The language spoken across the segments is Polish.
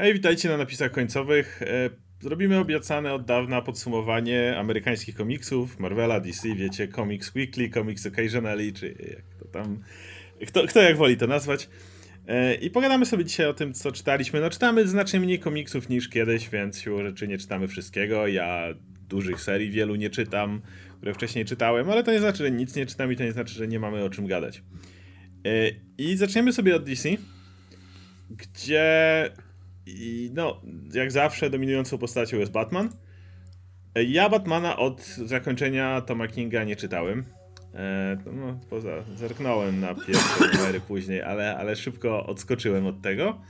Hej, witajcie na napisach końcowych. E, zrobimy obiecane od dawna podsumowanie amerykańskich komiksów, Marvela, DC, wiecie, Comics Weekly, Comics Occasionally, czy jak to tam, kto, kto jak woli to nazwać. E, I pogadamy sobie dzisiaj o tym, co czytaliśmy. No czytamy znacznie mniej komiksów niż kiedyś, więc siłą rzeczy nie czytamy wszystkiego. Ja dużych serii wielu nie czytam, które wcześniej czytałem, ale to nie znaczy, że nic nie czytam i to nie znaczy, że nie mamy o czym gadać. E, I zaczniemy sobie od DC, gdzie i no, jak zawsze dominującą postacią jest Batman. Ja Batmana od zakończenia Toma Kinga nie czytałem. E, no, poza, zerknąłem na pierwsze numery później, ale, ale szybko odskoczyłem od tego.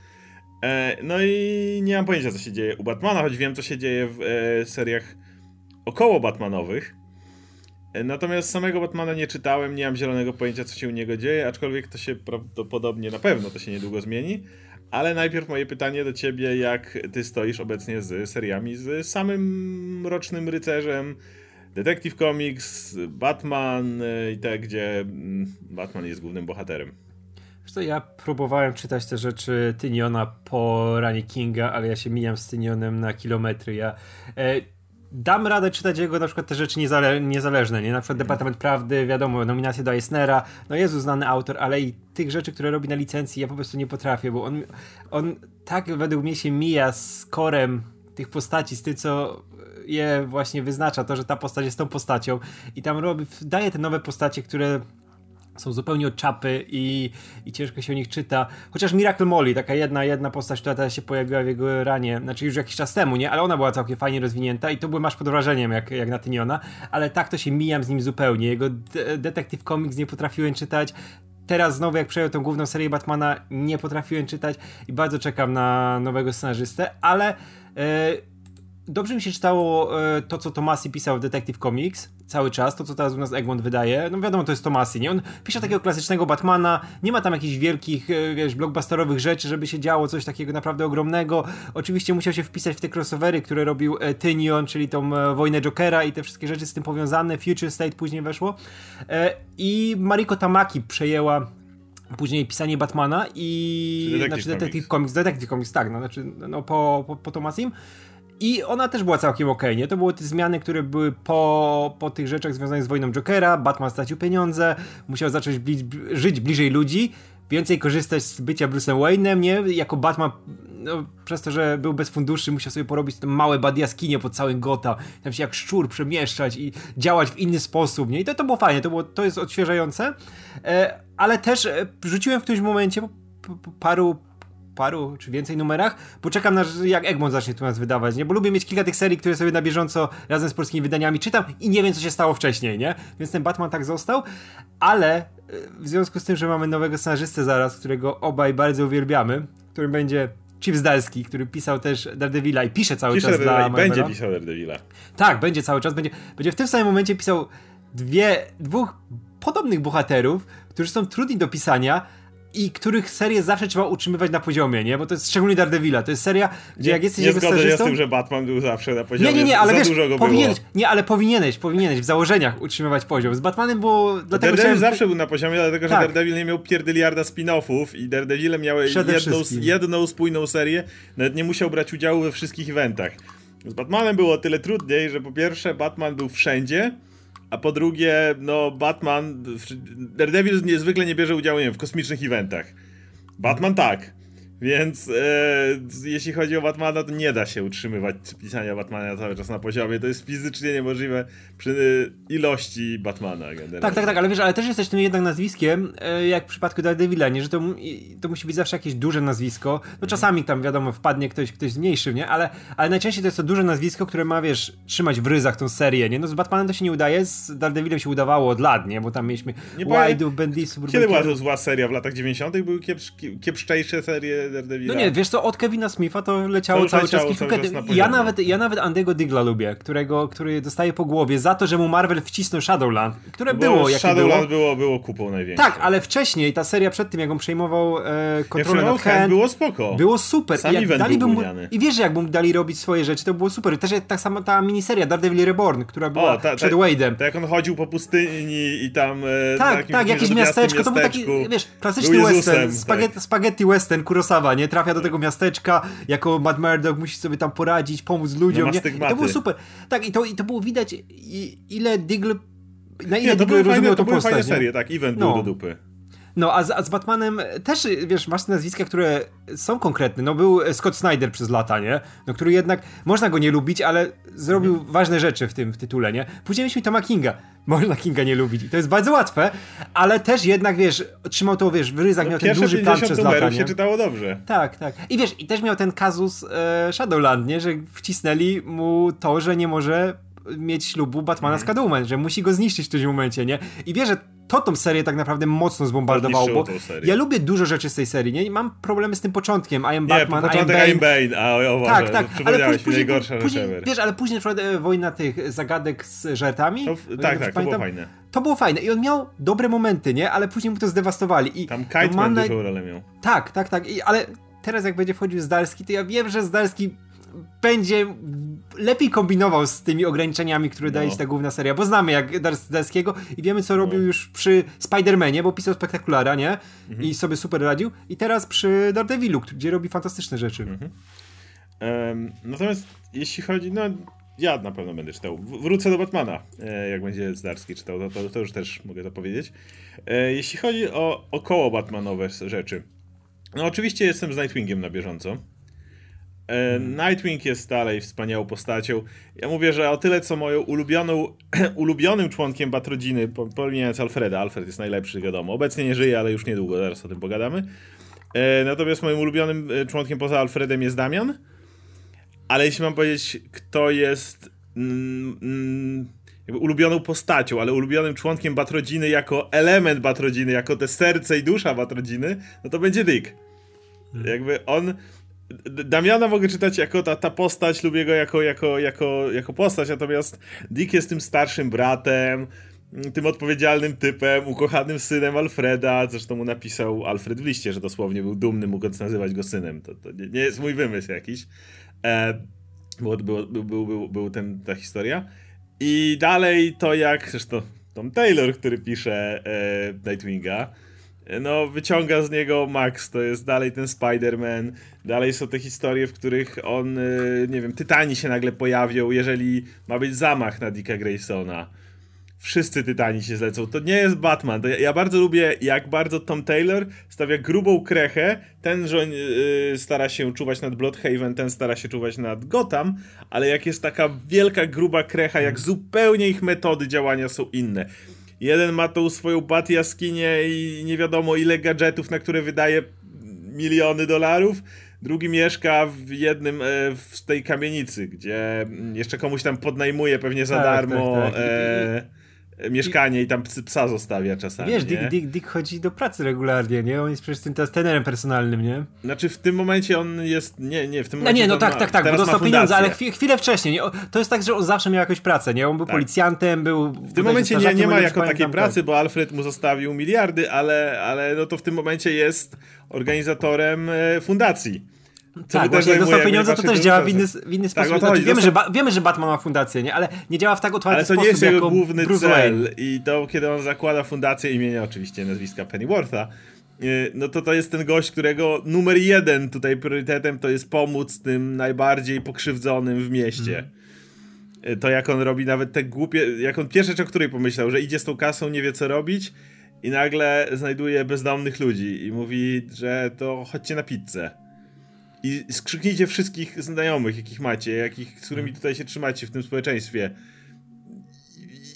E, no i nie mam pojęcia, co się dzieje u Batmana, choć wiem, co się dzieje w e, seriach około Batmanowych. E, natomiast samego Batmana nie czytałem, nie mam zielonego pojęcia, co się u niego dzieje, aczkolwiek to się prawdopodobnie, na pewno to się niedługo zmieni. Ale najpierw moje pytanie do ciebie, jak ty stoisz obecnie z seriami z samym Rocznym Rycerzem, Detective Comics, Batman i te, gdzie mm, Batman jest głównym bohaterem. Wiesz co, ja próbowałem czytać te rzeczy Tyniona po ranie Kinga, ale ja się mijam z Tynionem na kilometry. Ja... E, dam radę czytać jego na przykład te rzeczy niezale niezależne, nie? Na przykład Departament Prawdy, wiadomo, nominacje do Eisnera, no Jezu, znany autor, ale i tych rzeczy, które robi na licencji ja po prostu nie potrafię, bo on, on tak według mnie się mija z korem tych postaci, z tym, co je właśnie wyznacza, to, że ta postać jest tą postacią i tam robi, daje te nowe postacie, które są zupełnie od czapy i, i ciężko się o nich czyta. Chociaż Miracle Molly, taka jedna, jedna postać, która teraz się pojawiła w jego ranie, znaczy już jakiś czas temu, nie? Ale ona była całkiem fajnie rozwinięta i to były masz pod wrażeniem jak, jak na Tyniona, ale tak to się mijam z nim zupełnie. Jego de Detective Comics nie potrafiłem czytać. Teraz znowu jak przejął tą główną serię Batmana nie potrafiłem czytać i bardzo czekam na nowego scenarzystę, ale... Yy, dobrze mi się czytało e, to, co Tomasi pisał w Detective Comics cały czas, to co teraz u nas Egmont wydaje. No wiadomo, to jest Tomasi, nie? On pisze takiego klasycznego Batmana, nie ma tam jakichś wielkich, e, wiesz, blockbusterowych rzeczy, żeby się działo coś takiego naprawdę ogromnego. Oczywiście musiał się wpisać w te crossovery, które robił e, Tynion, czyli tą wojnę Jokera i te wszystkie rzeczy z tym powiązane. Future State później weszło. I Mariko Tamaki przejęła później pisanie Batmana i Detective znaczy Detective Comics. Comics, Detective Comics, tak, no, znaczy no, po, po, po Tomasim. I ona też była całkiem okej, okay, nie? To były te zmiany, które były po, po tych rzeczach związanych z wojną Jokera, Batman stracił pieniądze, musiał zacząć bli żyć bliżej ludzi, więcej korzystać z bycia Bruce'em Wayne'em, nie? Jako Batman, no, przez to, że był bez funduszy, musiał sobie porobić te małe bad jaskinie pod całym Gotham, tam się jak szczur przemieszczać i działać w inny sposób, nie? I to, to było fajnie, to, było, to jest odświeżające, e, ale też e, rzuciłem w którymś momencie po, po, po paru paru czy więcej numerach, bo czekam na jak Egmont zacznie tu nas wydawać, nie? Bo lubię mieć kilka tych serii, które sobie na bieżąco razem z polskimi wydaniami czytam i nie wiem, co się stało wcześniej, nie? Więc ten Batman tak został, ale e, w związku z tym, że mamy nowego scenarzystę zaraz, którego obaj bardzo uwielbiamy, którym będzie Chip Zdalski, który pisał też Daredevila i pisze cały pisze czas dla i będzie pisał Daredevila. Tak, będzie cały czas, będzie, będzie w tym samym momencie pisał dwie, dwóch podobnych bohaterów, którzy są trudni do pisania, i których serię zawsze trzeba utrzymywać na poziomie, nie? Bo to jest szczególnie Daredevila. To jest seria, gdzie nie, jak jesteś nie zgodzę się z tym, że Batman był zawsze na poziomie. Nie, nie, nie, ale Za wiesz, dużo go powinieneś, było. nie, ale powinieneś, powinieneś w założeniach utrzymywać poziom. Z Batmanem było... Dlatego Daredevil chciałem... zawsze był na poziomie, dlatego że Tak. Daredevil nie miał pierdyliarda spin-offów i Daredevile miały jedną, jedną spójną serię, nawet nie musiał brać udziału we wszystkich eventach. Z Batmanem było tyle trudniej, że po pierwsze Batman był wszędzie, a po drugie, no Batman, Daredevil niezwykle nie bierze udziału nie wiem, w kosmicznych eventach. Batman tak. Więc e, jeśli chodzi o Batmana, to nie da się utrzymywać pisania Batmana cały czas na poziomie. To jest fizycznie niemożliwe przy ilości Batmana. Generalnie. Tak, tak, tak, ale wiesz, ale też jesteś tym jednak nazwiskiem, e, jak w przypadku Daredevila, nie? Że to, to musi być zawsze jakieś duże nazwisko. No czasami tam wiadomo wpadnie ktoś, ktoś mniejszy, nie? Ale, ale najczęściej to jest to duże nazwisko, które ma, wiesz, trzymać w ryzach tą serię, nie? No z Batmanem to się nie udaje, z Daredevilem się udawało od lat, nie? Bo tam mieliśmy Wide'ów, Bendisów, Kiedy była to zła seria? W latach 90. były kiepsz, kiepszczejsze serie Daredevila? No nie, wiesz co, od Kevina Smitha to leciało To cały leciało czas cały czas na ja, nawet, ja nawet Andego Digla lubię, którego, który dostaje po głowie za to, że mu Marvel wcisnął Shadowland, które Bo było, jakie Shadowland było. było, było kupą największą. Tak, ale wcześniej ta seria przed tym, jak on przejmował e, kontrolę nad Hand, było spoko. było super. Sam I, jak daliby był mu. I wiesz, jakby mu dali robić swoje rzeczy, to było super. Też tak samo ta miniseria Daredevil Reborn, która była O, ta, przed ta, Wade'em. tak jak on chodził po pustyni i tam... E, Tak, tak, jakieś miasteczko, to był taki, wiesz, klasyczny western, spaghetti, tak. spaghetti western, Kurosawa nie? Trafia do tego miasteczka, jako Matt Murdock musi sobie tam poradzić, pomóc ludziom, No nie? I to było super. Tak, i to, i to było widać, i, ile Diggle na ile Nie, to Diggle były fajne, to były postać, fajne nie? serie, tak, event No. był do dupy. No, a z, a z Batmanem też, wiesz, masz te nazwiska, które są konkretne. No, był Scott Snyder przez lata, nie? No, który jednak, można go nie lubić, ale zrobił Mhm. ważne rzeczy w tym w tytule, nie? Później mieliśmy Toma Kinga. Można Kinga nie lubić. I to jest bardzo łatwe, ale też jednak, wiesz, trzymał to, wiesz, w ryzach, miał ten No, duży plan 50 przez lata, nie? się czytało dobrze. Tak, tak. I wiesz, i też miał ten kazus e, Shadowland, nie? Że wcisnęli mu to, że nie może mieć ślubu Batmana Mhm. z Catwoman, że musi go zniszczyć w którymś momencie, nie? I wiesz, że to tą serię tak naprawdę mocno zbombardowało, bo ja lubię dużo rzeczy z tej serii, nie? I mam problemy z tym początkiem. I am Nie, Batman, I am I am Bane. Bane, a o, o Tak, tak, ale później, najgorsza później, ever. wiesz, ale później na przykład e, wojna tych zagadek z żartami. To, tak, tak, to było pamiętam, fajne. To było fajne i on miał dobre momenty, nie? Ale później mu to zdewastowali. I Tam no mam Kiteman na- dużą rolę miał. tak, tak, tak. I, ale teraz jak będzie wchodził Zdarski, to ja wiem, że Zdarski będzie lepiej kombinował z tymi ograniczeniami, które daje No. ci ta główna seria, bo znamy jak Dar- Zdarskiego i wiemy co robił No. już przy Spider-Manie, bo pisał spektakulara, nie? Mhm. I sobie super radził. I teraz przy Daredevilu, gdzie robi fantastyczne rzeczy. Mhm. Em, natomiast jeśli chodzi, no ja na pewno będę czytał. Wrócę do Batmana, e, jak będzie Zdarski czytał, to, to, to już też mogę to powiedzieć. E, jeśli chodzi o około Batmanowe rzeczy, no oczywiście jestem z Nightwingiem na bieżąco. E, Nightwing jest dalej wspaniałą postacią. Ja mówię, że o tyle co moją ulubioną, ulubionym członkiem Batrodziny, po- pomijając Alfreda, Alfred jest najlepszy, wiadomo. Obecnie nie żyje, ale już niedługo, zaraz o tym pogadamy. E, natomiast moim ulubionym e, członkiem poza Alfredem jest Damian. Ale jeśli mam powiedzieć, kto jest mm, mm, jakby ulubioną postacią, ale ulubionym członkiem Batrodziny jako element Batrodziny, jako te serce i dusza Batrodziny, no to będzie Dick. Jakby on... Damiana mogę czytać jako ta, ta postać, lubię go jako, jako, jako, jako postać, natomiast Dick jest tym starszym bratem, mm, tym odpowiedzialnym typem, ukochanym synem Alfreda, zresztą mu napisał Alfred w liście, że dosłownie był dumny, mogąc nazywać go synem. To, to nie, nie jest mój wymysł jakiś. E, było, był, był, był, był ten, ta historia. I dalej to jak, zresztą Tom Taylor, który pisze e, Nightwinga, no wyciąga z niego Max, to jest dalej ten Spider-Man, dalej są te historie, w których on, e, nie wiem, Tytani się nagle pojawią, jeżeli ma być zamach na Dicka Graysona. Wszyscy Tytani się zlecą. To nie jest Batman. Ja, ja bardzo lubię, jak bardzo Tom Taylor stawia grubą krechę. Ten że yy, stara się czuwać nad Bloodhaven, ten stara się czuwać nad Gotham, ale jak jest taka wielka, gruba krecha, jak zupełnie ich metody działania są inne. Jeden ma tą swoją bat jaskinię i nie wiadomo ile gadżetów, na które wydaje miliony dolarów. Drugi mieszka w jednym, e, w tej kamienicy, gdzie jeszcze komuś tam podnajmuje pewnie za Tak, darmo tak, tak. E, mieszkanie i tam ps- psa zostawia czasami. Wiesz? Dick, Dick, Dick chodzi do pracy regularnie, nie? On jest przecież tym teraz trenerem personalnym, nie? Znaczy w tym momencie on jest. Nie, nie, w tym No momencie. nie, no tak, ma, tak, tak, bo dostał pieniądze, ale fundację. chwi- chwilę wcześniej. Nie? To jest tak, że on zawsze miał jakąś pracę, nie? On był Tak. policjantem, był... W tym momencie nie, nie ma jako takiej tak. pracy, bo Alfred mu zostawił miliardy, ale, ale no to w tym momencie jest organizatorem e, fundacji. Co tak, właśnie, jak dostał pieniądze, to też działa w inny, w inny Tak, sposób. o to Znaczy, wiemy, że ba- wiemy, że Batman ma fundację, nie? Ale nie działa w tak otwarty Ale to sposób nie jest jego główny Bruce cel. Wayne. I to, kiedy on zakłada fundację imienia oczywiście nazwiska Pennywortha, yy, no to to jest ten gość, którego numer jeden tutaj priorytetem to jest pomóc tym najbardziej pokrzywdzonym w mieście. Mhm. Yy, To jak on robi nawet te głupie, jak on pierwsze rzecz, o której pomyślał, że idzie z tą kasą, nie wie co robić i nagle znajduje bezdomnych ludzi i mówi, że to chodźcie na pizzę. I skrzyknijcie wszystkich znajomych, jakich macie, jakich, z którymi tutaj się trzymacie w tym społeczeństwie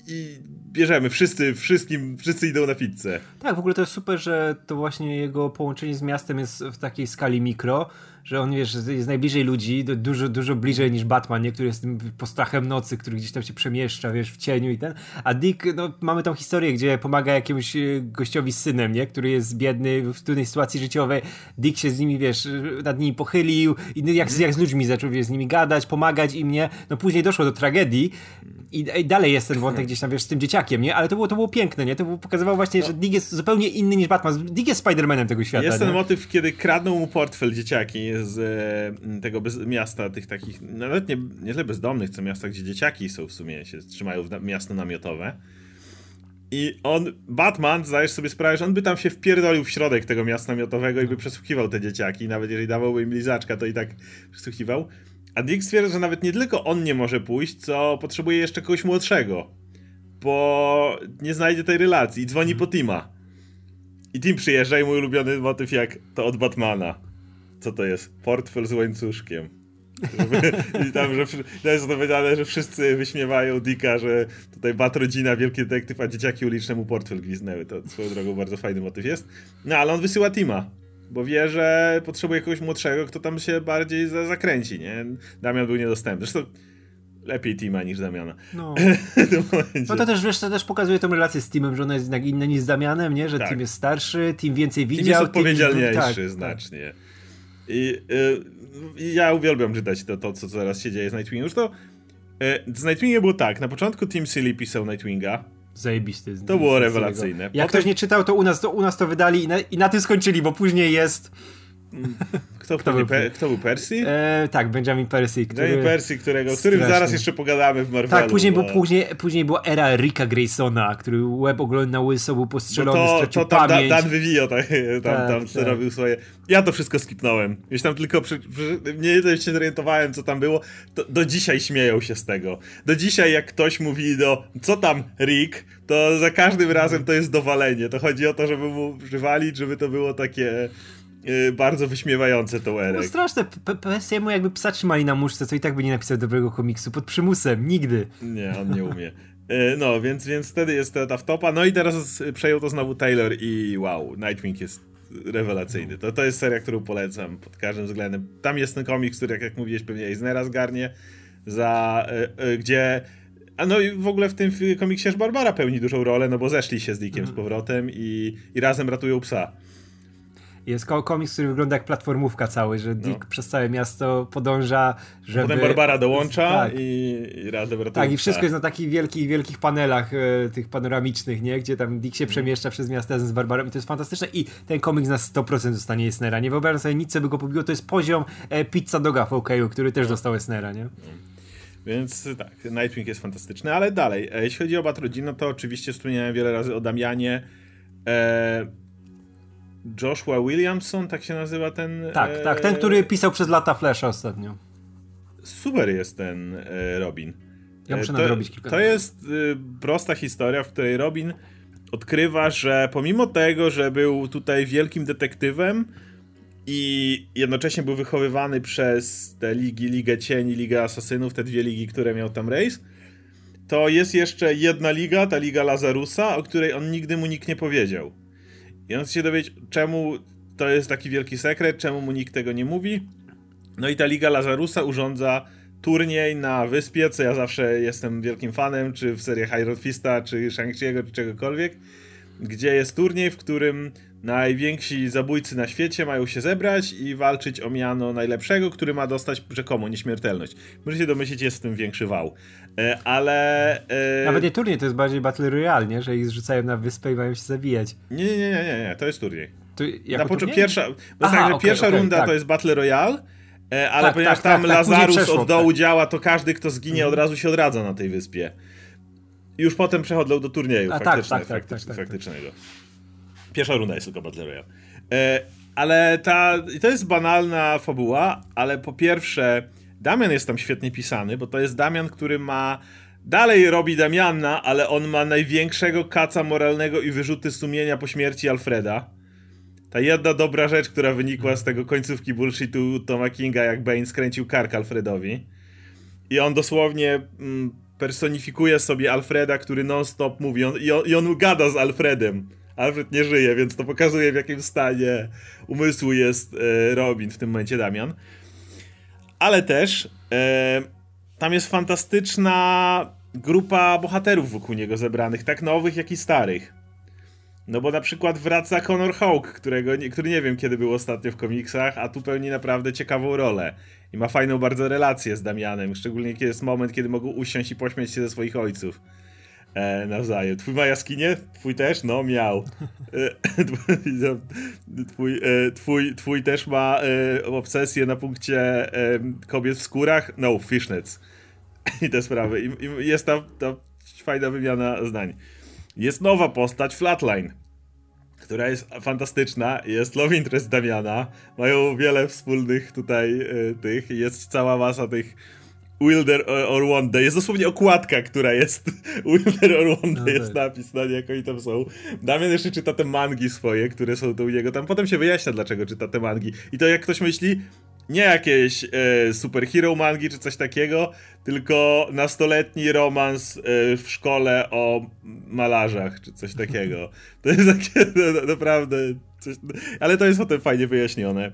i, i bierzemy, wszyscy, wszystkim, wszyscy idą na pizzę. Tak, w ogóle to jest super, że to właśnie jego połączenie z miastem jest w takiej skali mikro, że on, wiesz, jest najbliżej ludzi, dużo, dużo bliżej niż Batman, nie? który jest tym postrachem nocy, który gdzieś tam się przemieszcza, wiesz, w cieniu i ten. A Dick, no, mamy tą historię, gdzie pomaga jakiemuś e, gościowi z synem, nie? Który jest biedny w trudnej sytuacji życiowej. Dick się z nimi, wiesz, nad nimi pochylił i no, jak, jak z ludźmi zaczął, wiesz, z nimi gadać, pomagać im, nie? No później doszło do tragedii i, i dalej jest ten wątek gdzieś tam, wiesz, z tym dzieciakiem, nie? Ale to było, to było piękne, nie? To było, pokazywało właśnie, że Dick jest zupełnie inny niż Batman. Dick jest Spider-Manem tego świata, Jest nie? ten motyw, kiedy kradną mu portfel dzieciaki z e, tego bez, miasta, tych takich, no nawet nie, nie tyle bezdomnych, co miasta, gdzie dzieciaki są w sumie, się trzymają w na, miasto namiotowe. I on, Batman, zdajesz sobie sprawę, że on by tam się wpierdolił w środek tego miasta miotowego i by przesłuchiwał te dzieciaki. Nawet jeżeli dawałby im lizaczka, to i tak przesłuchiwał. A Dick stwierdza, że nawet nie tylko on nie może pójść, co potrzebuje jeszcze kogoś młodszego. Bo nie znajdzie tej relacji i dzwoni po Tima. I Tim przyjeżdża i mój ulubiony motyw jak to od Batmana. Co to jest? Portfel z łańcuszkiem. I tam, że to jest powiedziane, że wszyscy wyśmiewają Dicka, że tutaj bat rodzina, wielki detektyw, a dzieciaki uliczne mu portfel gwiznęły. To swoją drogą bardzo fajny motyw jest. No ale on wysyła Tima, bo wie, że potrzebuje kogoś młodszego, kto tam się bardziej za zakręci, nie? Damian był niedostępny. Zresztą lepiej Tima niż Damiana. No. no to też wiesz, to też pokazuje tą relację z Timem, że ona jest jednak inna niż z Damianem, nie? Że tak. Tim jest starszy, Tim więcej widział. Tim jest odpowiedzialniejszy tak, tak, znacznie. I y, ja uwielbiam czytać to, to, co teraz się dzieje z Nightwingiem. Już to y, z Nightwingiem było tak, na początku Tim Silly pisał Nightwinga. Zajebisty. To było rewelacyjne. Jak Potem... ktoś nie czytał, to u nas to, u nas to wydali i na, i na tym skończyli, bo później jest kto, kto, był, pe, kto był Percy? E, tak, Benjamin Percy. Który... Benjamin Percy, którego, o którym zaraz jeszcze pogadamy w Marvelu. Tak, później, bo... później, później była era Ricka Graysona, który łeb oglądał łyso, był postrzelony, no to, to tam pamięć. Dan Vivio tam, tak, tam tak. robił swoje... Ja to wszystko skipnąłem. Już tam tylko przy, przy, nie się zorientowałem, co tam było. To, do dzisiaj śmieją się z tego. Do dzisiaj, jak ktoś mówi do co tam Rick, to za każdym razem to jest dowalenie. To chodzi o to, żeby mu przywalić, żeby to było takie bardzo wyśmiewające to Erek. No straszne, PSM mu jakby psa trzymali na muszce, co i tak by nie napisał dobrego komiksu, pod przymusem, nigdy. Nie, on nie umie. Y, no, więc, więc wtedy jest ta wtopa, no i teraz przejął to znowu Taylor i wow, Nightwing jest rewelacyjny. To, to jest seria, którą polecam pod każdym względem. Tam jest ten komiks, który, jak, jak mówiłeś, pewnie Eisnera zgarnie, za, y, gdzie a no i w ogóle w tym komiksie Barbara pełni dużą rolę, no bo zeszli się z Dickiem z mhm. powrotem i, i razem ratują psa. Jest komiks, który wygląda jak platformówka cały, że Dick no. przez całe miasto podąża, żeby... Potem Barbara dołącza tak. i, i razem ratuje. Tak, i wszystko jest na takich wielkich, wielkich panelach e, tych panoramicznych, nie? Gdzie tam Dick się mhm. przemieszcza przez miasto razem z Barbarą i to jest fantastyczne i ten komiks na 100% zostanie Esnera. Nie wyobrażam sobie nic, co by go pobiło. To jest poziom e, Pizza Doga w OK, który też no. dostał Esnera, nie? No. Więc tak, Nightwing jest fantastyczny, ale dalej, e, jeśli chodzi o Batrodzin, no to oczywiście wspomniałem wiele razy o Damianie. E, Joshua Williamson, tak się nazywa ten. Tak, e... tak, ten, który pisał przez lata Flash ostatnio. Super jest ten e, Robin. Ja muszę e, to, nadrobić kilka. To jest e, prosta historia, w której Robin odkrywa, że pomimo tego, że był tutaj wielkim detektywem i jednocześnie był wychowywany przez te ligi, Ligę Cieni, Ligę Asasynów, te dwie ligi, które miał tam Race, to jest jeszcze jedna liga, ta Liga Lazarusa, o której on nigdy mu nikt nie powiedział. I on się dowiedzieć, czemu to jest taki wielki sekret, czemu mu nikt tego nie mówi. No i ta Liga Lazarusa urządza turniej na wyspie, co ja zawsze jestem wielkim fanem, czy w serii High Fista, czy Shang-Chi'ego, czy czegokolwiek, gdzie jest turniej, w którym najwięksi zabójcy na świecie mają się zebrać i walczyć o miano najlepszego, który ma dostać rzekomo nieśmiertelność. Możecie domyślić, jest w tym większy wał. E, ale... E... Nawet nie turniej, to jest bardziej Battle Royale, nie? Że ich zrzucają na wyspę i mają się zabijać. Nie, nie, nie, nie, nie. to jest turniej. To na początku pierwsza, Aha, tak, okay, pierwsza okay, runda tak. to jest Battle Royale, e, ale tak, ponieważ tak, tam tak, tak Lazarus od dołu działa, to każdy, kto zginie, mhm. od razu się odradza na tej wyspie. I już potem przechodzą do turnieju A, faktyczne, faktycz, faktycznego. Pierwsza runda jest tylko Battle Royale. E, ale ta, to jest banalna fabuła, ale po pierwsze Damian jest tam świetnie pisany, bo to jest Damian, który ma dalej robi Damiana, ale on ma największego kaca moralnego i wyrzuty sumienia po śmierci Alfreda. Ta jedna dobra rzecz, która wynikła z tego końcówki bullshitu Toma Kinga, jak Bane skręcił kark Alfredowi. I on dosłownie mm, personifikuje sobie Alfreda, który non-stop mówi, on, i, on, i on gada z Alfredem. Alfred nie żyje, więc to pokazuje w jakim stanie umysłu jest e, Robin w tym momencie Damian. Ale też e, tam jest fantastyczna grupa bohaterów wokół niego zebranych, tak nowych, jak i starych. No bo na przykład wraca Connor Hawk, którego, który nie wiem kiedy był ostatnio w komiksach, a tu pełni naprawdę ciekawą rolę. I ma fajną bardzo relację z Damianem, szczególnie kiedy jest moment, kiedy mogą usiąść i pośmiać się ze swoich ojców e, nawzajem. Twój ma jaskinię? Twój też? No, miał. E, twój, e, twój, twój też ma e, obsesję na punkcie e, kobiet w skórach? No, fishnets. I te sprawy. I, i jest tam ta fajna wymiana zdań. jest nowa postać, Flatline, która jest fantastyczna, jest love interest Damiana, mają wiele wspólnych tutaj y, tych, jest cała masa tych Wilder or Wonder. Jest dosłownie okładka, która jest Wilder or Wonder, no jest tak. napis na nie, jak oni tam są. Damian jeszcze czyta te mangi swoje, które są tu u niego. Tam potem się wyjaśnia, dlaczego czyta te mangi. I to jak ktoś myśli, nie jakieś e, superhero mangi czy coś takiego, tylko nastoletni romans e, w szkole o malarzach czy coś takiego. To jest takie no, naprawdę coś, ale to jest potem fajnie wyjaśnione.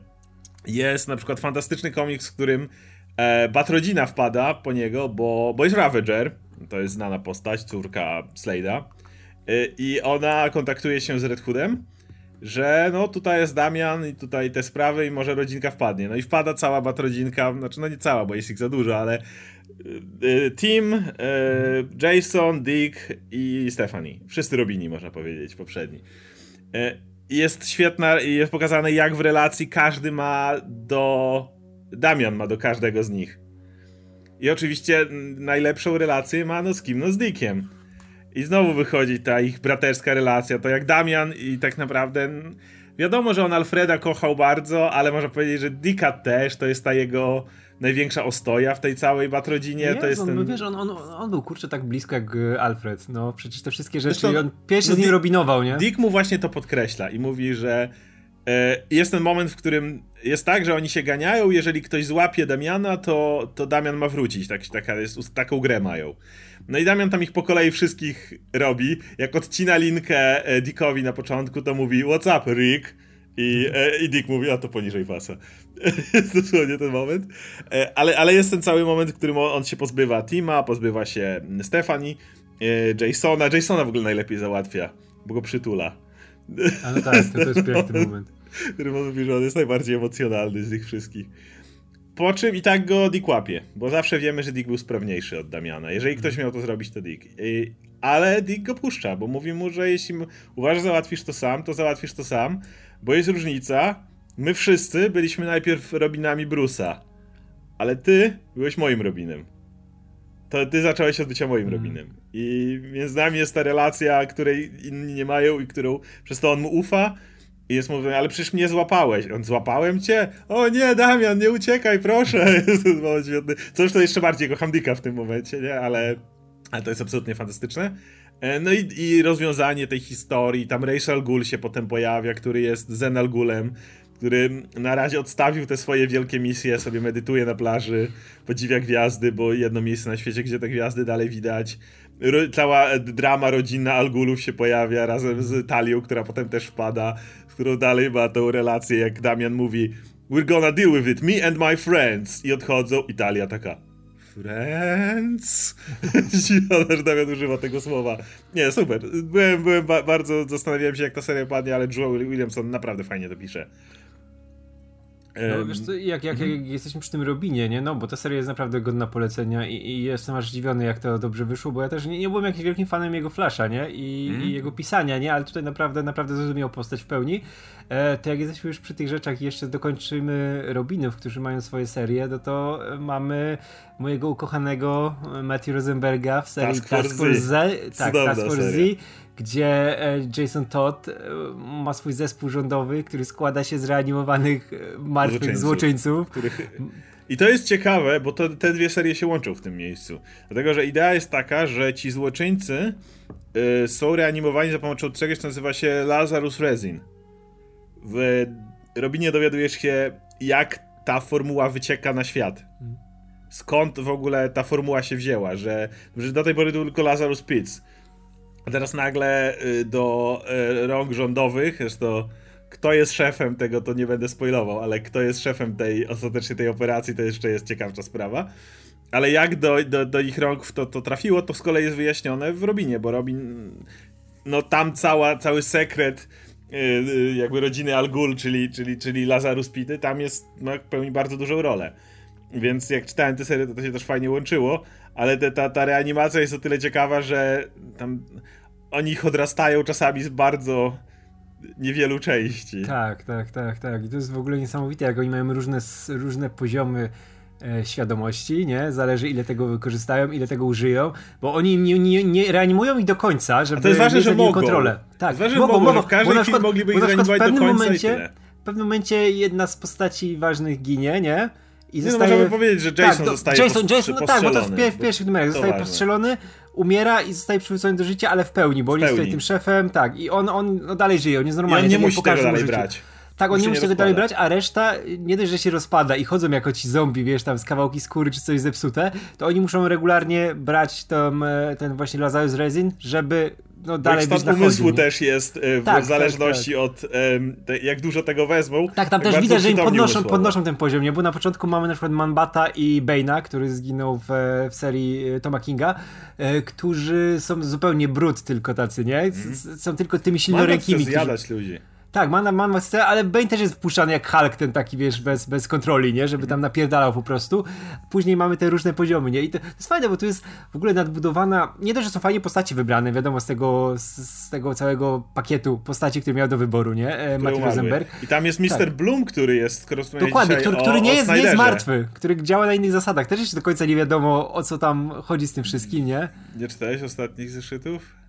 Jest na przykład fantastyczny komiks, w którym e, Batrodzina wpada po niego, bo, bo jest Ravager, to jest znana postać, córka Slade'a e, i ona kontaktuje się z Red Hoodem że no tutaj jest Damian i tutaj te sprawy i może rodzinka wpadnie. No i wpada cała batrodzinka, znaczy no nie cała, bo jest ich za dużo, ale y, Tim, y, Jason, Dick i Stephanie. Wszyscy Robini, można powiedzieć, poprzedni. Jest świetna i jest pokazane jak w relacji każdy ma do... Damian ma do każdego z nich. I oczywiście najlepszą relację ma no z kim? No z Dickiem i znowu wychodzi ta ich braterska relacja, to jak Damian i tak naprawdę wiadomo, że on Alfreda kochał bardzo, ale można powiedzieć, że Dicka też, to jest ta jego największa ostoja w tej całej Batrodzinie. Jezu, to jest ten... no wiesz, on, on, on był kurczę tak blisko jak e, Alfred, no przecież te wszystkie rzeczy, Zresztą, on pierwszy no, z nim robinował, nie? Dick mu właśnie to podkreśla i mówi, że e, jest ten moment, w którym jest tak, że oni się ganiają, jeżeli ktoś złapie Damiana, to, to Damian ma wrócić, tak, taka jest, taką grę mają. No i Damian tam ich po kolei wszystkich robi. Jak odcina linkę e, Dickowi na początku, to mówi What's up, Rick? I, e, I Dick mówi, a to poniżej pasa. jest dosłownie ten moment. E, ale, ale jest ten cały moment, w którym on się pozbywa Tima, pozbywa się Stefani, Jasona. Jasona w ogóle najlepiej załatwia, bo go przytula. Ale tak, to, to jest piękny moment. Który mówi, że on jest najbardziej emocjonalny z tych wszystkich. Po czym i tak go Dick łapie, bo zawsze wiemy, że Dick był sprawniejszy od Damiana. Jeżeli ktoś miał to zrobić, to Dick. Ale Dick go puszcza, bo mówi mu, że jeśli uważasz, że załatwisz to sam, to załatwisz to sam, bo jest różnica. My wszyscy byliśmy najpierw Robinami Bruce'a, ale ty byłeś moim Robinem. To ty zacząłeś od bycia moim mm. Robinem. I między nami jest ta relacja, której inni nie mają i którą przez to on mu ufa, i jest mówione, ale przecież mnie złapałeś. On, złapałem cię? O nie, Damian, nie uciekaj, proszę. Coś to jeszcze bardziej go handika w tym momencie, nie? Ale, ale to jest absolutnie fantastyczne. E, no i, i rozwiązanie tej historii. Tam Rachel Gul się potem pojawia, który jest Zenal Gulem, który na razie odstawił te swoje wielkie misje, sobie medytuje na plaży, podziwia gwiazdy, bo jedno miejsce na świecie, gdzie te gwiazdy dalej widać. Cała drama rodzinna Algulów się pojawia razem z Talią, która potem też wpada którą dalej ma tą relację, jak Damian mówi We're gonna deal with it, me and my friends. I odchodzą, Italia taka Friends? Że Damian używa tego słowa. Nie, super. Byłem, byłem ba bardzo, zastanawiałem się jak ta seria padnie, ale Joe Williamson naprawdę fajnie to pisze. No, wiesz co, jak, jak, jak, jesteśmy przy tym Robinie, nie? No, bo ta seria jest naprawdę godna polecenia i, i jestem aż zdziwiony, jak to dobrze wyszło, bo ja też nie, nie byłem jakimś wielkim fanem jego Flasha, nie? I, mm. i jego pisania, nie? Ale tutaj naprawdę, naprawdę zrozumiał postać w pełni. E, to jak jesteśmy już przy tych rzeczach i jeszcze dokończymy Robinów, którzy mają swoje serie, no to mamy mojego ukochanego Matthew Rosenberga w serii Task, Force Z. Z. Tak, Task Force Z gdzie e, Jason Todd e, ma swój zespół rządowy, który składa się z reanimowanych e, martwych złoczyńców. Których... I to jest ciekawe, bo to, te dwie serie się łączą w tym miejscu. Dlatego, że idea jest taka, że ci złoczyńcy są reanimowani za pomocą czegoś, co nazywa się Lazarus Resin. W Robinie dowiadujesz się, jak ta formuła wycieka na świat. Skąd w ogóle ta formuła się wzięła, że, że do tej pory był tylko Lazarus Pitts a teraz nagle y, do y, rąk rządowych, zresztą kto jest szefem tego, to nie będę spoilował, ale kto jest szefem tej, ostatecznie tej operacji, to jeszcze jest ciekawsza sprawa. Ale jak do, do, do ich rąk to, to trafiło, to z kolei jest wyjaśnione w Robinie, bo Robin, no tam cała, cały sekret yy, jakby rodziny Al Ghul, czyli, czyli, czyli Lazarus Pity, tam jest, no, pełni bardzo dużą rolę. Więc jak czytałem tę serię, to to się też fajnie łączyło, ale te, ta, ta reanimacja jest o tyle ciekawa, że tam oni ich odrastają czasami z bardzo niewielu części. Tak, tak, tak, tak. I to jest w ogóle niesamowite, jak oni mają różne, różne poziomy e, świadomości, nie? Zależy ile tego wykorzystają, ile tego użyją, bo oni nie, nie, nie reanimują ich do końca, żeby A to jest ważne, że mogą. kontrolę. Tak, To jest ważne, że mogą, że w każdej na chwili mogliby ich zreanimować do końca momencie, w pewnym momencie jedna z postaci ważnych ginie, nie? I no zostaje... możemy powiedzieć, że Jason to- zostaje Jason, Jason, no tak, bo to w, w pierwszych numerach To zostaje ważne. postrzelony, umiera i zostaje przywrócony do życia, ale w pełni, bo on jest tym szefem, tak, i on, on no dalej żyje, on jest I normalnie. on nie tak musi tego dalej życiu. brać. Tak, on nie musi tego dalej brać, a reszta nie dość, że się rozpada i chodzą jako ci zombie, wiesz, tam z kawałki skóry czy coś zepsute, to oni muszą regularnie brać tą, e, ten właśnie Lazarus Resin, żeby no, Bo dalej stan umysłu nie? też jest e, w Tak, zależności od em, te, jak dużo tego wezmą. Tak, tam też widać, że im podnoszą, umysłowo. podnoszą ten poziom, nie? Bo na początku mamy na przykład Manbata i Bane'a, który zginął w, w serii e, Toma Kinga, e, którzy są zupełnie brud tylko tacy, nie? S- s- Są tylko tymi chce silnorękimi. którzy- zjadać ludzi. Tak, man, man chce, ale Bane też jest wpuszczany jak Hulk, ten taki, wiesz, bez, bez kontroli, nie? Żeby tam napierdalał po prostu. Później mamy te różne poziomy, nie? I to, to jest fajne, bo tu jest w ogóle nadbudowana, nie dość, że są fajnie postaci wybrane, wiadomo, z tego, z, z tego całego pakietu postaci, który miał do wyboru, nie? E, Matthew. Rosenberg. I tam jest Mr. Tak. Bloom, który jest, Dokładnie, dzisiaj który, o, który nie, o jest, nie jest martwy, który działa na innych zasadach. Też jeszcze do końca nie wiadomo, o co tam chodzi z tym wszystkim, nie? Nie czytałeś ostatnich zeszytów?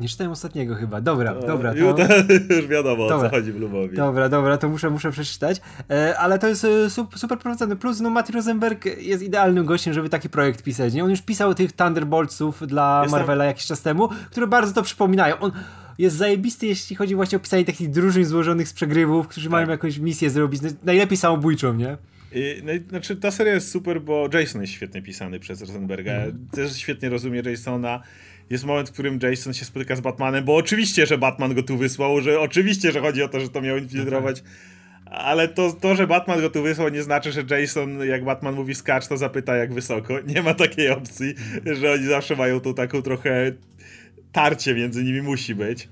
Nie czytałem ostatniego chyba. Dobra, O, dobra. To... już wiadomo, o Dobra. co chodzi Bloomowi. Dobra, dobra, to muszę, muszę przeczytać. E, ale to jest e, sup, super prowadzone. Plus, no, Matthew Rosenberg jest idealnym gościem, żeby taki projekt pisać. Nie? On już pisał tych Thunderboltsów dla Jestem- Marvela jakiś czas temu, które bardzo to przypominają. On jest zajebisty, jeśli chodzi właśnie o pisanie takich drużyn złożonych z przegrywów, którzy mają jakąś misję zrobić. No, najlepiej samobójczą, nie? I, no, znaczy, ta seria jest super, bo Jason jest świetnie pisany przez Rosenberga. Mhm. Też świetnie rozumie Jasona. Jest moment, w którym Jason się spotyka z Batmanem, bo oczywiście, że Batman go tu wysłał, że oczywiście, że chodzi o to, że to miał infiltrować. Ale to, to, że Batman go tu wysłał, nie znaczy, że Jason, jak Batman mówi skacz, to zapyta jak wysoko. Nie ma takiej opcji, że oni zawsze mają tu taką trochę tarcie między nimi musi być.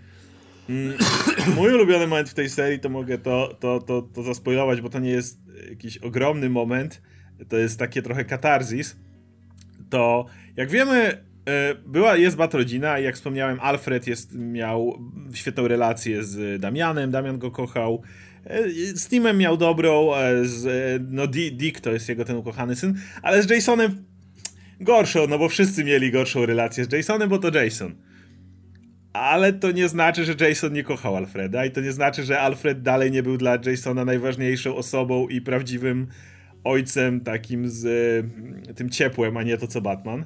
Mm, Mój ulubiony moment w tej serii, to mogę to, to, to, to zaspoilować, bo to nie jest jakiś ogromny moment, to jest takie trochę katarzis. To jak wiemy, była, jest Bat rodzina i jak wspomniałem, Alfred jest, miał świetną relację z Damianem, Damian go kochał. E, Z Timem miał dobrą, e, z, e, no Di- Dick to jest jego ten ukochany syn, ale z Jasonem gorszą, no bo wszyscy mieli gorszą relację z Jasonem, bo to Jason. Ale to nie znaczy, że Jason nie kochał Alfreda i to nie znaczy, że Alfred dalej nie był dla Jasona najważniejszą osobą i prawdziwym ojcem takim z e, tym ciepłem, a nie to co Batman.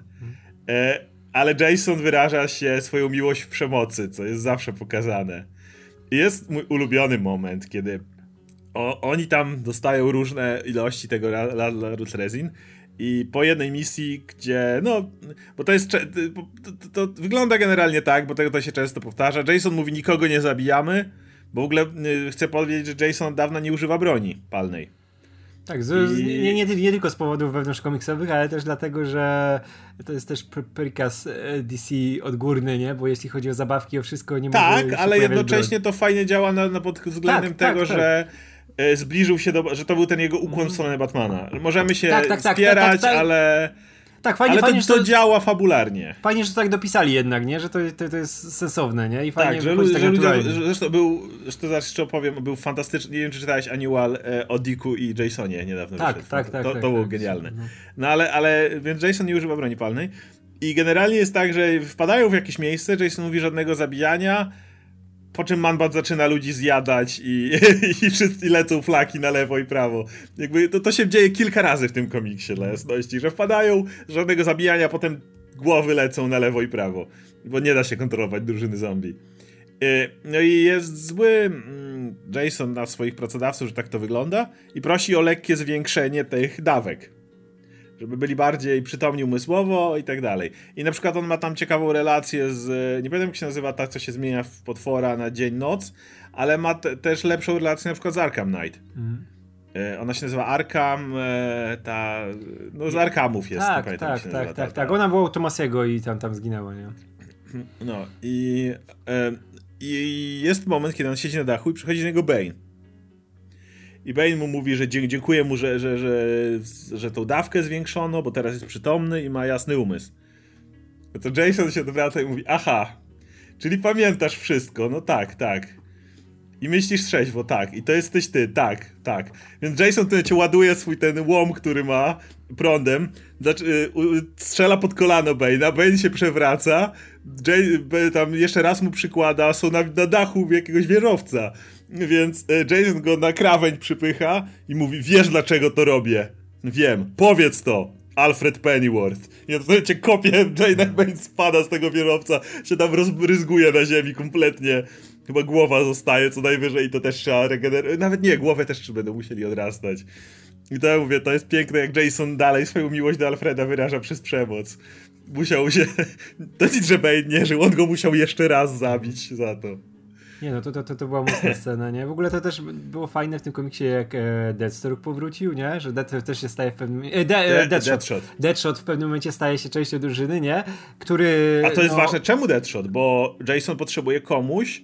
E, ale Jason wyraża się swoją miłość w przemocy, co jest zawsze pokazane. Jest mój ulubiony moment, kiedy o, oni tam dostają różne ilości tego la- la- Larus Resin i po jednej misji, gdzie no, bo to jest, to, to, to wygląda generalnie tak, bo tego to się często powtarza, Jason mówi nikogo nie zabijamy, bo w ogóle y, chcę powiedzieć, że Jason od dawna nie używa broni palnej. Tak, z, I- nie, nie, nie tylko z powodów wewnątrzkomiksowych, ale też dlatego, że to jest też pr- prikaz e, DC odgórny, nie? Bo jeśli chodzi o zabawki, o wszystko nie Tak, ale jednocześnie to fajnie działa na, na pod względem Tak, tak, tego, tak. że e, zbliżył się do, że to był ten jego ukłon w stronę Batmana. Możemy się Tak, tak, tak, spierać, tak, tak, tak. ale. Tak, fajnie, ale fajnie, to, że to działa fabularnie. fajnie, że to tak dopisali jednak, nie? Że to, to, to jest sensowne, nie? I fajnie Tak, że, ludzie, tak że ludzie, że zresztą był, zresztą zaraz jeszcze opowiem, był fantastyczny, nie wiem czy czytałeś Annual e, o Dicku i Jasonie niedawno Tak, wyszedł. tak, to, tak, To, tak, to było tak. genialne. No. No ale, ale, więc Jason nie używa broni palnej i generalnie jest tak, że wpadają w jakieś miejsce, Jason mówi żadnego zabijania, po czym Manbat zaczyna ludzi zjadać i, i, wszyscy lecą flaki na lewo i prawo. Jakby to, to się dzieje kilka razy w tym komiksie dla jasności, że wpadają, żadnego zabijania, potem głowy lecą na lewo i prawo, bo nie da się kontrolować drużyny zombie. Y, No i jest zły mm, Jason na swoich pracodawców, że tak to wygląda i prosi o lekkie zwiększenie tych dawek. Żeby byli bardziej przytomni umysłowo i tak dalej. I na przykład on ma tam ciekawą relację z. Nie pamiętam jak się nazywa ta, co się zmienia w potwora na dzień, noc, ale ma te, też lepszą relację na przykład z Arkham Knight. Mhm. E, Ona się nazywa Arkham, e, ta. No z Arkhamów jest, Tak, pamiętam tak, tak, nazywa. tak, ta- tak. ta- Ona była u Tomasiego i tam, tam zginęła, nie? No i, e, i jest moment, kiedy on siedzi na dachu i przychodzi do niego Bane. I Bane mu mówi, że dziękuję mu, że, że, że, że tą dawkę zwiększono, bo teraz jest przytomny i ma jasny umysł. No to Jason się odwraca i mówi, aha, czyli pamiętasz wszystko, no tak, tak. I myślisz trzeźwo, tak. I to jesteś ty, tak, tak. Więc Jason tutaj cię ładuje swój ten łom, który ma prądem, znaczy, strzela pod kolano Bane'a, Bane się przewraca, Jay, tam jeszcze raz mu przykłada, są na, na dachu jakiegoś wieżowca. Więc e, Jason go na krawędź przypycha i mówi, wiesz dlaczego to robię? Wiem, powiedz to. Alfred Pennyworth. I to cię kopie, Jane Bane spada z tego wieżowca, się tam rozbryzguje na ziemi kompletnie. Chyba głowa zostaje co najwyżej i to też trzeba regenerować. Nawet nie, głowę też będą musieli odrastać. I to ja mówię, to jest piękne, jak Jason dalej swoją miłość do Alfreda wyraża przez przemoc. Musiał się... To nic, że Bane nie żył, on go musiał jeszcze raz zabić za to. Nie no, to, to, to, to była mocna scena, nie? W ogóle to też było fajne w tym komiksie, jak e, Deathstroke powrócił, nie? Że Death też się staje w pewnym... E, de, e, Deadshot. Deadshot. Deadshot w pewnym momencie staje się częścią drużyny, nie? Który... A to jest no... ważne, czemu Deadshot? Bo Jason potrzebuje komuś,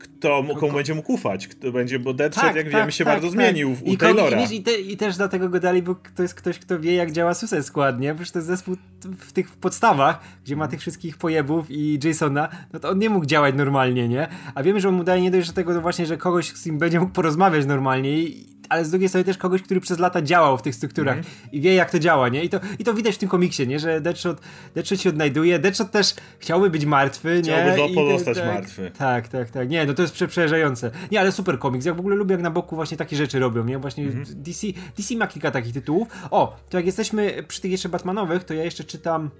kto, komu będzie mógł ufać, kto będzie, bo Deadshot, tak, jak tak, wiemy, się tak, bardzo tak. zmienił u I Taylora. I, i, te, I, też dlatego go dali, bo to jest ktoś, kto wie, jak działa Suicide Squad, nie? Przecież to jest zespół w tych podstawach, gdzie ma tych wszystkich pojebów i Jasona, no to on nie mógł działać normalnie, nie? A wiemy, że on mu daje nie dość, że tego no właśnie, że kogoś z kim będzie mógł porozmawiać normalnie i ale z drugiej strony też kogoś, który przez lata działał w tych strukturach mm. i wie jak to działa, nie? I to, I to widać w tym komiksie, nie? Że Deadshot, Deadshot się odnajduje. Deadshot też chciałby być martwy, nie? Chciałby pozostać tak, martwy. Tak, tak, tak. Nie, no to jest prze przerażające. Nie, ale super komiks. Ja w ogóle lubię jak na boku właśnie takie rzeczy robią, nie? Właśnie mm -hmm. DC, DC ma kilka takich tytułów. O, to jak jesteśmy przy tych jeszcze Batmanowych, to ja jeszcze czytam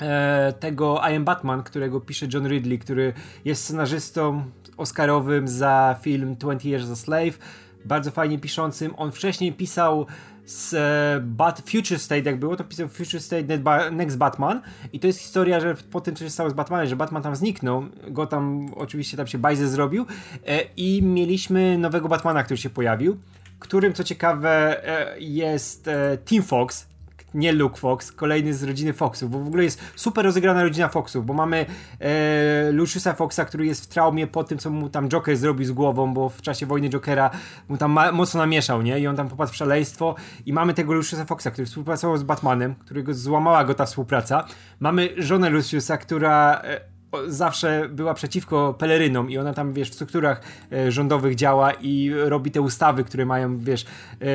e, tego I Am Batman, którego pisze John Ridley, który jest scenarzystą oscarowym za film 20 Years a Slave bardzo fajnie piszącym. On wcześniej pisał z e, Bat Future State, jak było, to pisał Future State Next Batman. I to jest historia, że po tym, co się stało z Batmanem, że Batman tam zniknął, go tam oczywiście tam się bajze zrobił. E, i mieliśmy nowego Batmana, który się pojawił, którym, co ciekawe, e, jest Team Fox, nie Luke Fox, kolejny z rodziny Foxów, bo w ogóle jest super rozegrana rodzina Foxów, bo mamy e, Luciusa Foxa, który jest w traumie po tym, co mu tam Joker zrobił z głową, bo w czasie wojny Jokera mu tam mocno namieszał, nie? I on tam popadł w szaleństwo. I mamy tego Luciusa Foxa, który współpracował z Batmanem, którego złamała go ta współpraca. Mamy żonę Luciusa, która e, zawsze była przeciwko pelerynom i ona tam, wiesz, w strukturach e, rządowych działa i robi te ustawy, które mają, wiesz, e,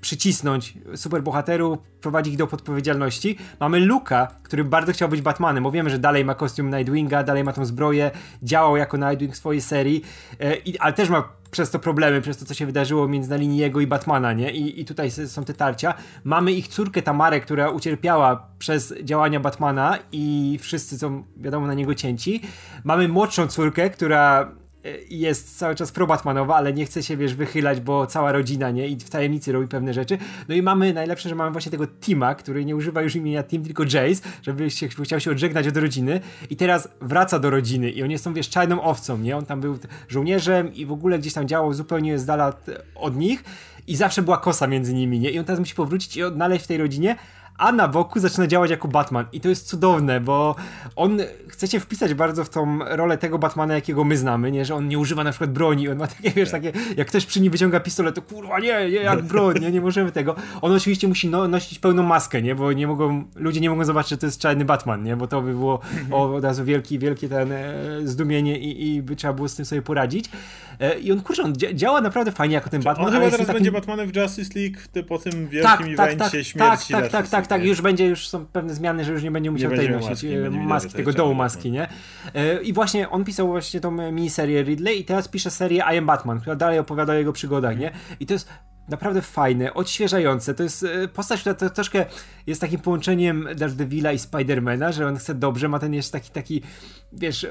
przycisnąć superbohaterów, prowadzić ich do odpowiedzialności. Mamy Luka, który bardzo chciał być Batmanem, bo wiemy, że dalej ma kostium Nightwinga, dalej ma tą zbroję, działał jako Nightwing w swojej serii, e, ale też ma przez to problemy, przez to, co się wydarzyło między na linii jego i Batmana, nie? I, I tutaj są te tarcia. Mamy ich córkę Tamarę, która ucierpiała przez działania Batmana i wszyscy są, wiadomo, na niego cięci. Mamy młodszą córkę, która jest cały czas pro-Batmanowa, ale nie chce się, wiesz, wychylać, bo cała rodzina, nie? I w tajemnicy robi pewne rzeczy. No i mamy, najlepsze, że mamy właśnie tego Tima, który nie używa już imienia Tim, tylko Jace, żeby się, chciał się odżegnać od rodziny i teraz wraca do rodziny i on jest tą, wiesz, czarną owcą, nie? On tam był żołnierzem i w ogóle gdzieś tam działał zupełnie z dala od nich i zawsze była kosa między nimi, nie? I on teraz musi powrócić i odnaleźć w tej rodzinie, a na boku zaczyna działać jako Batman. I to jest cudowne, bo on chce się wpisać bardzo w tą rolę tego Batmana, jakiego my znamy, nie? Że on nie używa na przykład broni, on ma takie, wiesz, takie, jak ktoś przy nim wyciąga pistolet, to kurwa, nie, nie jak broń, nie, nie możemy tego. On oczywiście musi no, nosić pełną maskę, nie? Bo nie mogą, ludzie nie mogą zobaczyć, że to jest czarny Batman, nie? Bo to by było o, od razu wielki, wielkie ten e, zdumienie i, i by trzeba było z tym sobie poradzić. E, I on, kurczę, on działa naprawdę fajnie jako ten Batman. On chyba teraz będzie Batmanem w Justice League po tym wielkim tak, tak evencie tak, tak, śmierci. Tak, tak, tak, tak, tak, już będzie, już są pewne zmiany, że już nie będzie musiał tej nosić maski, e, maski tego dołu maski, nie? E, I właśnie on pisał właśnie tą miniserię Ridley i teraz pisze serię I Am Batman, która dalej opowiada o jego przygodach, nie? I to jest naprawdę fajne, odświeżające. To jest postać, która to troszkę jest takim połączeniem Daredevila i Spidermana, że on chce dobrze, ma ten jeszcze taki, taki wiesz,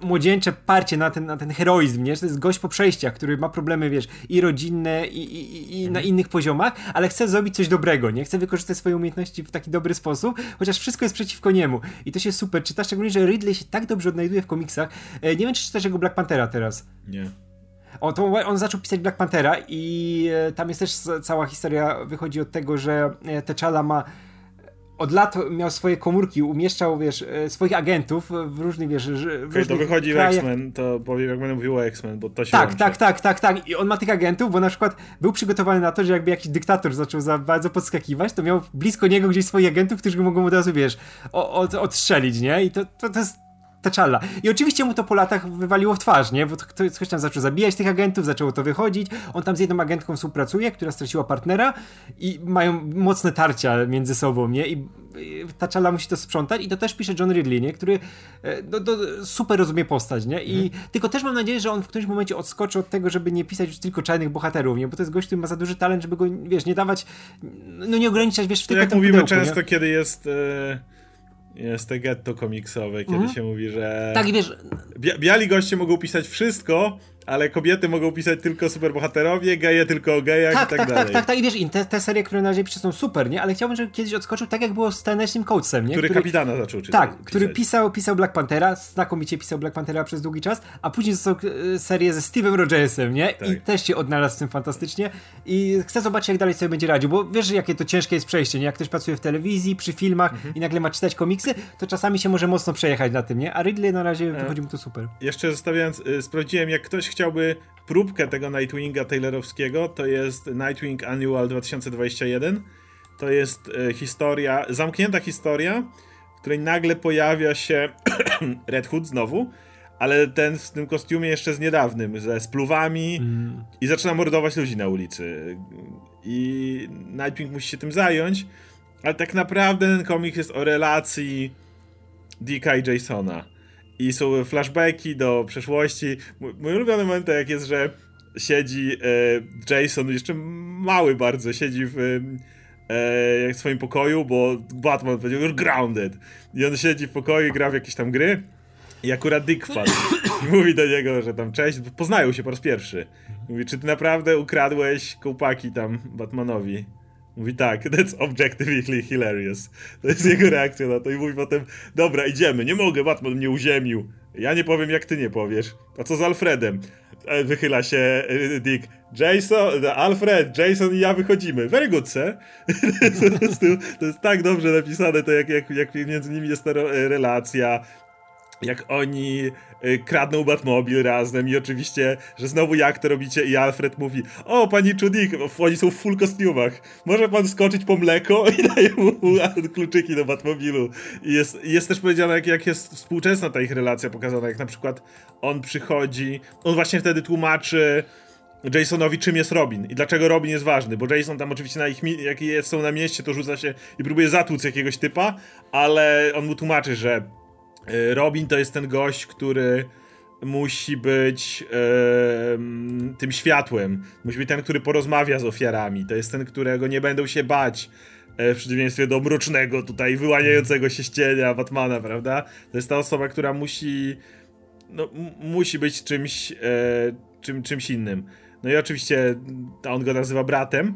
młodzieńcze parcie na ten, na ten heroizm, nie? Że to jest gość po przejściach, który ma problemy, wiesz, i rodzinne, i, i, i na mhm. innych poziomach, ale chce zrobić coś dobrego, nie? Chce wykorzystać swoje umiejętności w taki dobry sposób, chociaż wszystko jest przeciwko niemu. I to się super czyta, szczególnie, że Ridley się tak dobrze odnajduje w komiksach. E, nie wiem, czy czytasz jego Black Panthera teraz. Nie. O, to on zaczął pisać Black Panthera i e, tam jest też cała historia, wychodzi od tego, że e, T'Challa ma od lat miał swoje komórki, umieszczał, wiesz, e, swoich agentów w różnych, wiesz, w okay, to wychodzi w X-Men, to powiem, jak będę mówił o X-Men, bo to się Tak, tak, tak, tak, tak. I on ma tych agentów, bo na przykład był przygotowany na to, że jakby jakiś dyktator zaczął za bardzo podskakiwać, to miał blisko niego gdzieś swoich agentów, którzy go mogą od razu, wiesz, od, odstrzelić, nie? I to, to, to jest T'Challa. I oczywiście mu to po latach wywaliło w twarz, nie? Bo ktoś tam zaczął zabijać tych agentów, zaczęło to wychodzić. On tam z jedną agentką współpracuje, która straciła partnera i mają mocne tarcia między sobą, nie? I T'Challa musi to sprzątać i to też pisze John Ridley, nie? Który e, no, no, super rozumie postać, nie? I hmm. tylko też mam nadzieję, że on w którymś momencie odskoczy od tego, żeby nie pisać już tylko czarnych bohaterów, nie? Bo to jest gość, który ma za duży talent, żeby go, wiesz, nie dawać, no nie ograniczać, wiesz, w tylko Jak mówimy pudełku, często, nie? kiedy jest... Yy jest te getto komiksowe, kiedy mhm. się mówi, że. Tak, wiesz. biali goście mogą pisać wszystko, ale kobiety mogą pisać tylko superbohaterowie, geje tylko o gejach tak, i tak, tak, tak dalej. Tak, tak, tak. I wiesz, i te, te serie, które na razie pisze są super, nie? Ale chciałbym, żeby kiedyś odskoczył tak, jak było z Tennessee Coatesem, nie? Który, który kapitana zaczął czytać. Tak, który pisał, pisał Black Panthera, znakomicie pisał Black Panthera przez długi czas, a później został e, serię ze Steve'em Rogersem, nie? Tak. I też się odnalazł w tym fantastycznie i chcę zobaczyć, jak dalej sobie będzie radził, bo wiesz, jakie to ciężkie jest przejście, nie? Jak ktoś pracuje w telewizji, przy filmach mhm. i nagle ma czytać komiksy, to czasami się może mocno przejechać na tym, nie? A Ridley na razie e, wychodzi mu to super. Jeszcze zostawiając, y, sprawdziłem, jak ktoś chciałby próbkę tego Nightwinga Taylorowskiego, to jest Nightwing Annual 2021. To jest e, historia, zamknięta historia, w której nagle pojawia się Red Hood znowu, ale ten w tym kostiumie jeszcze z niedawnym, ze spluwami mm. i zaczyna mordować ludzi na ulicy. I Nightwing musi się tym zająć, ale tak naprawdę ten komik jest o relacji Dicka i Jasona i są flashbacki do przeszłości. Mój ulubiony moment to jak jest, że siedzi e, Jason, jeszcze mały bardzo, siedzi w e, w swoim pokoju, bo Batman powiedział, you're grounded. I on siedzi w pokoju i gra w jakieś tam gry. I akurat Dick wpadł. I mówi do niego, że tam cześć, poznają się po raz pierwszy. Mówi, czy ty naprawdę ukradłeś kołpaki tam Batmanowi? Mówi tak, that's objectively hilarious. To jest jego reakcja na to i mówi potem, dobra, idziemy, nie mogę, Batman mnie uziemił. Ja nie powiem, jak ty nie powiesz. A co z Alfredem? E, wychyla się e, Dick. Jason, Alfred, Jason i ja wychodzimy. Very good, sir. to jest tak dobrze napisane, to jak, jak, jak między nimi jest ta relacja, jak oni y, kradną Batmobil razem i oczywiście, że znowu jak to robicie i Alfred mówi o, pani Chudik, oni są w full kostiumach, może pan skoczyć po mleko i daje mu kluczyki do Batmobilu. I jest, jest też powiedziane, jak, jak jest współczesna ta ich relacja pokazana, jak na przykład on przychodzi, on właśnie wtedy tłumaczy Jasonowi, czym jest Robin i dlaczego Robin jest ważny, bo Jason tam oczywiście na ich, jak są na mieście, to rzuca się i próbuje zatłuc jakiegoś typa, ale on mu tłumaczy, że Robin to jest ten gość, który musi być e, tym światłem. Musi być ten, który porozmawia z ofiarami. To jest ten, którego nie będą się bać. E, w przeciwieństwie do mrocznego, tutaj wyłaniającego się z cienia Batmana, prawda? To jest ta osoba, która musi. No, musi być czymś, e, czym, czymś innym. No i oczywiście on go nazywa bratem,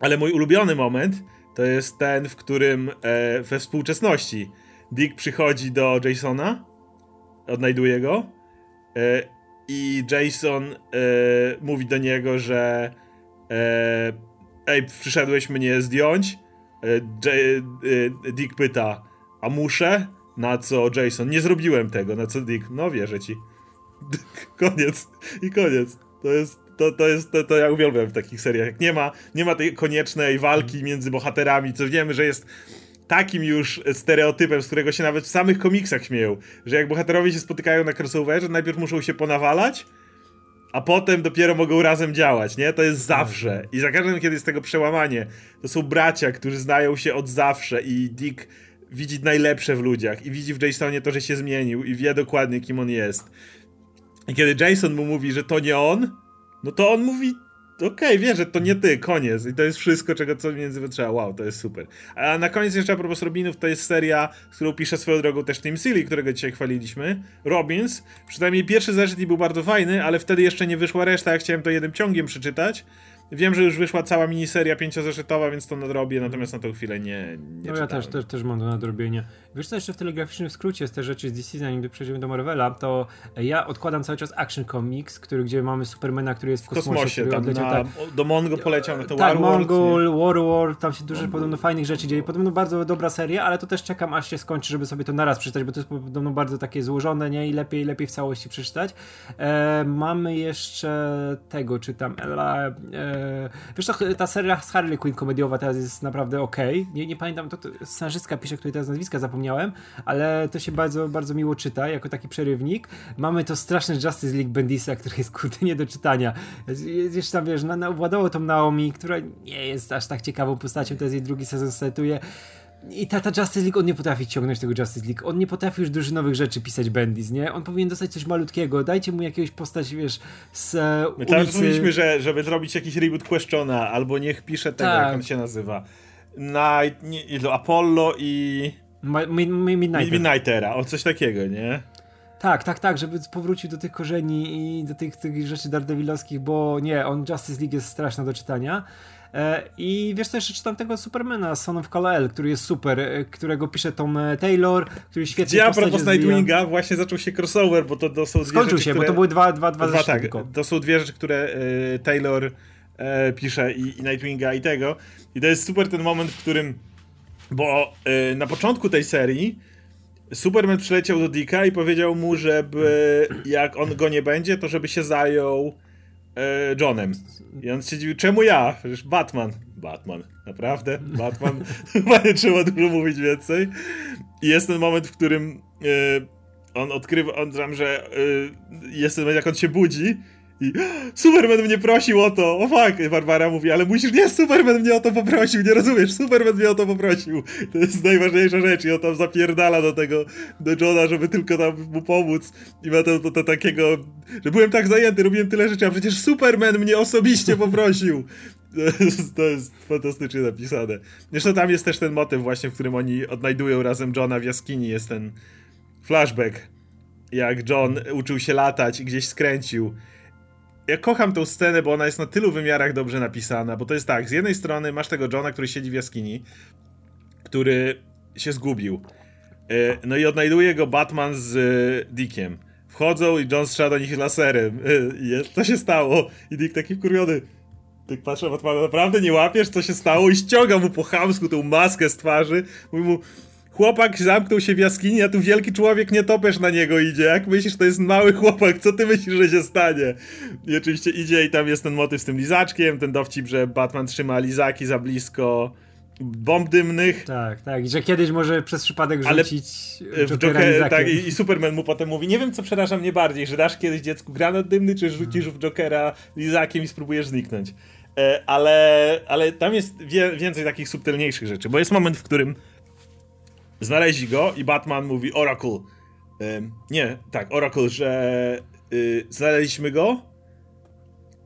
ale mój ulubiony moment to jest ten, w którym e, we współczesności Dick przychodzi do Jasona, odnajduje go e, i Jason e, mówi do niego, że e, ej, przyszedłeś mnie zdjąć. Dick pyta, a muszę? Na co Jason, nie zrobiłem tego, na co Dick, no wierzę ci. koniec i koniec. To jest to, to jest, to, to ja uwielbiam w takich seriach. Nie ma, nie ma tej koniecznej walki między bohaterami, co wiemy, że jest takim już stereotypem, z którego się nawet w samych komiksach śmieją, że jak bohaterowie się spotykają na crossoverze, najpierw muszą się ponawalać, a potem dopiero mogą razem działać, nie? To jest zawsze. I za każdym, kiedy jest tego przełamanie, to są bracia, którzy znają się od zawsze i Dick widzi najlepsze w ludziach i widzi w Jasonie to, że się zmienił i wie dokładnie, kim on jest. I kiedy Jason mu mówi, że to nie on, no to on mówi okej, okay, wierzę, to nie ty, koniec. I to jest wszystko, czego co między wytrzeba. Wow, to jest super. A na koniec jeszcze a propos Robinów, to jest seria, którą pisze swoją drogą też Tim Seeley, którego dzisiaj chwaliliśmy. Robins. Przynajmniej pierwszy zeszyt był bardzo fajny, ale wtedy jeszcze nie wyszła reszta, ja chciałem to jednym ciągiem przeczytać. Wiem, że już wyszła cała miniseria pięciozeszytowa, więc to nadrobię, natomiast na tą chwilę nie, nie No ja też, też, też mam do nadrobienia. Wiesz co, jeszcze w telegraficznym skrócie z te rzeczy z DC, zanim przejdziemy do Marvela, to ja odkładam cały czas Action Comics, który, gdzie mamy Supermana, który jest w kosmosie. W kosmosie, tam odleciał, na, tak, do Mongo poleciał na to tak, Mongol, Warworld, tam się dużo Mongol. podobno fajnych rzeczy dzieje. Podobno bardzo dobra seria, ale to też czekam aż się skończy, żeby sobie to naraz przeczytać, bo to jest podobno bardzo takie złożone, nie? I lepiej, lepiej w całości przeczytać. E, mamy jeszcze tego, czytam, Ela, E, wiesz, to, ta seria z Harley Quinn komediowa teraz jest naprawdę ok. Nie, nie pamiętam, to, to scenarzystka pisze, której teraz nazwiska zapomniałem, ale to się bardzo, bardzo miło czyta, jako taki przerywnik. Mamy to straszne Justice League Bendisa, który jest kurde nie do czytania. Jeszcze tam, wiesz, na, na, tą Naomi, która nie jest aż tak ciekawą postacią, jest jej drugi sezon setuje. I ta, ta Justice League, on nie potrafi ciągnąć tego Justice League. On nie potrafi już drużynowych rzeczy pisać Bendis, nie? On powinien dostać coś malutkiego. Dajcie mu jakiegoś postać, wiesz, z e, My tam mówiliśmy, że żeby zrobić jakiś reboot Questiona, albo niech pisze tego, tak. jak on się nazywa. Night, nie, Apollo i... Midnightera. Midnightera, o coś takiego, nie? Tak, tak, tak, żeby powrócił do tych korzeni i do tych, tych rzeczy Daredevilowskich, bo nie, on Justice League jest straszna do czytania. E, I wiesz co, jeszcze czytam tego Supermana, Son of Kal-El, który jest super, e, którego pisze Tom e, Taylor, który świetnie Gdzie a propos Nightwinga właśnie zaczął się crossover, bo to, to są dwie Skończył rzeczy, się, które... bo to były dwa, dwa, dwa dwa tak, To są dwie rzeczy, które Taylor pisze i, i Nightwinga i tego. I to jest super ten moment, w którym bo na początku tej serii Superman przyleciał do Dicka i powiedział mu, żeby jak on go nie będzie, to żeby się zajął e, Johnem. I on się dziwił, czemu ja? Przecież Batman. Batman. Naprawdę? Batman? Chyba nie trzeba dużo mówić więcej. I jest ten moment, w którym e, on odkrywa, on tam, że e, jest ten moment, jak on się budzi i Superman mnie prosił o to. O fuck, Barbara mówi, ale musisz, nie, Superman mnie o to poprosił, nie rozumiesz, Superman mnie o to poprosił. To jest najważniejsza rzecz i on tam zapierdala do tego, do Johna, żeby tylko tam mu pomóc. I ma to, to, to takiego, że byłem tak zajęty, robiłem tyle rzeczy, a przecież Superman mnie osobiście poprosił. To jest, to jest fantastycznie napisane. Zresztą tam jest też ten motyw właśnie, w którym oni odnajdują razem Johna w jaskini, jest ten flashback. Jak John uczył się latać i gdzieś skręcił ja kocham tą scenę, bo ona jest na tylu wymiarach dobrze napisana, bo to jest tak, z jednej strony masz tego Johna, który siedzi w jaskini, który się zgubił. E, no i odnajduje go Batman z e, Dickiem. Wchodzą i John strzela do nich laserem. E, co się stało? I Dick taki wkurwiony. Tak patrzę, Batman, naprawdę nie łapiesz, co się stało? I ściąga mu po chamsku tą maskę z twarzy. Mówi mu, Chłopak zamknął się w jaskini, a tu wielki człowiek nie topesz na niego idzie. Jak myślisz, to jest mały chłopak, co ty myślisz, że się stanie? I oczywiście idzie i tam jest ten motyw z tym lizaczkiem, ten dowcip, że Batman trzyma lizaki za blisko bomb dymnych. Tak, tak. I że kiedyś może przez przypadek rzucić Ale w Joker, tak, i, i, Superman mu potem mówi, nie wiem co przeraża mnie bardziej, że dasz kiedyś dziecku granat dymny, czy rzucisz w Jokera lizakiem i spróbujesz zniknąć. E, ale, ale tam jest wie, więcej takich subtelniejszych rzeczy, bo jest moment, w którym Znaleźli go i Batman mówi Oracle. nie, tak, Oracle, że y, znaleźliśmy go,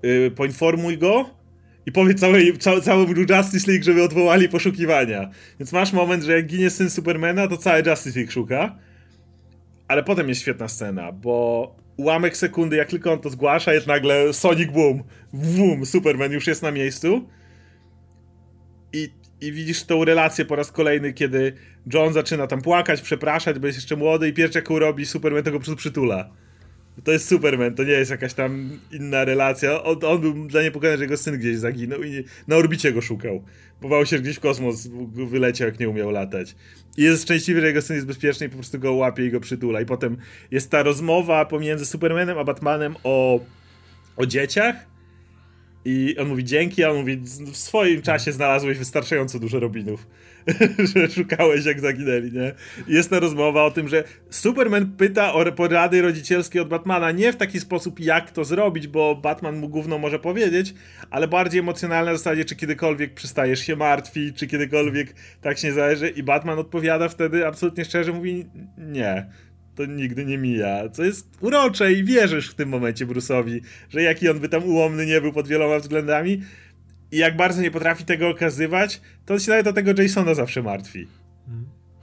y, poinformuj go i powiedz całej, cał, całemu Justice League, żeby odwołali poszukiwania. Więc masz moment, że jak ginie syn Supermana, to cały Justice League szuka. Ale potem jest świetna scena, bo ułamek sekundy, jak tylko on to zgłasza, jest nagle Sonic Boom. Boom, Superman już jest na miejscu. I i widzisz tą relację po raz kolejny, kiedy John zaczyna tam płakać, przepraszać, bo jest jeszcze młody i pierwsze jaką robi, Superman tego prostu przytula. To jest Superman, to nie jest jakaś tam inna relacja. On, on był dla niej pokazany, że jego syn gdzieś zaginął i na orbicie go szukał. Bował się gdzieś w kosmos, wyleciał jak nie umiał latać. I jest szczęśliwy, że jego syn jest bezpieczny i po prostu go łapie i go przytula. I potem jest ta rozmowa pomiędzy Supermanem a Batmanem o, o dzieciach i on mówi dzięki, a on mówi w swoim czasie znalazłeś wystarczająco dużo Robinów, że szukałeś jak zaginęli, nie? Jest ta rozmowa o tym, że Superman pyta o porady rodzicielskie od Batmana nie w taki sposób jak to zrobić, bo Batman mu gówno może powiedzieć, ale bardziej emocjonalne na zasadzie, czy kiedykolwiek przestajesz się martwić, czy kiedykolwiek tak się nie zależy i Batman odpowiada wtedy absolutnie szczerze, mówi nie to nigdy nie mija. Co jest urocze i wierzysz w tym momencie Bruce'owi, że jaki on by tam ułomny nie był pod wieloma względami i jak bardzo nie potrafi tego okazywać, to on się nawet o tego Jasona zawsze martwi.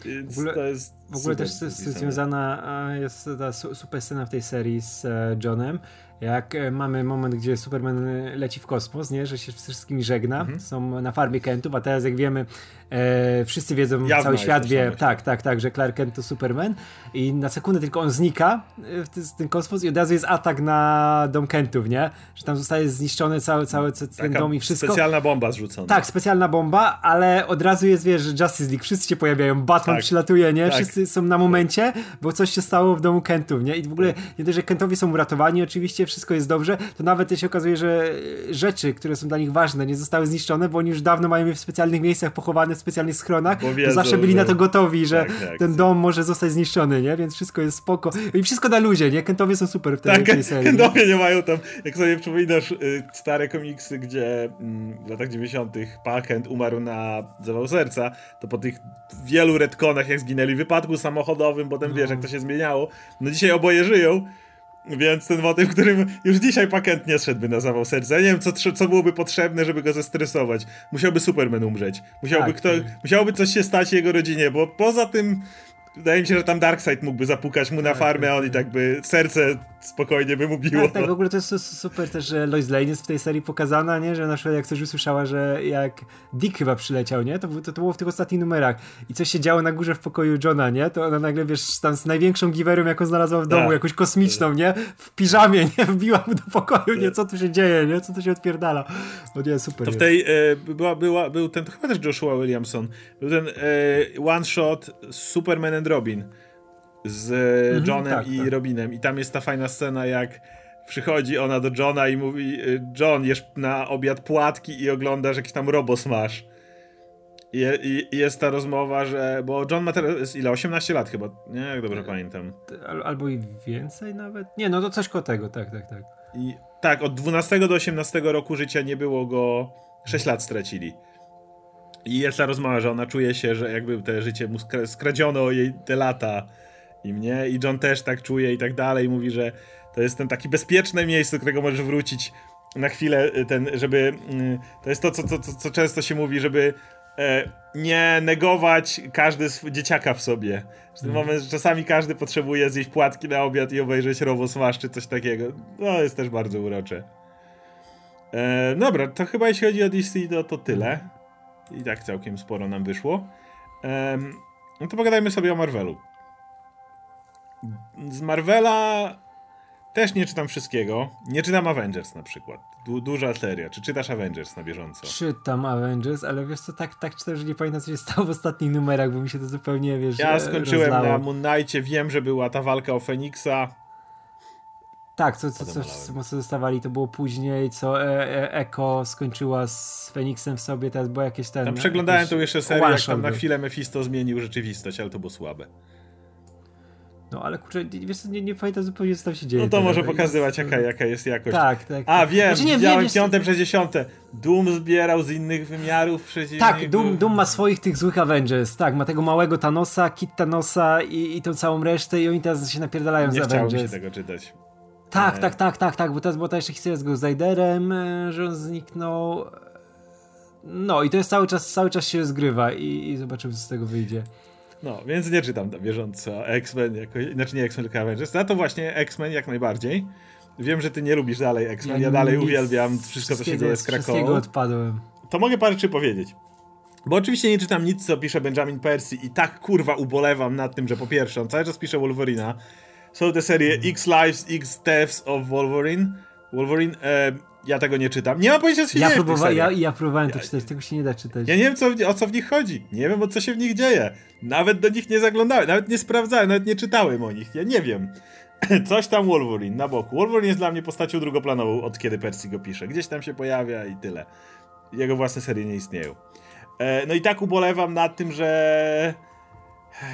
Więc w ogóle, to jest w ogóle też związana jest ta super scena w tej serii z e, Johnem, jak e, mamy moment, gdzie Superman leci w kosmos, nie? że się z wszystkimi żegna, mhm. są na farmie Kentów, a teraz jak wiemy, e, wszyscy wiedzą, Jawna cały świat wie, tak, tak, tak, że Clark Kent to Superman i na sekundę tylko on znika e, w ten kosmos i od razu jest atak na dom Kentów, nie? Że tam zostaje zniszczony cały, cały ten Taka dom i wszystko. specjalna bomba zrzucona. Tak, specjalna bomba, ale od razu jest, wiesz, że Justice League, wszyscy się pojawiają, Batman tak. przylatuje, nie? Tak. Wszyscy są na momencie, bo coś się stało w domu Kentów, nie? I w ogóle nie dość, że Kentowie są uratowani oczywiście, wszystko jest dobrze, to nawet się okazuje, że rzeczy, które są dla nich ważne, nie zostały zniszczone, bo oni już dawno mają je w specjalnych miejscach pochowane, w specjalnych schronach, wiedzą, to zawsze byli że... na to gotowi, że tak, tak, ten dom może zostać zniszczony, nie? Więc wszystko jest spoko. I wszystko na luzie, nie? Kentowie są super w tej, tak, serii. Kentowie nie mają tam, jak sobie przypominasz y, stare komiksy, gdzie mm, w latach 90 Pa Kent umarł na zawał serca, to po tych wielu retkonach, jak zginęli w wypadku samochodowym, potem no. wiesz, jak to się zmieniało, no dzisiaj oboje żyją, więc ten motyw, którym już dzisiaj Pakent nie szedłby na zawał serca. Ja nie wiem, co, co byłoby potrzebne, żeby go zestresować. Musiałby Superman umrzeć. Musiałby, tak, kto, tak. musiałoby coś się stać jego rodzinie, bo poza tym Wydaje mi się, że tam Darkseid mógłby zapukać mu na tak, farmę, a on i tak by serce spokojnie by mu biło. Tak, tak, w ogóle to jest super też, że Lois Lane jest w tej serii pokazana, nie? Że na przykład jak coś usłyszała, że jak Dick chyba przyleciał, nie? To, to, to było w tych ostatnich numerach i coś się działo na górze w pokoju Johna, nie? To ona nagle, wiesz, tam z największą giwerą, jaką znalazła w domu, tak. jakąś kosmiczną, nie? W piżamie, nie? Wbiła mu do pokoju, nie? Co tu się dzieje, nie? Co tu się odpierdala? No nie, super. To w tej, e, była, była, był ten, to chyba też Joshua Williamson, był ten e, one shot Superman and Robin z mhm, Johnem tak, i tak. Robinem. I tam jest ta fajna scena, jak przychodzi ona do Johna i mówi: y, John, jesz na obiad płatki i oglądasz jakiś tam robos masz. I, i, jest ta rozmowa, że. Bo John ma teraz ile? 18 lat chyba, nie? Jak dobrze pamiętam. Albo i więcej nawet? Nie, no to coś koło tego, tak, tak, tak. I, tak, od 12 do 18 roku życia nie było go. 6 lat stracili. I jest ta rozmowa, że ona czuje się, że jakby te życie mu skradziono jej te lata i mnie, i John też tak czuje i tak dalej. Mówi, że to jest ten taki bezpieczne miejsce, do którego możesz wrócić na chwilę, y, ten, żeby. Y, to jest to, co, co, co często się mówi, żeby e, nie negować każdy dzieciaka w sobie. W tym mm. moment, że czasami każdy potrzebuje zjeść płatki na obiad i obejrzeć Robo Smash czy coś takiego. No, jest też bardzo urocze. E, dobra, to chyba jeśli chodzi o DC, to, to tyle. I tak całkiem sporo nam wyszło. E, no to pogadajmy sobie o Marvelu. Z Marvela też nie czytam wszystkiego. Nie czytam Avengers na przykład. Du duża seria. Czy czytasz Avengers na bieżąco? Czytam Avengers, ale wiesz co, tak, tak czytam, że nie pamiętam co się stało w ostatnich numerach, bo mi się to zupełnie, wiesz, Ja skończyłem rozlało. na Moon Knightie, wiem, że była ta walka o Feniksa. Tak, co, co, co wszyscy mocno dostawali, to było później, co e, e, Eko skończyła z Feniksem w sobie, teraz było jakieś ten... Tam przeglądałem tą jeszcze serię, jak tam na chwilę Mephisto zmienił rzeczywistość, ale to było słabe. No ale kurczę, wiesz nie, nie pamiętam zupełnie co tam się dzieje. No to może pokazywać jaka, jaka jest jakość. Tak, tak. A wiem, znaczy, nie, widziałem wiem, piąte przez dziesiąte. Doom zbierał z innych wymiarów przez Tak, Doom, Doom ma swoich tych złych Avengers, tak, ma tego małego Thanosa, Kit Thanosa i, i tą całą resztę i oni teraz się napierdalają nie z Avengers. Nie się tego czytać. Tak, nie. tak, tak, tak, tak, bo teraz była ta jeszcze historia z Ghost że on zniknął. No i to jest cały czas, cały czas się zgrywa i, i zobaczymy co z tego wyjdzie. No, więc nie czytam na bieżąco X-Men, jako, znaczy nie X-Men, tylko Avengers. Za to właśnie X-Men jak najbardziej. Wiem, że ty nie lubisz dalej X-Men, ja, ja dalej uwielbiam wszystko, co się dzieje z Krakową. odpadłem. To mogę parę rzeczy powiedzieć. Bo oczywiście nie czytam nic, co pisze Benjamin Percy i tak kurwa ubolewam nad tym, że po pierwsze, on cały czas pisze Wolverina. Są te serie X Lives, X Deaths of Wolverine. Wolverine, e, ja tego nie czytam. Nie mam pojęcia, co się ja dzieje próbowa- ja, ja próbowałem to czytać, tego się nie da czytać. Ja nie wiem, co, o co w nich chodzi. Nie wiem, o co się w nich dzieje. Nawet do nich nie zaglądałem, nawet nie sprawdzałem, nawet nie czytałem o nich. Ja nie wiem. Coś tam Wolverine na boku. Wolverine jest dla mnie postacią drugoplanową, od kiedy Percy go pisze. Gdzieś tam się pojawia i tyle. Jego własne serie nie istnieją. E, no i tak ubolewam nad tym, że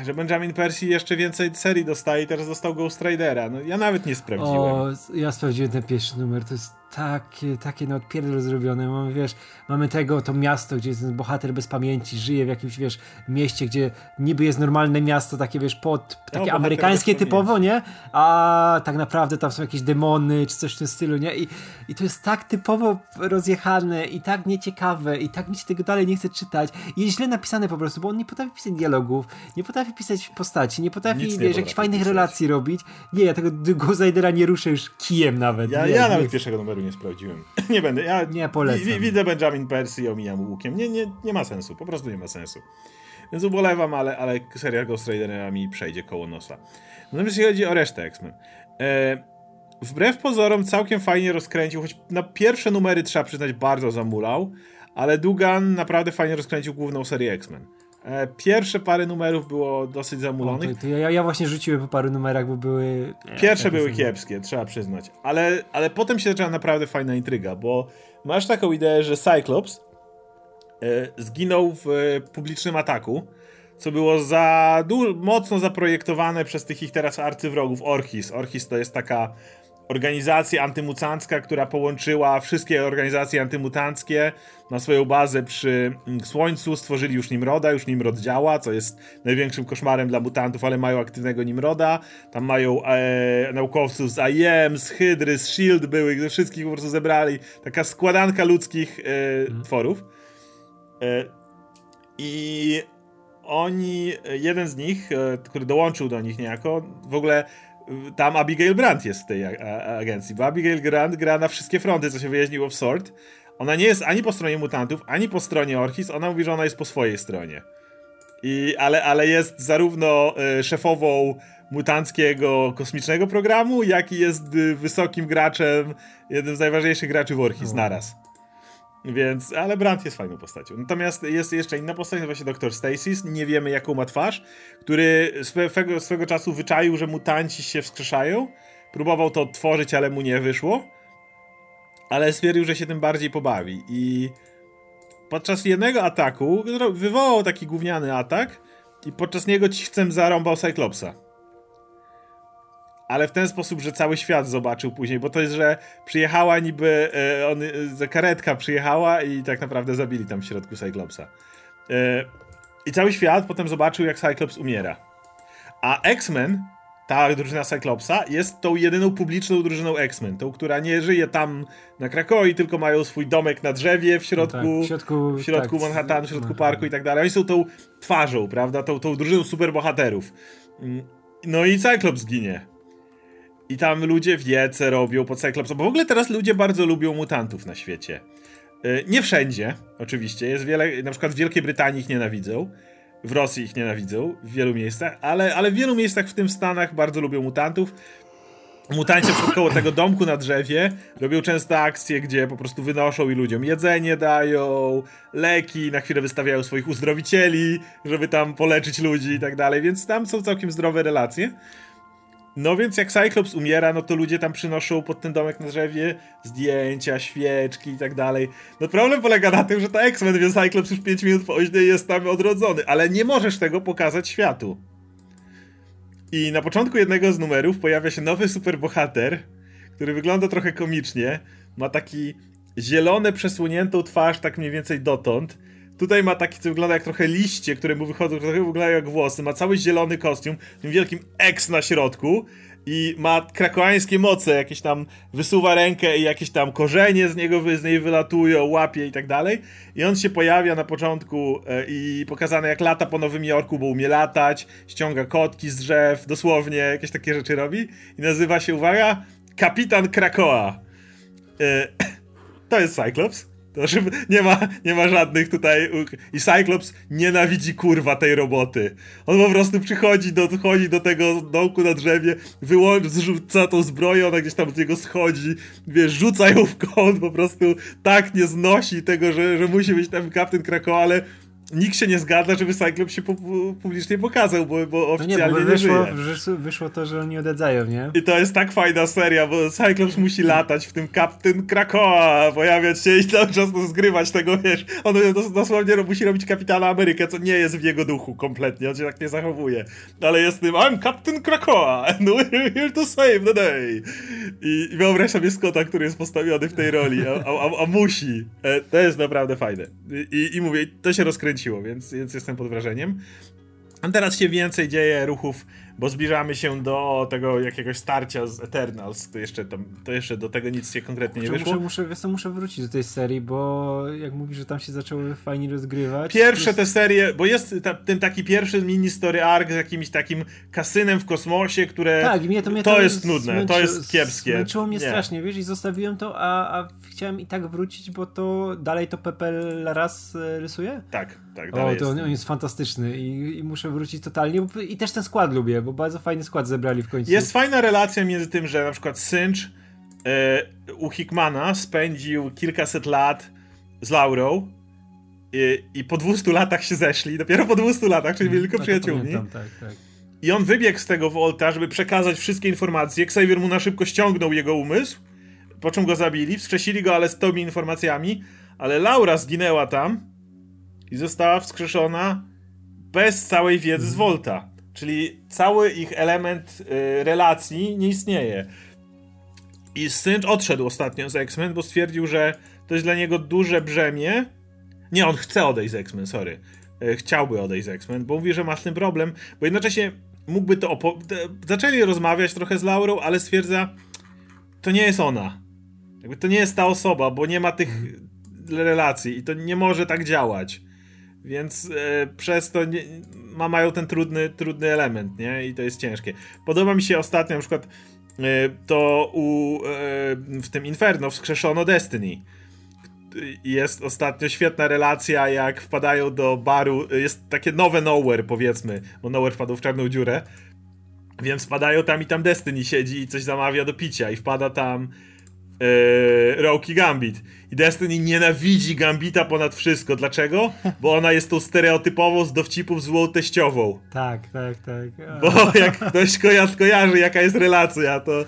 że Benjamin Percy jeszcze więcej serii dostaje i teraz dostał Ghost Ridera. No ja nawet nie sprawdziłem. O, ja sprawdziłem ten pierwszy numer, to jest takie, takie no odpierdol zrobione. Mamy, wiesz, mamy tego, to miasto, gdzie jest ten bohater bez pamięci, żyje w jakimś, wiesz, mieście, gdzie niby jest normalne miasto, takie, wiesz, pod, takie no, amerykańskie typowo, nie? A tak naprawdę tam są jakieś demony, czy coś w tym stylu, nie? I, i to jest tak typowo rozjechane i tak nieciekawe i tak mi się tego dalej nie chce czytać. I jest źle napisane po prostu, bo on nie potrafi pisać dialogów, nie potrafi pisać postaci, nie potrafi, Nic wiesz, jakichś fajnych pisać. relacji robić. Nie, ja tego Ghost nie ruszę już kijem nawet. Ja, nie, ja nawet pierwszego numeru nie sprawdziłem. nie będę. Ja nie polecam. widzę Benjamin Percy i omijam łukiem. Nie, nie, nie ma sensu. Po prostu nie ma sensu. Więc ubolewam, ale, ale seria Ghost Ridera mi przejdzie koło nosa. Natomiast jeśli chodzi o resztę X-Men. E, wbrew pozorom całkiem fajnie rozkręcił, choć na pierwsze numery trzeba przyznać bardzo zamulał, ale Dugan naprawdę fajnie rozkręcił główną serię X-Men. E, pierwsze parę numerów było dosyć zamulonych. O, to, to ja, ja, właśnie rzuciłem po paru numerach, bo były... Pierwsze były kiepskie, trzeba przyznać. Ale, ale potem się zaczęła naprawdę fajna intryga, bo masz taką ideę, że Cyclops e, zginął w e, publicznym ataku, co było za mocno zaprojektowane przez tych ich teraz arcywrogów Orchis. Orchis to jest taka organizacja antymutancka, która połączyła wszystkie organizacje antymutanckie na swoją bazę przy mm, Słońcu, stworzyli już Nimroda, już Nimrod działa, co jest największym koszmarem dla mutantów, ale mają aktywnego Nimroda, tam mają e, naukowców z IM, z Hydry, z SHIELD były, ze wszystkich po prostu zebrali, taka składanka ludzkich e, mhm. tworów. E, I oni, jeden z nich, e, który dołączył do nich niejako, w ogóle tam Abigail Brandt jest w tej agencji, bo Abigail Brandt gra na wszystkie fronty, co się wyjaśniło w Sword. Ona nie jest ani po stronie mutantów, ani po stronie Orchis, ona mówi, że ona jest po swojej stronie. I, ale, ale jest zarówno y, szefową mutanckiego kosmicznego programu, jak i jest y, wysokim graczem, jednym z najważniejszych graczy w Orchis naraz. Więc, ale Brandt jest fajną postacią. Natomiast jest jeszcze inna postać, nazywa się Dr. Stasis. Nie wiemy, jaką ma twarz, który swego, swego czasu wyczaił, że mutanci się wskrzeszają. Próbował to tworzyć, ale mu nie wyszło. Ale stwierdził, że się tym bardziej pobawi. I podczas jednego ataku wywołał taki gówniany atak i podczas niego chcę zarąbał Cyclopsa ale w ten sposób, że cały świat zobaczył później, bo to jest, że przyjechała niby, e, on, e, karetka przyjechała i tak naprawdę zabili tam w środku Cyclopsa. E, I cały świat potem zobaczył, jak Cyclops umiera. A X-Men, ta drużyna Cyclopsa, jest tą jedyną publiczną drużyną X-Men, tą, która nie żyje tam na Krakoi, tylko mają swój domek na drzewie w środku, no tak, w środku, w środku tak, Manhattanu, w środku Manhattan. parku i tak dalej. Oni są tą twarzą, prawda, tą, tą drużyną superbohaterów. Mm, no i Cyclops zginie. I tam ludzie wiece robią po Cyclopsa, bo w ogóle teraz ludzie bardzo lubią mutantów na świecie. Y, nie wszędzie, oczywiście. Jest wiele, na przykład w Wielkiej Brytanii ich nienawidzą. W Rosji ich nienawidzą, w wielu miejscach, ale, ale w wielu miejscach, w tym w Stanach, bardzo lubią mutantów. Mutanci koło tego domku na drzewie robią często akcje, gdzie po prostu wynoszą i ludziom jedzenie dają, leki, na chwilę wystawiają swoich uzdrowicieli, żeby tam poleczyć ludzi i tak dalej, więc tam są całkiem zdrowe relacje. No więc jak Cyclops umiera, no to ludzie tam przynoszą pod ten domek na drzewie zdjęcia, świeczki i tak dalej. No problem polega na tym, że to X-Men, Cyclops już 5 minut później jest tam odrodzony, ale nie możesz tego pokazać światu. I na początku jednego z numerów pojawia się nowy superbohater, który wygląda trochę komicznie. Ma taki zielone, przesłoniętą twarz, tak mniej więcej dotąd Tutaj ma taki, co wygląda jak trochę liście, które mu wychodzą, trochę wyglądają jak włosy. Ma cały zielony kostium, tym wielkim X na środku i ma krakoańskie moce, jakieś tam wysuwa rękę i jakieś tam korzenie z niego z niej wylatują, łapie i tak dalej. I on się pojawia na początku e, i pokazane jak lata po Nowym Jorku, bo umie latać, ściąga kotki z drzew, dosłownie jakieś takie rzeczy robi i nazywa się, uwaga, Kapitan Krakoa. E, to jest Cyclops. To, że nie ma, nie ma żadnych tutaj. I Cyclops nienawidzi kurwa tej roboty. On po prostu przychodzi do, chodzi do tego dołku na drzewie, wyłącza, zrzuca tą zbroję, ona gdzieś tam z niego schodzi, wiesz, rzuca ją w kąt, po prostu tak nie znosi tego, że, że musi być tam kapten Krakow, ale nikt się nie zgadza, żeby Cyclops się pu publicznie pokazał, bo, bo oficjalnie no nie, bo wyszło, nie żyje. wyszło to, że oni odedzają, nie? I to jest tak fajna seria, bo Cyclops musi latać w tym Captain Krakoa, pojawiać się i cały czas zgrywać tego, wiesz, on dosłownie musi robić Kapitana Amerykę, co nie jest w jego duchu kompletnie, on się tak nie zachowuje. Ale jest tym, I'm Captain Krakoa and we're here to save the day. I, i wyobraź sobie Scotta, który jest postawiony w tej roli, a, a, a musi. E, to jest naprawdę fajne. I, I mówię, to się rozkręci kręciło, więc, więc jestem pod wrażeniem. A teraz się więcej dzieje ruchów bo zbliżamy się do tego jakiegoś starcia z Eternals, to jeszcze, tam, to jeszcze do tego nic się konkretnie nie wyszło. Muszę, muszę, muszę wrócić do tej serii, bo jak mówisz, że tam się zaczęły fajnie rozgrywać. Pierwsze te serie, bo jest ta, ten taki pierwszy mini story arc z jakimś takim kasynem w kosmosie, które tak, mnie to, mnie to, to jest nudne, zmęczy, to jest kiepskie. Zmęczyło mnie nie. strasznie, wiesz, i zostawiłem to, a, a chciałem i tak wrócić, bo to dalej to Pepe Laras e, rysuje? Tak, tak, o, to jest. on, on jest fantastyczny i, i muszę wrócić totalnie, i też ten skład lubię, bo bardzo fajny skład zebrali w końcu. Jest fajna relacja między tym, że na przykład Synch e, u Hickmana spędził kilkaset lat z Laurą I, I, po 200 latach się zeszli, dopiero po 200 latach, czyli byli tylko No, przyjaciółmi. pamiętam, tak, tak. I on wybiegł z tego Volta, żeby przekazać wszystkie informacje. Xavier mu na szybko ściągnął jego umysł, po czym go zabili, wskrzesili go ale z tymi informacjami, ale Laura zginęła tam i została wskrzeszona bez całej wiedzy z Volta. Czyli cały ich element y, relacji nie istnieje. I Synch odszedł ostatnio z X-Men, bo stwierdził, że to jest dla niego duże brzemię. Nie, on chce odejść z X-Men, sorry. Y, Chciałby odejść z X-Men, bo mówi, że ma z tym problem, bo jednocześnie mógłby to opo- Zaczęli rozmawiać trochę z Laurą, ale stwierdza, to nie jest ona. Jakby to nie jest ta osoba, bo nie ma tych relacji i to nie może tak działać. Więc e, przez to nie, ma, mają ten trudny, trudny element, nie? I to jest ciężkie. Podoba mi się ostatnio na przykład e, to u, e, w tym Inferno wskrzeszono Destiny. Jest ostatnio świetna relacja, jak wpadają do baru. Jest takie nowe Nowhere, powiedzmy, bo Nowhere wpadł w czarną dziurę. Więc wpadają tam i tam Destiny siedzi i coś zamawia do picia i wpada tam e, Roki Gambit. I Destiny nienawidzi Gambita ponad wszystko. Dlaczego? Bo ona jest tą stereotypową z dowcipów złą teściową. Tak, tak, tak. A, Bo jak ktoś koja- kojarzy, jaka jest relacja, to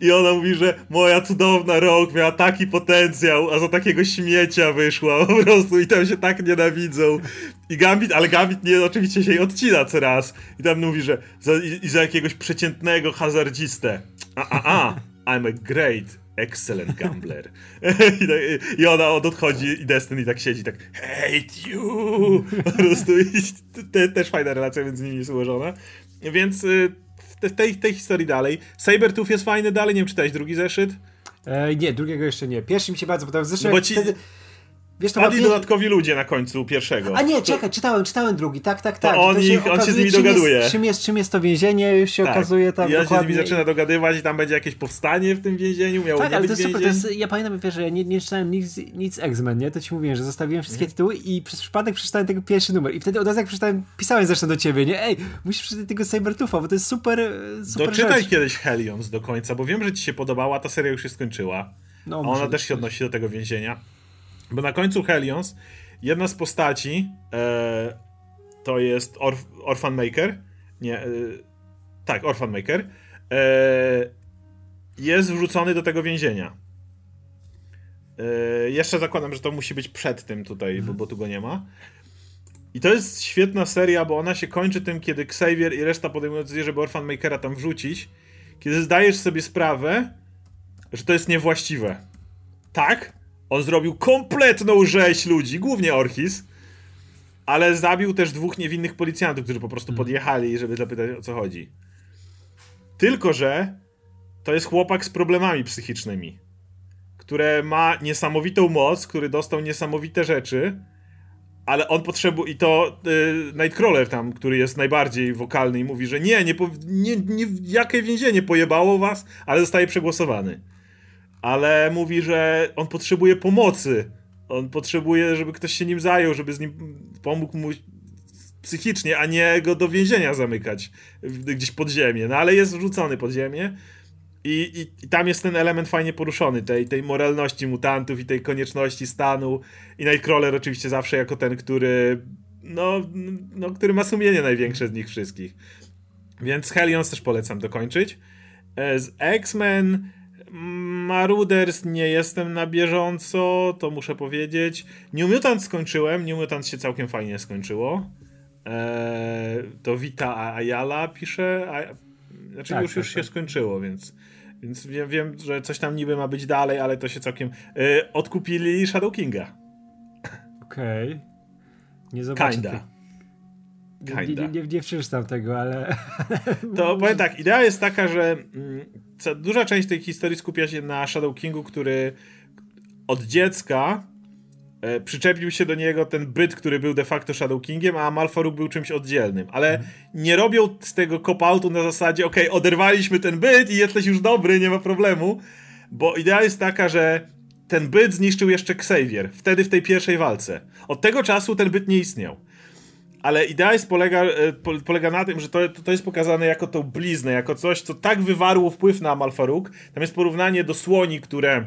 i ona mówi, że moja cudowna Rogue miała taki potencjał, a za takiego śmiecia wyszła po prostu i tam się tak nienawidzą. I Gambit, ale Gambit nie, oczywiście się jej odcina co raz. I tam mówi, że za, i, i za jakiegoś przeciętnego hazardzistę. A, a, a, I'm a great, excellent gambler. I, tak- I ona od odchodzi i Destiny tak siedzi, tak hate you! Po prostu te, też fajna relacja między nimi jest ułożona. Więc y, w te- w tej, tej historii dalej. Sabertooth jest fajny dalej, nie wiem, czytałeś drugi zeszyt? E, nie, drugiego jeszcze nie. Pierwszy mi się bardzo podobał. Zresztą No bo ci- wtedy... Wiesz, to Padli dodatkowi ludzie na końcu pierwszego. A nie, To- czekaj, czytałem, czytałem drugi, tak, tak, tak. I on to ich- on się z okazuje, nimi czym dogaduje. Jest, czym, jest, czym jest to więzienie, już się tak. okazuje tam I on się z nimi zaczyna dogadywać i tam będzie jakieś powstanie w tym więzieniu, miało Tak, nie ale być to jest super. To więzień. jest, ja pamiętam, wiesz, że ja nie, nie czytałem nic, nic X-Men, nie? To ci mówiłem, że zostawiłem wszystkie Mhm. tytuły i przez przypadek przeczytałem tego pierwszy numer. I wtedy od razu jak przeczytałem, pisałem zresztą do ciebie, nie? Ej, musisz przeczytać tego Cybertoofa, bo to jest super, super Doczytaj rzecz. kiedyś Helions do końca, bo wiem, że ci się podobała, ta seria już się skończyła. No, A ona też się odnosi do tego więzienia. Bo na końcu Helions jedna z postaci e, to jest Orf Orphan Maker. Nie, e, tak, Orphan Maker. E, jest wrzucony do tego więzienia. E, jeszcze zakładam, że to musi być przed tym tutaj, bo, bo tu go nie ma. I to jest świetna seria, bo ona się kończy tym, kiedy Xavier i reszta podejmują decyzję, żeby Orphan Makera tam wrzucić. Kiedy zdajesz sobie sprawę, że to jest niewłaściwe. Tak, on zrobił kompletną rzeź ludzi, głównie Orchis, ale zabił też dwóch niewinnych policjantów, którzy po prostu podjechali, żeby zapytać o co chodzi. Tylko, że to jest chłopak z problemami psychicznymi, które ma niesamowitą moc, który dostał niesamowite rzeczy, ale on potrzebuje. I to y, Nightcrawler tam, który jest najbardziej wokalny i mówi, że nie, nie, nie, nie, jakie więzienie pojebało was, ale zostaje przegłosowany. Ale mówi, że on potrzebuje pomocy. On potrzebuje, żeby ktoś się nim zajął, żeby z nim pomógł mu psychicznie, a nie go do więzienia zamykać gdzieś pod ziemię. No ale jest wrzucony pod ziemię. I, i, I tam jest ten element fajnie poruszony, tej, tej moralności mutantów i tej konieczności stanu. I Nightcrawler oczywiście zawsze jako ten, który no, no który ma sumienie największe z nich wszystkich. Więc Helions też polecam dokończyć. E, Z X-Men Maruders nie jestem na bieżąco, to muszę powiedzieć. New Mutant skończyłem, New Mutant się całkiem fajnie skończyło. Eee, to Vita Ayala pisze, a, znaczy Tak, już, tak, już się tak. skończyło, więc, więc wiem, wiem, że coś tam niby ma być dalej, ale to się całkiem... E, odkupili Shadow Kinga. Okej. Nie zobaczę. Kinda. tych- Nie, nie, Kinda. nie, nie przeczytam tego, ale... To powiem tak, idea jest taka, że mm, duża część tej historii skupia się na Shadow Kingu, który od dziecka e, przyczepił się do niego ten byt, który był de facto Shadow Kingiem, a Malfaruk był czymś oddzielnym. Ale nie robią z tego cop-outu na zasadzie, okej, oderwaliśmy ten byt i jesteś już dobry, nie ma problemu. Bo idea jest taka, że ten byt zniszczył jeszcze Xavier, wtedy w tej pierwszej walce. Od tego czasu ten byt nie istniał. Ale idea jest polega, e, po- polega na tym, że to, to jest pokazane jako tą bliznę, jako coś, co tak wywarło wpływ na Malfaruk. Tam jest porównanie do słoni, które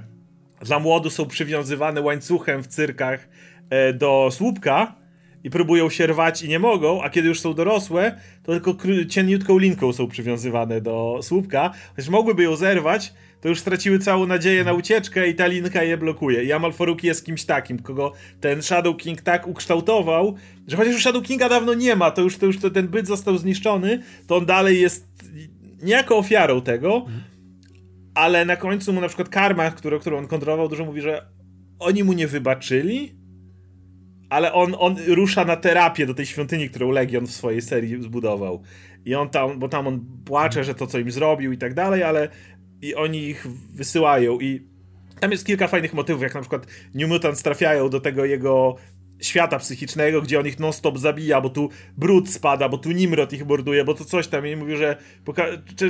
dla młodu są przywiązywane łańcuchem w cyrkach, e, do słupka i próbują się rwać i nie mogą, a kiedy już są dorosłe, to tylko cieniutką linką są przywiązywane do słupka, chociaż mogłyby ją zerwać, to już straciły całą nadzieję na ucieczkę i ta linka je blokuje. I Amal Faruki jest kimś takim, kogo ten Shadow King tak ukształtował, że chociaż już Shadow Kinga dawno nie ma, to już, to już to ten byt został zniszczony, to on dalej jest niejako ofiarą tego, ale na końcu mu na przykład karma, którą, którą on kontrolował, dużo mówi, że oni mu nie wybaczyli, ale on, on rusza na terapię do tej świątyni, którą Legion w swojej serii zbudował. I on tam, bo tam on płacze, że to co im zrobił i tak dalej, ale i oni ich wysyłają i tam jest kilka fajnych motywów, jak na przykład New Mutants trafiają do tego jego świata psychicznego, gdzie on ich non-stop zabija, bo tu brud spada, bo tu Nimrod ich morduje, bo to coś tam i mówi, że,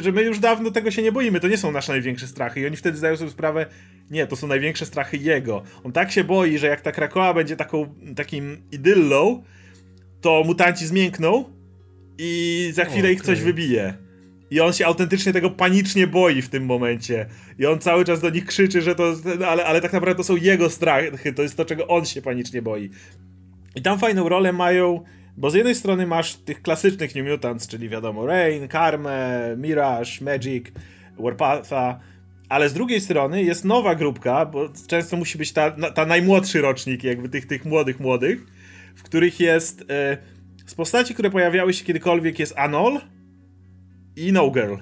że my już dawno tego się nie boimy, to nie są nasze największe strachy i oni wtedy zdają sobie sprawę, nie, to są największe strachy jego. On tak się boi, że jak ta Krakoa będzie taką, takim idyllą, to mutanci zmiękną i za chwilę okay. ich coś wybije. I on się autentycznie tego panicznie boi w tym momencie. I on cały czas do nich krzyczy, że to. Ale, ale tak naprawdę to są jego strachy, to jest to, czego on się panicznie boi. I tam fajną rolę mają. Bo z jednej strony masz tych klasycznych New Mutants, czyli wiadomo, Rain, Karmę, Mirage, Magic, Warpatha, ale z drugiej strony jest nowa grupka, bo często musi być ta, ta najmłodszy rocznik, jakby tych, tych młodych, młodych, w których jest. E, z postaci, które pojawiały się kiedykolwiek, jest Anol, i No Girl.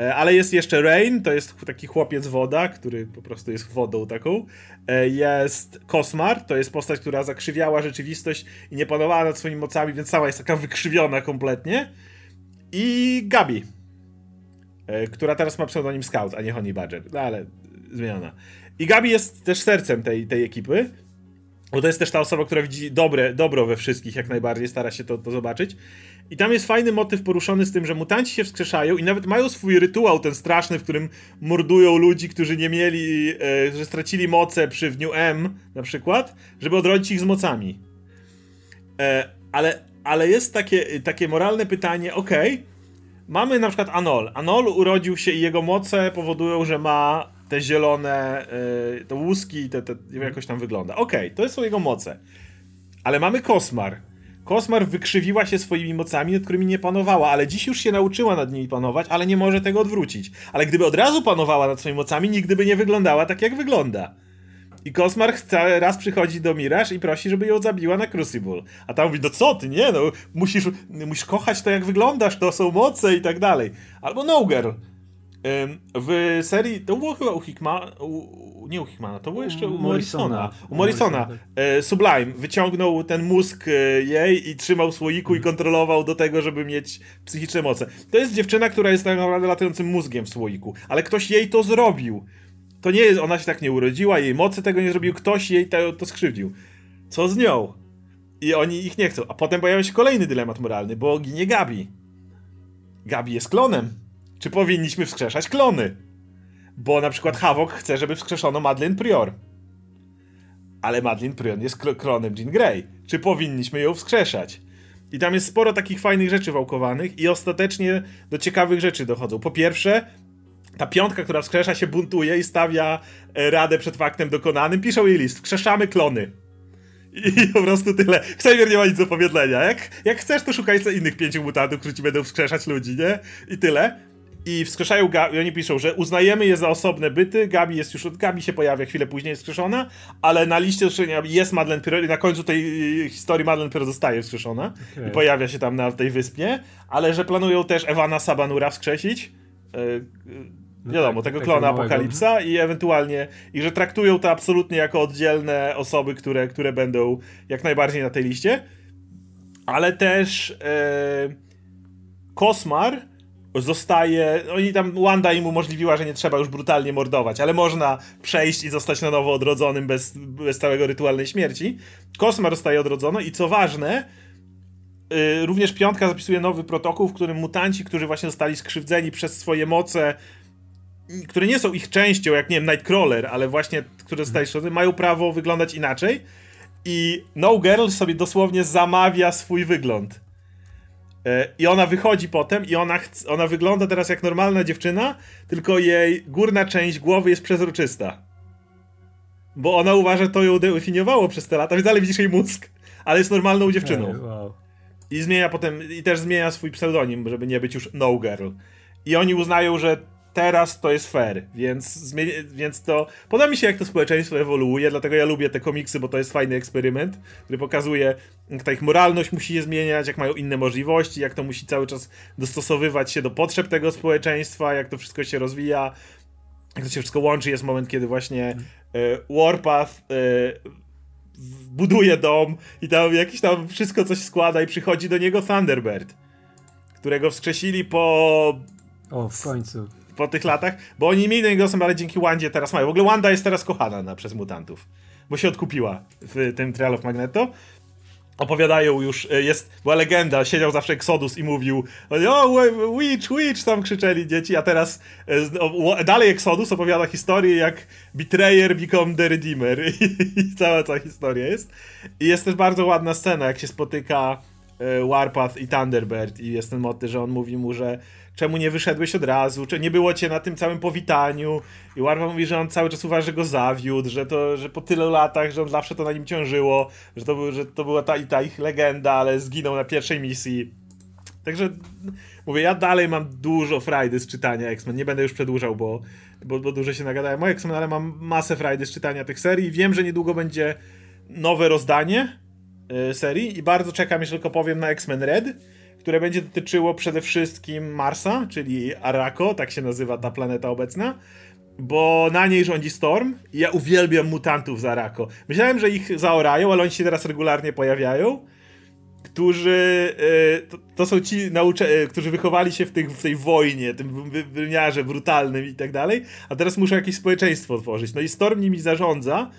E, ale jest jeszcze Rain, to jest taki chłopiec woda, który po prostu jest wodą taką. E, jest Kosmar, to jest postać, która zakrzywiała rzeczywistość i nie panowała nad swoimi mocami, więc cała jest taka wykrzywiona kompletnie. I Gabi, e, która teraz ma pseudonim Scout, a nie Honey Badger, no ale zmieniona. I Gabi jest też sercem tej, tej ekipy. Bo to jest też ta osoba, która widzi dobre, dobro we wszystkich, jak najbardziej, stara się to, to zobaczyć. I tam jest fajny motyw poruszony z tym, że mutanci się wskrzeszają i nawet mają swój rytuał, ten straszny, w którym mordują ludzi, którzy nie mieli, e, że stracili moce przy w New M na przykład, żeby odrodzić ich z mocami. E, ale, ale jest takie, takie moralne pytanie, okej, okay, mamy na przykład Anol. Anol urodził się i jego moce powodują, że ma te zielone, e, te łuski, te, te, jakoś tam wygląda. Okej, okay, to są jego moce. Ale mamy Kosmar, Kosmar wykrzywiła się swoimi mocami, nad którymi nie panowała, ale dziś już się nauczyła nad nimi panować, ale nie może tego odwrócić. Ale gdyby od razu panowała nad swoimi mocami, nigdy by nie wyglądała tak, jak wygląda. I Kosmar chce, raz przychodzi do Miraż i prosi, żeby ją zabiła na Crucible. A tam mówi, no co ty, nie no, musisz, musisz kochać to, jak wyglądasz, to są moce i tak dalej. Albo No Girl. W serii, to było chyba u Hickmana, nie u Hickmana, to było jeszcze u Morrisona. U Morrisona. E, Sublime wyciągnął ten mózg e, jej i trzymał w słoiku i mhm. kontrolował do tego, żeby mieć psychiczne moce. To jest dziewczyna, która jest tak naprawdę latającym mózgiem w słoiku, ale ktoś jej to zrobił. To nie jest, ona się tak nie urodziła, jej mocy tego nie zrobił, ktoś jej to, to skrzywdził. Co z nią? I oni ich nie chcą. A potem pojawia się kolejny dylemat moralny, bo ginie Gabi. Gabi jest klonem. Czy powinniśmy wskrzeszać klony? Bo na przykład Havok chce, żeby wskrzeszono Madeline Prior. Ale Madeline Prior jest klonem Jean Grey. Czy powinniśmy ją wskrzeszać? I tam jest sporo takich fajnych rzeczy wałkowanych i ostatecznie do ciekawych rzeczy dochodzą. Po pierwsze, ta piątka, która wskrzesza się buntuje i stawia e, radę przed faktem dokonanym, piszą jej list. Wskrzeszamy klony. I po prostu tyle. Xavier nie ma nic do powiedzenia. Jak, jak chcesz, to szukaj innych pięciu mutantów, którzy ci będą wskrzeszać ludzi, nie? I tyle i wskrzeszają Gabi, oni piszą, że uznajemy je za osobne byty, Gabi jest już, Gabi się pojawia chwilę później wskrzeszona, ale na liście jest Madeleine Pirot i na końcu tej y, historii Madeleine Pirot zostaje wskrzeszona okay. i pojawia się tam na tej wyspie, ale że planują też Ewana Sabanura wskrzesić, yy, no wiadomo, tak, tego klona Apokalipsa i ewentualnie, i że traktują to absolutnie jako oddzielne osoby, które, które będą jak najbardziej na tej liście, ale też yy, Kosmar zostaje. Oni tam. Wanda im umożliwiła, że nie trzeba już brutalnie mordować, ale można przejść i zostać na nowo odrodzonym bez, bez całego rytualnej śmierci. Kosmar zostaje odrodzony i co ważne. Yy, również piątka zapisuje nowy protokół, w którym mutanci, którzy właśnie zostali skrzywdzeni przez swoje moce, które nie są ich częścią, jak nie wiem, Nightcrawler, ale właśnie, które zostali skrzywdzeni, mają prawo wyglądać inaczej. I No Girl sobie dosłownie zamawia swój wygląd. I ona wychodzi potem i ona, ona wygląda teraz jak normalna dziewczyna, tylko jej górna część głowy jest przezroczysta. Bo ona uważa, że to ją definiowało przez te lata, więc dalej widzisz jej mózg. Ale jest normalną dziewczyną. I zmienia potem, i też zmienia swój pseudonim, żeby nie być już No Girl. I oni uznają, że teraz to jest fair, więc, więc to. Podoba mi się, jak to społeczeństwo ewoluuje, dlatego ja lubię te komiksy, bo to jest fajny eksperyment, który pokazuje, jak ta ich moralność musi się zmieniać, jak mają inne możliwości, jak to musi cały czas dostosowywać się do potrzeb tego społeczeństwa, jak to wszystko się rozwija, jak to się wszystko łączy. Jest moment, kiedy właśnie e, Warpath. E, buduje dom i tam jakieś tam wszystko coś składa i przychodzi do niego Thunderbird, którego wskrzesili po O, w końcu. Po tych latach, bo oni mieli dostęp, ale dzięki Wandzie teraz mają. W ogóle Wanda jest teraz kochana na, przez mutantów, bo się odkupiła w tym Trial of Magneto. Opowiadają już, e, jest, była legenda, siedział zawsze Exodus i mówił o, witch, witch, tam krzyczeli dzieci, a teraz e, dalej Exodus opowiada historię jak Betrayer become the Redeemer i, i cała ta historia jest. I jest też bardzo ładna scena, jak się spotyka e, Warpath i Thunderbird i jest ten motyw, że on mówi mu, że czemu nie wyszedłeś od razu, czy nie było cię na tym całym powitaniu i Warpath mówi, że on cały czas uważa, że go zawiódł, że to, że po tylu latach, że on zawsze to na nim ciążyło, że to, że to była ta ta ich legenda, ale zginął na pierwszej misji. Także mówię, ja dalej mam dużo frajdy z czytania X-Men. Nie będę już przedłużał, bo, bo, bo dużo się nagadałem o X-Men, ale mam masę frajdy z czytania tych serii wiem, że niedługo będzie nowe rozdanie y, serii i bardzo czekam, jeszcze tylko powiem, na X-Men Red, które będzie dotyczyło przede wszystkim Marsa, czyli Arako, tak się nazywa ta planeta obecna, bo na niej rządzi Storm i ja uwielbiam mutantów z Arako. Myślałem, że ich zaorają, ale oni się teraz regularnie pojawiają którzy y, to, to są ci naucze, y, którzy wychowali się w, tych, w tej wojnie, tym wy- wymiarze brutalnym i tak dalej, a teraz muszą jakieś społeczeństwo tworzyć. No i Storm nimi zarządza,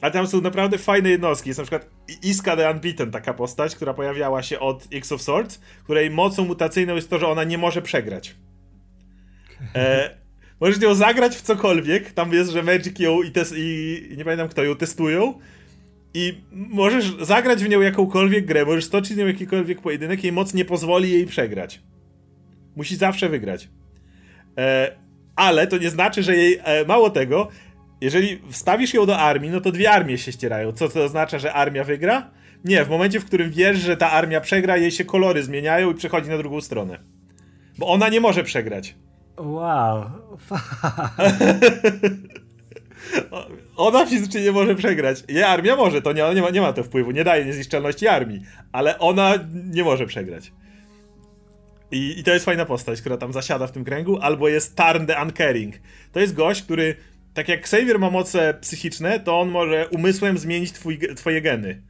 a tam są naprawdę fajne jednostki. Jest na przykład Iska the Unbeaten, taka postać, która pojawiała się od X of Swords, której mocą mutacyjną jest to, że ona nie może przegrać. E, możesz ją zagrać w cokolwiek, tam jest, że Magic ją i, tes- i, nie pamiętam kto ją testują, i możesz zagrać w nią jakąkolwiek grę, możesz stoczyć nią jakikolwiek pojedynek, jej moc nie pozwoli jej przegrać. Musi zawsze wygrać. E, ale to nie znaczy, że jej. E, mało tego, jeżeli wstawisz ją do armii, no to dwie armie się ścierają. Co to oznacza, że armia wygra? Nie, w momencie, w którym wiesz, że ta armia przegra, jej się kolory zmieniają i przechodzi na drugą stronę. Bo ona nie może przegrać. Wow. Ona fizycznie nie może przegrać. Nie, armia może, to nie, nie ma, nie ma to wpływu, nie daje niezniszczalności armii, ale ona nie może przegrać. I, I to jest fajna postać, która tam zasiada w tym kręgu, albo jest Tarn the Uncaring. To jest gość, który, tak jak Xavier ma moce psychiczne, to on może umysłem zmienić twój, twoje geny.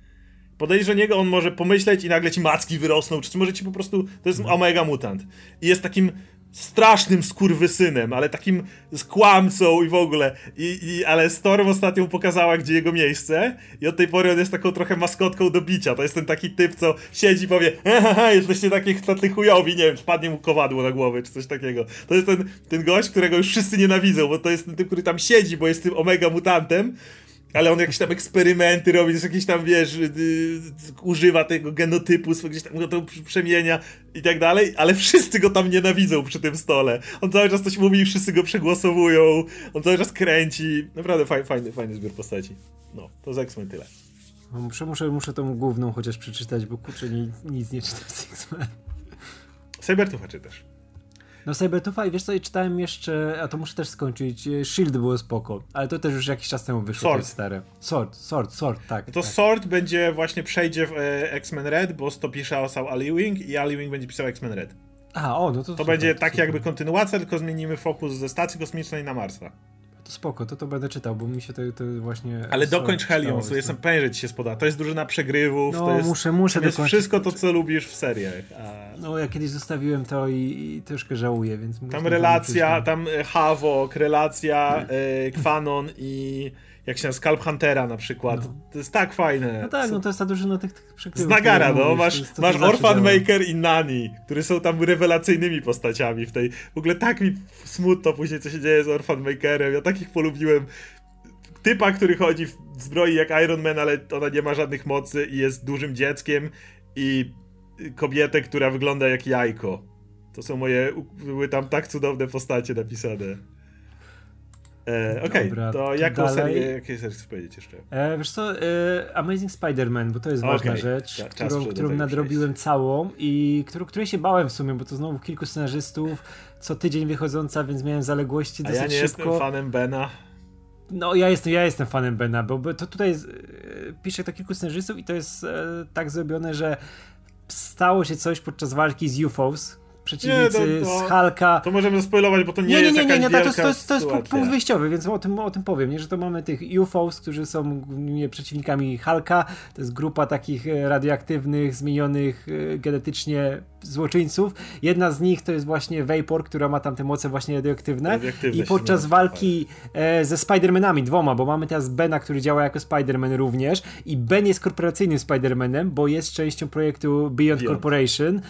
Podejdź do niego, on może pomyśleć i nagle ci macki wyrosną, czy może ci po prostu, to jest omega mutant. I jest takim strasznym skurwysynem, ale takim skłamcą i w ogóle. I, i, ale Storm ostatnio pokazała, gdzie jego miejsce i od tej pory on jest taką trochę maskotką do bicia. To jest ten taki typ, co siedzi i powie haha, jesteście takie tacy chujowi, nie wiem, wpadnie mu kowadło na głowę, czy coś takiego. To jest ten, ten gość, którego już wszyscy nienawidzą, bo to jest ten typ, który tam siedzi, bo jest tym omega mutantem, ale on jakieś tam eksperymenty robi, jakieś tam, wiesz, yy, używa tego genotypu, gdzieś tam go to przemienia i tak dalej, ale wszyscy go tam nienawidzą przy tym stole. On cały czas coś mówi i wszyscy go przegłosowują, on cały czas kręci. Naprawdę fajny, fajny, fajny zbiór postaci. No, to z X-Men tyle. No, Muszę, muszę, muszę tą główną chociaż przeczytać, bo kurczę, nic, nic nie czytam z X-Men. Cybertucha czy też. No Cybertufa i wiesz co, i czytałem jeszcze, a to muszę też skończyć, e, Shield było spoko, ale to też już jakiś czas temu wyszło, Sword. stare. Sword, Sword, Sword, tak. No to tak. Sword będzie właśnie przejdzie w e, X-Men Red, bo to pisał Ali Wing i Ali Wing będzie pisał X-Men Red. A, o, no to To super, będzie tak super. jakby kontynuacja, tylko zmienimy fokus ze stacji kosmicznej na Marsa. To spoko, to to będę czytał, bo mi się to, to właśnie... Ale dokończ Helion, jest jestem pewien, że ci się spoda. To jest drużyna przegrywów, No, to jest, muszę, muszę to jest dokończyć. wszystko to, co lubisz w seriach. A No, ja kiedyś zostawiłem to i, i troszkę żałuję, więc... tam relacja, tam e, Havok, relacja e, Kwanon i jak się Scalp Huntera na przykład. No. To jest tak fajne. No tak, no to jest ta drużyna tych, tych Z przekrywów. Nagara, które no, mówisz, masz, to masz Orphan. Maker i Nani, które są tam rewelacyjnymi postaciami w tej... W ogóle tak mi smutno później, co się dzieje z Orphan Makerem, ja takich polubiłem. Typa, który chodzi w zbroi jak Iron Man, ale ona nie ma żadnych mocy i jest dużym dzieckiem i kobietę, która wygląda jak jajko. To są moje... Były tam tak cudowne postacie napisane. E, Okej, okay, to jaką dalej... serię, jakie serię chcesz powiedzieć jeszcze? E, wiesz co, e, Amazing Spider-Man, bo to jest okay. ważna rzecz, którą, którą nadrobiłem przejść. całą i którą, której się bałem w sumie, bo to znowu kilku scenarzystów, co tydzień wychodząca, więc miałem zaległości dosyć szybko. Ja nie szybko. jestem fanem Bena. No, ja jestem, ja jestem fanem Bena, bo to tutaj jest, pisze to kilku scenarzystów i to jest e, tak zrobione, że stało się coś podczas walki z UFOs, przeciwnicy nie, to, to, z Halka. To możemy spoilować, bo to nie, nie, nie jest nie, nie, nie, to, jest, to, jest, to jest punkt wyjściowy, więc o tym, o tym powiem, nie? że to mamy tych UFOs, którzy są nie, przeciwnikami Halka, to jest grupa takich e, radioaktywnych, zmienionych e, genetycznie złoczyńców. Jedna z nich to jest właśnie Vapor, która ma tam te moce właśnie radioaktywne. radioaktywne I podczas walki e, ze Spider-Manami, dwoma, bo mamy teraz Bena, który działa jako Spider-Man również i Ben jest korporacyjnym Spider-Manem, bo jest częścią projektu Beyond, Beyond. Corporation,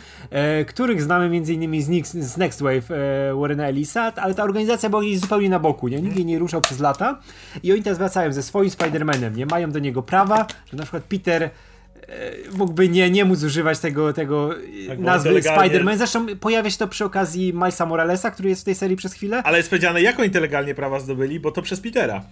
których znamy między innymi z, Nix, z Next Wave e, Warrena Ellisa, ale ta organizacja była gdzieś zupełnie na boku, nie? Nikt jej nie ruszał przez lata i oni teraz wracają ze swoim Spider-Manem, nie? Mają do niego prawa, że na przykład Peter E, mógłby nie, nie móc używać tego, tego tak, nazwy Spider-Man. Zresztą pojawia się to przy okazji Milesa Moralesa, który jest w tej serii przez chwilę. Ale jest powiedziane, jak oni te legalnie prawa zdobyli, bo to przez Petera.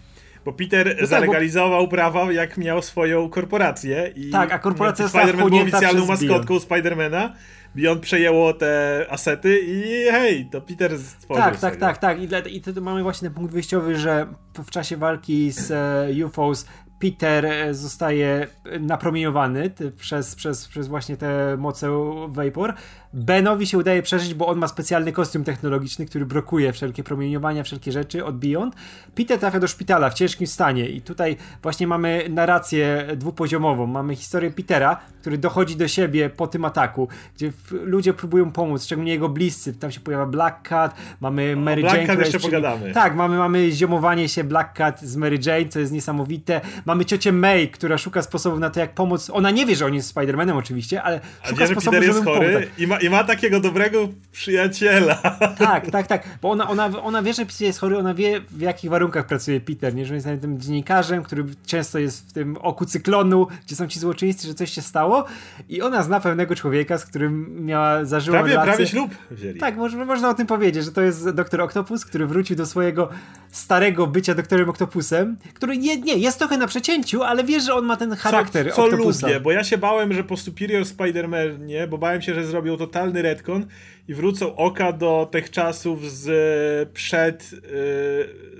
Bo Peter no zalegalizował tak, bo... prawa, jak miał swoją korporację. I tak, a korporacja Spider-Man był oficjalną maskotką Spidermana. Beyond przejęło te asety i hej, to Peter stworzył Tak, tak, tak, tak. I, i wtedy mamy właśnie ten punkt wyjściowy, że w czasie walki z e, UFOs Peter e, zostaje napromieniowany przez, przez, przez właśnie te moce Vapor. Benowi się udaje przeżyć, bo on ma specjalny kostium technologiczny, który blokuje wszelkie promieniowania, wszelkie rzeczy od Beyond. Peter trafia do szpitala w ciężkim stanie i tutaj właśnie mamy narrację dwupoziomową. Mamy historię Petera, który dochodzi do siebie po tym ataku, gdzie ludzie próbują pomóc, szczególnie jego bliscy. Tam się pojawia Black Cat, mamy Mary Black Jane. Cat jeszcze pogadamy. Tak, mamy, mamy ziomowanie się Black Cat z Mary Jane, co jest niesamowite. Mamy ciocię May, która szuka sposobów na to, jak pomóc. Ona nie wie, że on jest Spider-Manem oczywiście, ale szuka wie, sposobu, żeby mu pomóc. I ma, I ma takiego dobrego przyjaciela. Tak, tak, tak. Bo ona, ona, ona wie, że Peter jest chory, ona wie, w jakich warunkach pracuje Peter, nie? Że jest tym dziennikarzem, który często jest w tym oku cyklonu, gdzie są ci złoczyńcy, że coś się stało i ona zna pewnego człowieka, z którym miała, zażyła prawie, relację. Prawie ślub wzięli. Tak, może, można o tym powiedzieć, że to jest doktor Octopus, który wrócił do swojego starego bycia doktorem Octopusem, który nie, nie, jest trochę na przecięciu, ale wiesz, że on ma ten charakter co, co Octopusa. lubię, bo ja się bałem, że po Superior Spider-Manie, bo bałem się, że zrobią totalny retcon i wrócą oka do tych czasów z przed, yy,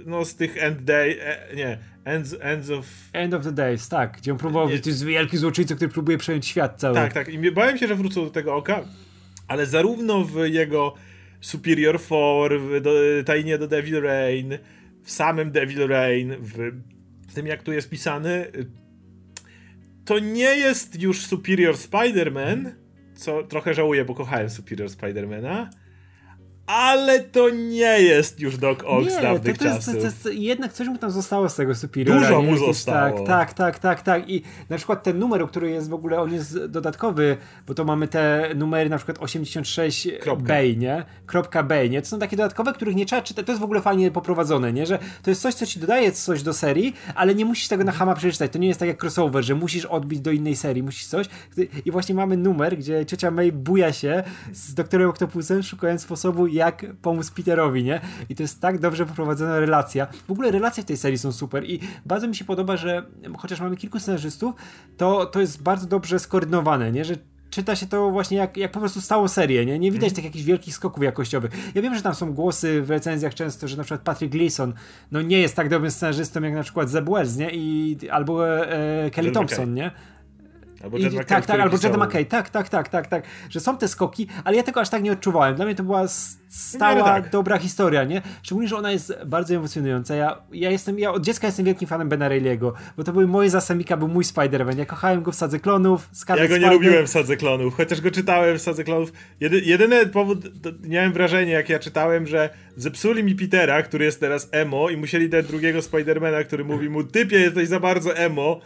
no z tych end day, e, nie, Ends, ends of... End of the Days, tak, gdzie on próbował, to jest wielki złoczyńca, który próbuje przejąć świat cały. Tak, tak, i bałem się, że wrócą do tego oka, ale zarówno w jego Superior 4, w do, Tainie do Devil Rain, w samym Devil Rain, w tym jak tu jest pisany, to nie jest już Superior Spider-Man, co trochę żałuję, bo kochałem Superior Spider-Mana, ale to nie jest już Doc Ock z dawnych to, to czasów. Jest, to jest, jednak coś mu tam zostało z tego Superiora. Dużo mu zostało. Tak, tak, tak, tak, tak. I na przykład ten numer, który jest w ogóle, on jest dodatkowy, bo to mamy te numery na przykład 86 Bay, nie? Kropka Bay, nie? To są takie dodatkowe, których nie trzeba czytać. To jest w ogóle fajnie poprowadzone, nie? Że to jest coś, co ci dodaje coś do serii, ale nie musisz tego na hama przeczytać. To nie jest tak jak crossover, że musisz odbić do innej serii, musisz coś. I właśnie mamy numer, gdzie ciocia May buja się z doktorem Octopusem, szukając sposobu, jak pomóc Peterowi, nie? I to jest tak dobrze poprowadzona relacja. W ogóle relacje w tej serii są super i bardzo mi się podoba, że chociaż mamy kilku scenarzystów, to, to jest bardzo dobrze skoordynowane, nie? Że czyta się to właśnie jak, jak po prostu stałą serię, nie? Nie widać mm. tych jakichś wielkich skoków jakościowych. Ja wiem, że tam są głosy w recenzjach często, że na przykład Patrick Gleason no nie jest tak dobrym scenarzystą jak na przykład Zeb Wells, nie? I, albo e, Kelly Thompson, nie? Albo Jet McKay, tak, tak, albo Jet McKay, tak, tak, tak, tak, tak, że są te skoki, ale ja tego aż tak nie odczuwałem. Dla mnie to była stała, tak. dobra historia, nie? Szczególnie, że ona jest bardzo emocjonująca. Ja, ja jestem, ja od dziecka jestem wielkim fanem Bena Reilly'ego, bo to były moje zasemika, był mój Spider-Man. Ja kochałem go w Sadze Klonów, Ja go nie Spider lubiłem w Sadze Klonów, chociaż go czytałem w Sadze Klonów. Jedy, jedyny powód, miałem wrażenie, jak ja czytałem, że zepsuli mi Petera, który jest teraz emo i musieli dać drugiego Spidermana, który mówi mu, typie, jesteś za bardzo emo,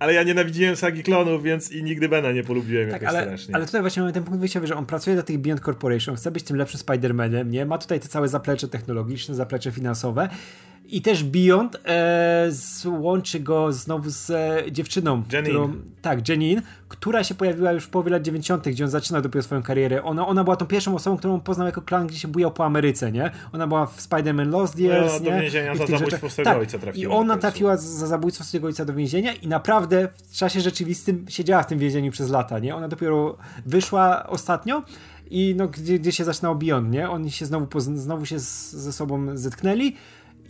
ale ja nienawidziłem sagi klonów, więc i nigdy Bena nie polubiłem tak, jakoś ale, strasznie. Ale tutaj właśnie mamy ten punkt wyjściowy, że on pracuje dla tych Beyond Corporation, chce być tym lepszym Spider-Manem, nie? Ma tutaj te całe zaplecze technologiczne, zaplecze finansowe I też Beyond e, złączy go znowu z e, dziewczyną. Janine. Którą, tak, Janine, która się pojawiła już w połowie lat 90., gdzie on zaczyna dopiero swoją karierę. Ona, ona była tą pierwszą osobą, którą poznał jako klan, gdzie się bujał po Ameryce, nie? Ona była w Spider-Man Lost Years, No, do nie? więzienia I za zabójstwo swojego tak. ojca trafiła I na ona trafiła za zabójstwo swojego ojca do więzienia i naprawdę w czasie rzeczywistym siedziała w tym więzieniu przez lata, nie? Ona dopiero wyszła ostatnio i no, gdzie, gdzie się zaczynał Beyond, nie? Oni się znowu, znowu się z, ze sobą zetknęli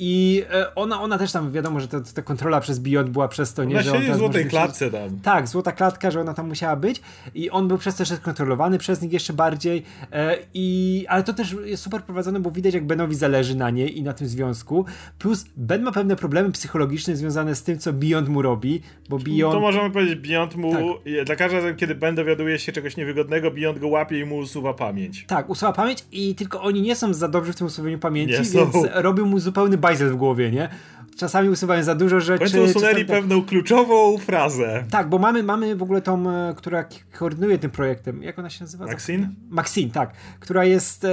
i e, ona, ona też tam, wiadomo, że ta, ta kontrola przez Beyond była przez to, nie? Ona że on w złotej klatce tam. tak, złota klatka, że ona tam musiała być i on był przez to też kontrolowany przez nich jeszcze bardziej e, i ale to też jest super prowadzone, bo widać jak Benowi zależy na niej i na tym związku, plus Ben ma pewne problemy psychologiczne związane z tym, co Beyond mu robi, bo Beyond... To możemy powiedzieć, Beyond mu, Tak. dla każdego razem, kiedy Ben dowiaduje się czegoś niewygodnego, Beyond go łapie i mu usuwa pamięć. Tak, usuwa pamięć i tylko oni nie są za dobrzy w tym usuwaniu pamięci, Nie więc są. robią mu zupełny bajzel w głowie, nie? Czasami usuwają za dużo rzeczy. końcu usunęli czasami tak- pewną kluczową frazę. Tak, bo mamy, mamy w ogóle tą, e, która koordynuje tym projektem. Jak ona się nazywa? Maxine? Maxine, tak. Która jest. E,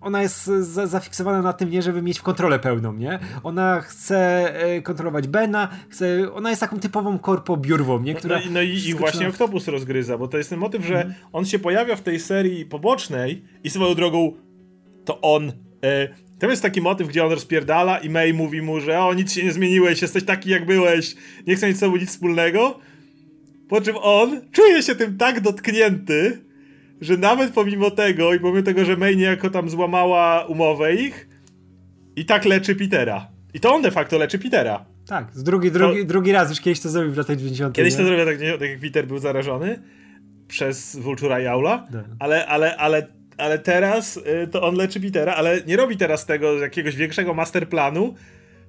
ona jest za, zafiksowana na tym, nie, żeby mieć kontrolę pełną, nie? Ona chce e, kontrolować Bena, chce, ona jest taką typową korpo biurwą, nie? Która No, i- no i, i właśnie Octopus rozgryza, bo to jest ten motyw, że Mhm. on się pojawia w tej serii pobocznej i swoją drogą to on. E, tam jest taki motyw, gdzie on rozpierdala i May mówi mu, że o, nic się nie zmieniłeś, jesteś taki jak byłeś, nie chcę mieć z sobą nic wspólnego. Po czym on czuje się tym tak dotknięty, że nawet pomimo tego i pomimo tego, że May niejako tam złamała umowę ich, i tak leczy Petera. I to on de facto leczy Petera. Tak, z drugi, drugi, drugi raz już kiedyś to zrobił w latach 90. Kiedyś nie? to zrobił tak, tak jak Peter był zarażony przez Vultura i Aula, Tak. ale, ale, ale, ale teraz y, to on leczy Petera, ale nie robi teraz tego jakiegoś większego masterplanu,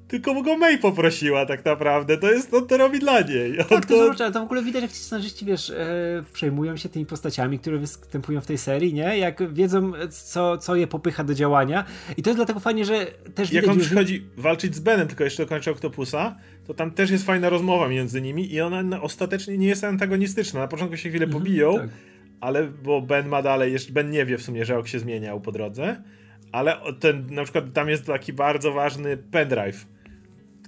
tylko go May poprosiła tak naprawdę. To jest, on to robi dla niej. On Tak, to, to, ale to w ogóle widać, jak ci scenarzyści, wiesz, e, przejmują się tymi postaciami, które występują w tej serii, nie? Jak wiedzą, co, co je popycha do działania. I to jest dlatego fajnie, że też jak on już... przychodzi walczyć z Benem, tylko jeszcze dokończy Octopusa, to tam też jest fajna rozmowa między nimi i ona ostatecznie nie jest antagonistyczna. Na początku się chwilę pobiją, tak. Ale bo Ben ma dalej, jeszcze Ben nie wie w sumie, że Ok się zmieniał po drodze, ale ten, na przykład tam jest taki bardzo ważny pendrive.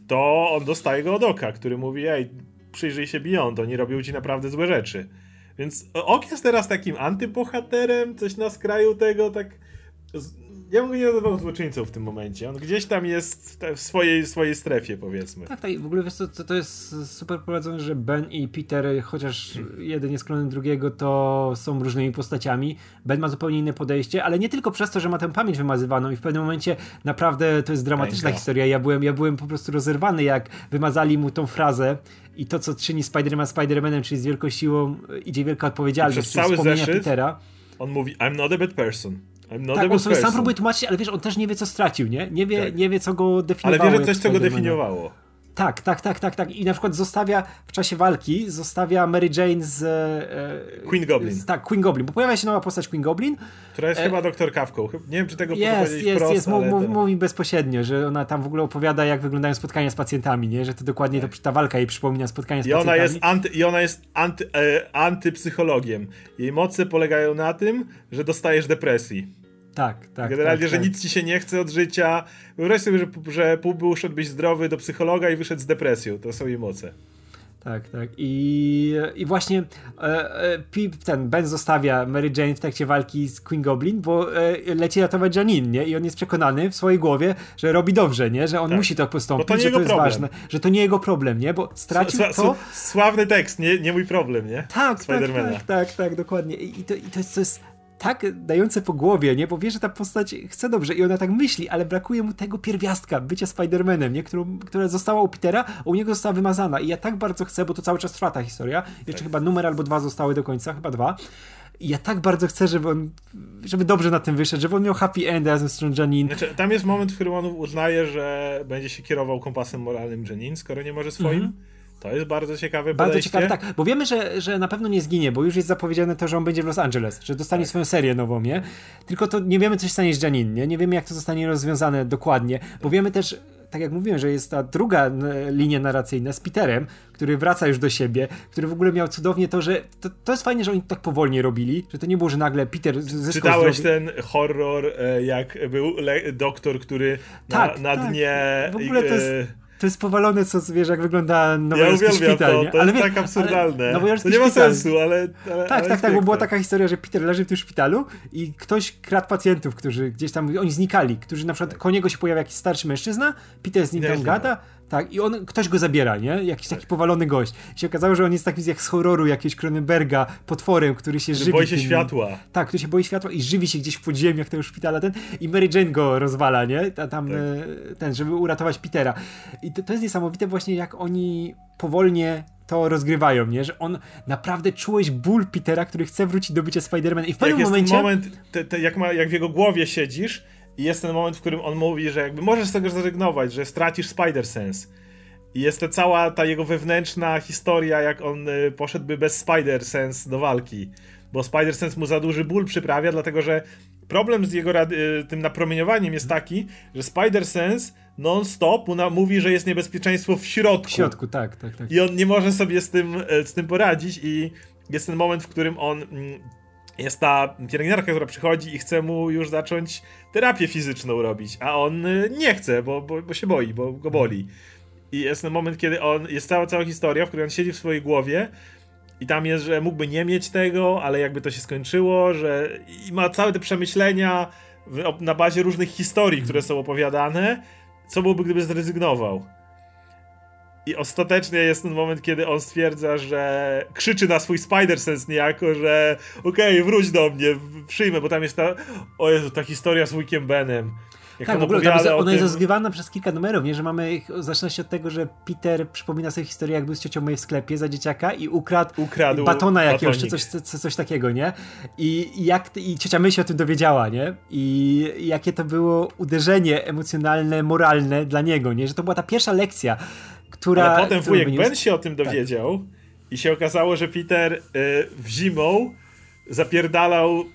To on dostaje go od Oka, który mówi, ej, przyjrzyj się Beyond, oni robią ci naprawdę złe rzeczy. Więc Ok jest teraz takim antybohaterem, coś na skraju tego, tak... Ja bym go nie nazywał złoczyńcą w tym momencie. On gdzieś tam jest w te- w swojej, swojej strefie, powiedzmy. Tak, tak, i w ogóle wiesz to, to jest super prowadzone, że Ben i Peter, chociaż jeden jest klonem drugiego, to są różnymi postaciami. Ben ma zupełnie inne podejście, ale nie tylko przez to, że ma tę pamięć wymazywaną i w pewnym momencie naprawdę to jest dramatyczna Pęka. historia. Ja byłem, ja byłem po prostu rozerwany, jak wymazali mu tą frazę i to, co czyni Spider-Man Spider-Manem, czyli z wielką siłą idzie wielka odpowiedzialność, Przez czyli cały wspomnienia zeszyt Petera. On mówi, I'm not a bad person. A Tak, on sobie sam person. próbuje tłumaczyć, ale wiesz, on też nie wie, co stracił, nie? Nie wie, Tak. nie wie co go Ale definiowało. wie, że coś, co go definiowało. Tak, tak, tak, tak, tak. I na przykład zostawia w czasie walki, zostawia Mary Jane z. E, Queen Goblin. Z, tak, Queen Goblin, bo pojawia się nowa postać Queen Goblin. Która jest E, chyba doktorkawką. Chyb- Nie wiem, czy tego Jest, jest, wprost, jest. Mów, ale mów, to- mówi bezpośrednio, że ona tam w ogóle opowiada, jak wyglądają spotkania z pacjentami, nie? Że to dokładnie to, ta walka jej przypomina spotkania z I ona pacjentami. jest, anty, i ona jest anty, e, antypsychologiem. Jej moce polegają na tym, że dostajesz depresji. Tak, tak. Generalnie, tak, że tak. nic ci się nie chce od życia. Wyobraź sobie, że, że pół był szedłbyś zdrowy do psychologa i wyszedł z depresją. To są jej moce. Tak, tak. I, i właśnie e, e, Pip, ten Ben zostawia Mary Jane w trakcie walki z Queen Goblin, bo e, leci ratować Janine, nie? I on jest przekonany w swojej głowie, że robi dobrze, nie? Że on Tak. musi tak postąpić, to nie że to jest problem. ważne, że to nie jego problem, nie? Bo stracił Sła- to... sła- Sławny tekst, nie, nie mój problem, nie? Tak, tak, tak, tak, tak, dokładnie. I to, i to, jest, to jest tak dające po głowie, nie? Bo wie, że ta postać chce dobrze i ona tak myśli, ale brakuje mu tego pierwiastka, bycia Spider-Manem, nie? Którą, która została u Petera, a u niego została wymazana. I ja tak bardzo chcę, bo to cały czas trwa ta historia. Jeszcze Tak. chyba numer albo dwa zostały do końca, chyba dwa. I ja tak bardzo chcę, żeby on, żeby dobrze na tym wyszedł, żeby on miał happy end razem z tą Janine. Znaczy, tam jest moment, w którym on uznaje, że będzie się kierował kompasem moralnym Janine, skoro nie może swoim. To jest bardzo ciekawe. Bardzo podejście. ciekawe, tak, bo wiemy, że, że na pewno nie zginie, bo już jest zapowiedziane to, że on będzie w Los Angeles, że dostanie Tak. swoją serię nową, nie? Tylko to nie wiemy, co się stanie z Janine, nie? Nie wiemy, jak to zostanie rozwiązane dokładnie, bo wiemy też, tak jak mówiłem, że jest ta druga linia narracyjna z Peterem, który wraca już do siebie, który w ogóle miał cudownie to, że to, to jest fajnie, że oni tak powolnie robili, że to nie było, że nagle Peter zyskał Czytałeś zdrowie. ten horror, e, jak był doktor, który tak, na, na tak. dnie... W ogóle to jest e, to jest powalone, co wiesz, jak wygląda nowojorski ja szpital. To, nie? to ale jest tak absurdalne. Ale to nie ma sensu, ale. ale tak, ale tak, tak, bo była taka historia, że Peter leży w tym szpitalu i ktoś kradł pacjentów, którzy gdzieś tam, oni znikali, którzy na przykład koło niego się pojawia jakiś starszy mężczyzna, Peter z nim tam gada, tak, i on, ktoś go zabiera, nie? Jakiś taki powalony gość. I się okazało, że on jest taki jak z horroru jakiegoś Cronenberga, potworem, który się żywi. boi się tym, światła. Tak, który się boi światła i żywi się gdzieś w podziemiach tego szpitala, ten, i Mary Jane go rozwala, nie? Tam, tak. E, ten, żeby uratować Petera. I to, to jest niesamowite właśnie, jak oni powolnie to rozgrywają, nie? Że on naprawdę czułeś ból Petera, który chce wrócić do bycia Spider-Man i w pewnym jak momencie... moment, te, te, jak, ma, jak w jego głowie siedzisz i jest ten moment, w którym on mówi, że jakby możesz z tego zrezygnować, że stracisz Spider-Sense. I jest to cała ta jego wewnętrzna historia, jak on y, poszedłby bez Spider-Sense do walki. Bo Spider-Sense mu za duży ból przyprawia, dlatego że problem z jego y, tym napromieniowaniem jest taki, że Spider-Sense non-stop mówi, że jest niebezpieczeństwo w środku. W środku, tak, tak, tak. I on nie może sobie z tym, y, z tym poradzić i jest ten moment, w którym on mm, jest ta pielęgniarka, która przychodzi i chce mu już zacząć terapię fizyczną robić, a on y, nie chce, bo, bo, bo się boi, bo go boli. I jest ten moment, kiedy on, jest cała, cała historia, w której on siedzi w swojej głowie i tam jest, że mógłby nie mieć tego, ale jakby to się skończyło, że i ma całe te przemyślenia na bazie różnych historii, które są opowiadane, co byłoby, gdyby zrezygnował. I ostatecznie jest ten moment, kiedy on stwierdza, że krzyczy na swój Spider-Sense niejako, że okej, okay, wróć do mnie, przyjmę, bo tam jest ta, o Jezu, ta historia z Wickiem Benem. Jak tak, w ogóle jest, ona jest rozgrywana przez kilka numerów, nie? Że mamy, zaczyna się od tego, że Peter przypomina sobie historię, jak był z ciocią May w sklepie za dzieciaka i ukradł, ukradł batona jakiegoś, czy coś, coś, coś, takiego, nie? I, jak, I ciocia May się o tym dowiedziała, nie? I jakie to było uderzenie emocjonalne, moralne dla niego, nie? Że to była ta pierwsza lekcja, która... Ale potem wujek Ben się o tym tak. dowiedział tak. i się okazało, że Peter y, w zimą zapierdalał y,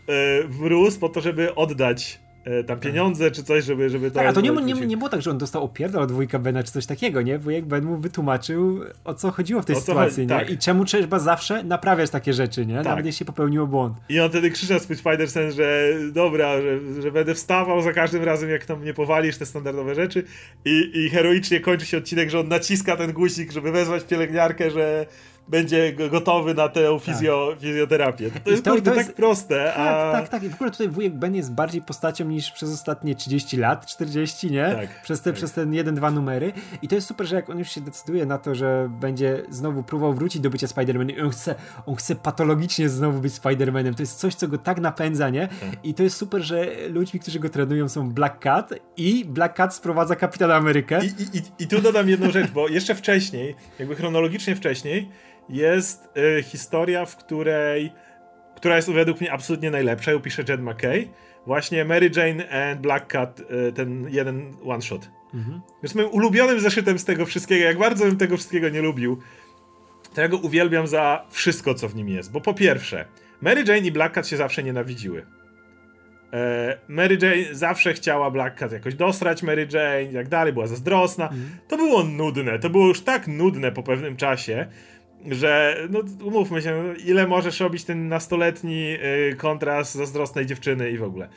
w mróz po to, żeby oddać tam pieniądze czy coś, żeby, żeby to... Tak, a to nie, nie, nie było tak, że on dostał opierdol od wujka Bena czy coś takiego, nie? Wujek Ben mu wytłumaczył, o co chodziło w tej sytuacji, nie? Tak. I czemu trzeba zawsze naprawiać takie rzeczy, nie? Tak. Nawet jeśli popełniło błąd. I on wtedy krzyczał swój Spider-Sense, że dobra, że, że będę wstawał za każdym razem, jak tam nie powalisz te standardowe rzeczy i, i heroicznie kończy się odcinek, że on naciska ten guzik, żeby wezwać pielęgniarkę, że będzie gotowy na tę fizjo, tak. fizjoterapię. To jest, to, to jest tak proste. Tak, a... tak, tak. I w ogóle tutaj wujek Ben jest bardziej postacią niż przez ostatnie 30 lat, 40, nie? Tak, przez, te, tak. przez ten jeden, dwa numery. I to jest super, że jak on już się decyduje na to, że będzie znowu próbował wrócić do bycia Spider-Manem i on chce, on chce patologicznie znowu być Spider-Manem. To jest coś, co go tak napędza, nie? Tak. I to jest super, że ludźmi, którzy go trenują są Black Cat i Black Cat sprowadza Kapitana Amerykę. I, i, i, i tu dodam jedną rzecz, bo jeszcze wcześniej, jakby chronologicznie wcześniej, jest y, historia, w której która jest według mnie absolutnie najlepsza, ją pisze Jed McKay. Właśnie Mary Jane and Black Cat, y, ten jeden one shot. Mhm. Jest moim ulubionym zeszytem z tego wszystkiego. Jak bardzo bym tego wszystkiego nie lubił, to ja go uwielbiam za wszystko, co w nim jest. Bo po pierwsze, Mary Jane i Black Cat się zawsze nienawidziły. E, Mary Jane zawsze chciała Black Cat jakoś dostrać Mary Jane i tak dalej, była zazdrosna. Mhm. To było nudne, to było już tak nudne po pewnym czasie, że, no umówmy się, ile możesz robić ten nastoletni y, kontrast zazdrosnej dziewczyny i w ogóle.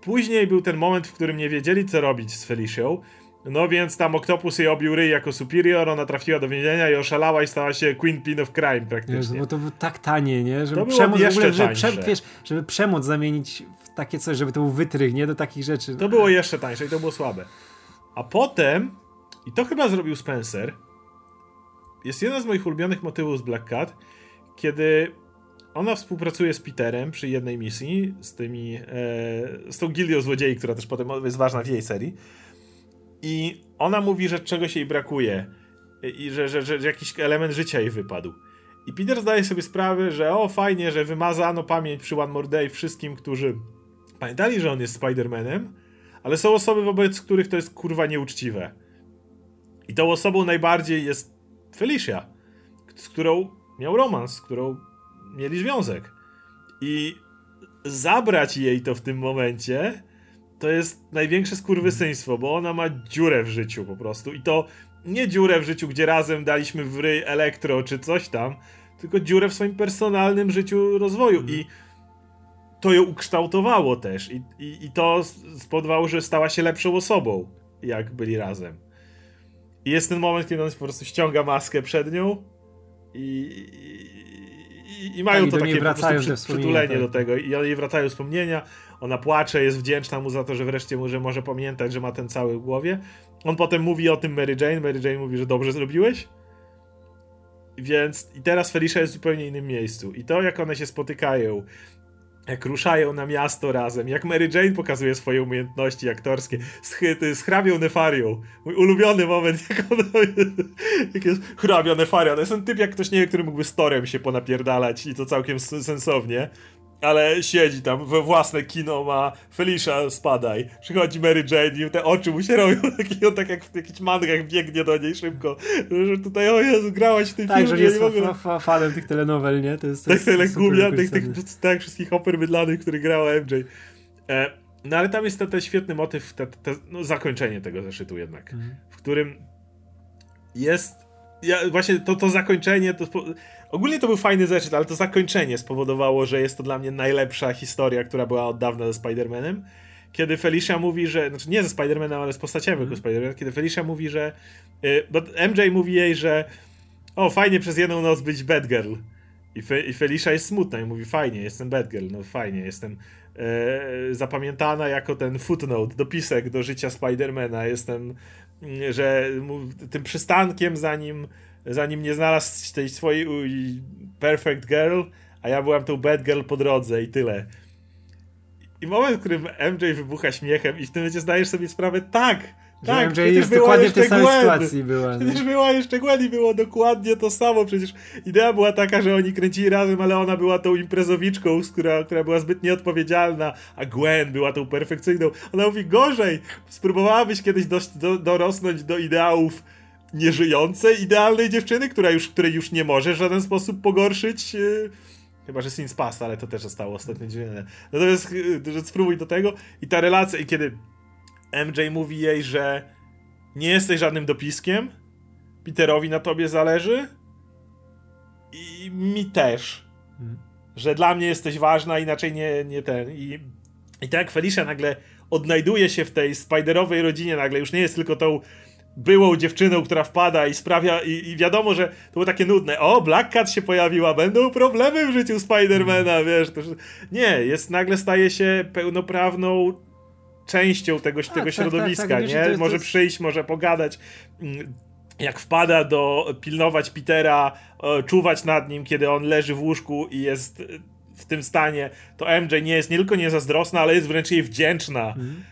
Później był ten moment, w którym nie wiedzieli, co robić z Felicią, no więc tam Octopus jej obił ryj jako superior, ona trafiła do więzienia i oszalała i stała się Queen Pin of Crime praktycznie. Jezu, bo to było tak tanie, nie? Żeby to przemoc w ogóle, żeby, prze, wiesz, żeby przemoc zamienić w takie coś, żeby to był wytrych, nie? Do takich rzeczy. To było jeszcze tańsze i to było słabe. A potem, i to chyba zrobił Spencer, jest jeden z moich ulubionych motywów z Black Cat, kiedy ona współpracuje z Peterem przy jednej misji, z tymi, e, z tą gildią złodziei, która też potem jest ważna w jej serii. I ona mówi, że czegoś jej brakuje i że, że, że, że jakiś element życia jej wypadł. I Peter zdaje sobie sprawę, że o fajnie, że wymazano pamięć przy One More Day wszystkim, którzy pamiętali, że on jest Spider-Manem, ale są osoby, wobec których to jest kurwa nieuczciwe. I tą osobą najbardziej jest Felicia, z którą miał romans, z którą mieli związek. I zabrać jej to w tym momencie, to jest największe skurwysyństwo, bo ona ma dziurę w życiu po prostu i to nie dziurę w życiu, gdzie razem daliśmy w ryj elektro czy coś tam, tylko dziurę w swoim personalnym życiu rozwoju mm. i to ją ukształtowało też i, i, i to spowodowało, że stała się lepszą osobą, jak byli razem. I jest ten moment, kiedy on po prostu ściąga maskę przed nią i, i, i mają tak, to takie po prostu przytulenie tak. do tego i jej wracają wspomnienia, ona płacze, jest wdzięczna mu za to, że wreszcie może, może pamiętać, że ma ten cały w głowie. On potem mówi o tym Mary Jane, Mary Jane mówi, że dobrze zrobiłeś. Więc i teraz Felicia jest w zupełnie innym miejscu. I to, jak one się spotykają, jak ruszają na miasto razem, jak Mary Jane pokazuje swoje umiejętności aktorskie z, z hrabią Nefarią. Mój ulubiony moment, jak ona jak jest hrabia Nefaria. To jest ten typ, jak ktoś nie wie, który mógłby z Torem się ponapierdalać i to całkiem sensownie ale siedzi tam, we własne kino ma Felicia, spadaj. Przychodzi Mary Jane i te oczy mu się robią, taki, on tak jak w jakichś mangach biegnie do niej szybko, że tutaj, o Jezu, grałaś w tym tak, filmie. Tak, że jest mogę... fa fanem tych telenowel, nie? To jest, to tak, tych, tych, tych, tak, wszystkich oper mydlanych, które grała MJ. E, no ale tam jest ten, ten świetny motyw, te, te, no, zakończenie tego zeszytu jednak, mhm. w którym jest ja, właśnie to, to zakończenie, to, ogólnie to był fajny zeszyt, ale to zakończenie spowodowało, że jest to dla mnie najlepsza historia, która była od dawna ze Spider-Manem. Kiedy Felicia mówi, że, znaczy nie ze Spider-Manem, ale z postaciami mm. Spider-Man, kiedy Felicia mówi, że, y, bo MJ mówi jej, że o, fajnie przez jedną noc być Batgirl. I, Fe, I Felicia jest smutna i mówi, fajnie, jestem Batgirl, no fajnie, jestem e, zapamiętana jako ten footnote, dopisek do życia Spidermana, jestem że tym przystankiem, zanim, zanim nie znalazł tej swojej perfect girl, a ja byłam tą bad girl po drodze i tyle. I moment, w którym MJ wybucha śmiechem i w tym momencie zdajesz sobie sprawę, tak, tak, MJ jest dokładnie w tej samej sytuacji była. Przecież była jeszcze Gwen i było dokładnie to samo. Przecież idea była taka, że oni kręcili razem, ale ona była tą imprezowiczką, która, która była zbyt nieodpowiedzialna, a Gwen była tą perfekcyjną. Ona mówi, gorzej, spróbowałabyś kiedyś do, do, dorosnąć do ideałów nieżyjącej, idealnej dziewczyny, która już, której już nie może w żaden sposób pogorszyć. Yy, Chyba, że Sins Past, ale to też zostało ostatnio dziwne. Natomiast yy, że spróbuj do tego i ta relacja, i kiedy MJ mówi jej, że nie jesteś żadnym dopiskiem, Peterowi na tobie zależy i mi też. Hmm. Że dla mnie jesteś ważna, inaczej nie, nie ten. I, I tak Felicia nagle odnajduje się w tej Spiderowej rodzinie, nagle już nie jest tylko tą byłą dziewczyną, która wpada i sprawia, i, i, wiadomo, że to było takie nudne, o, Black Cat się pojawiła, będą problemy w życiu Spidermana, wiesz, to, nie, jest, nagle staje się pełnoprawną częścią tego, tego tak, tak środowiska, tak, tak, nie? Jest, może jest... przyjść, może pogadać. Mm, jak wpada do pilnować Petera, czuwać nad nim, kiedy on leży w łóżku i jest w tym stanie, to MJ nie jest nie tylko niezazdrosna, ale jest wręcz jej wdzięczna. Mhm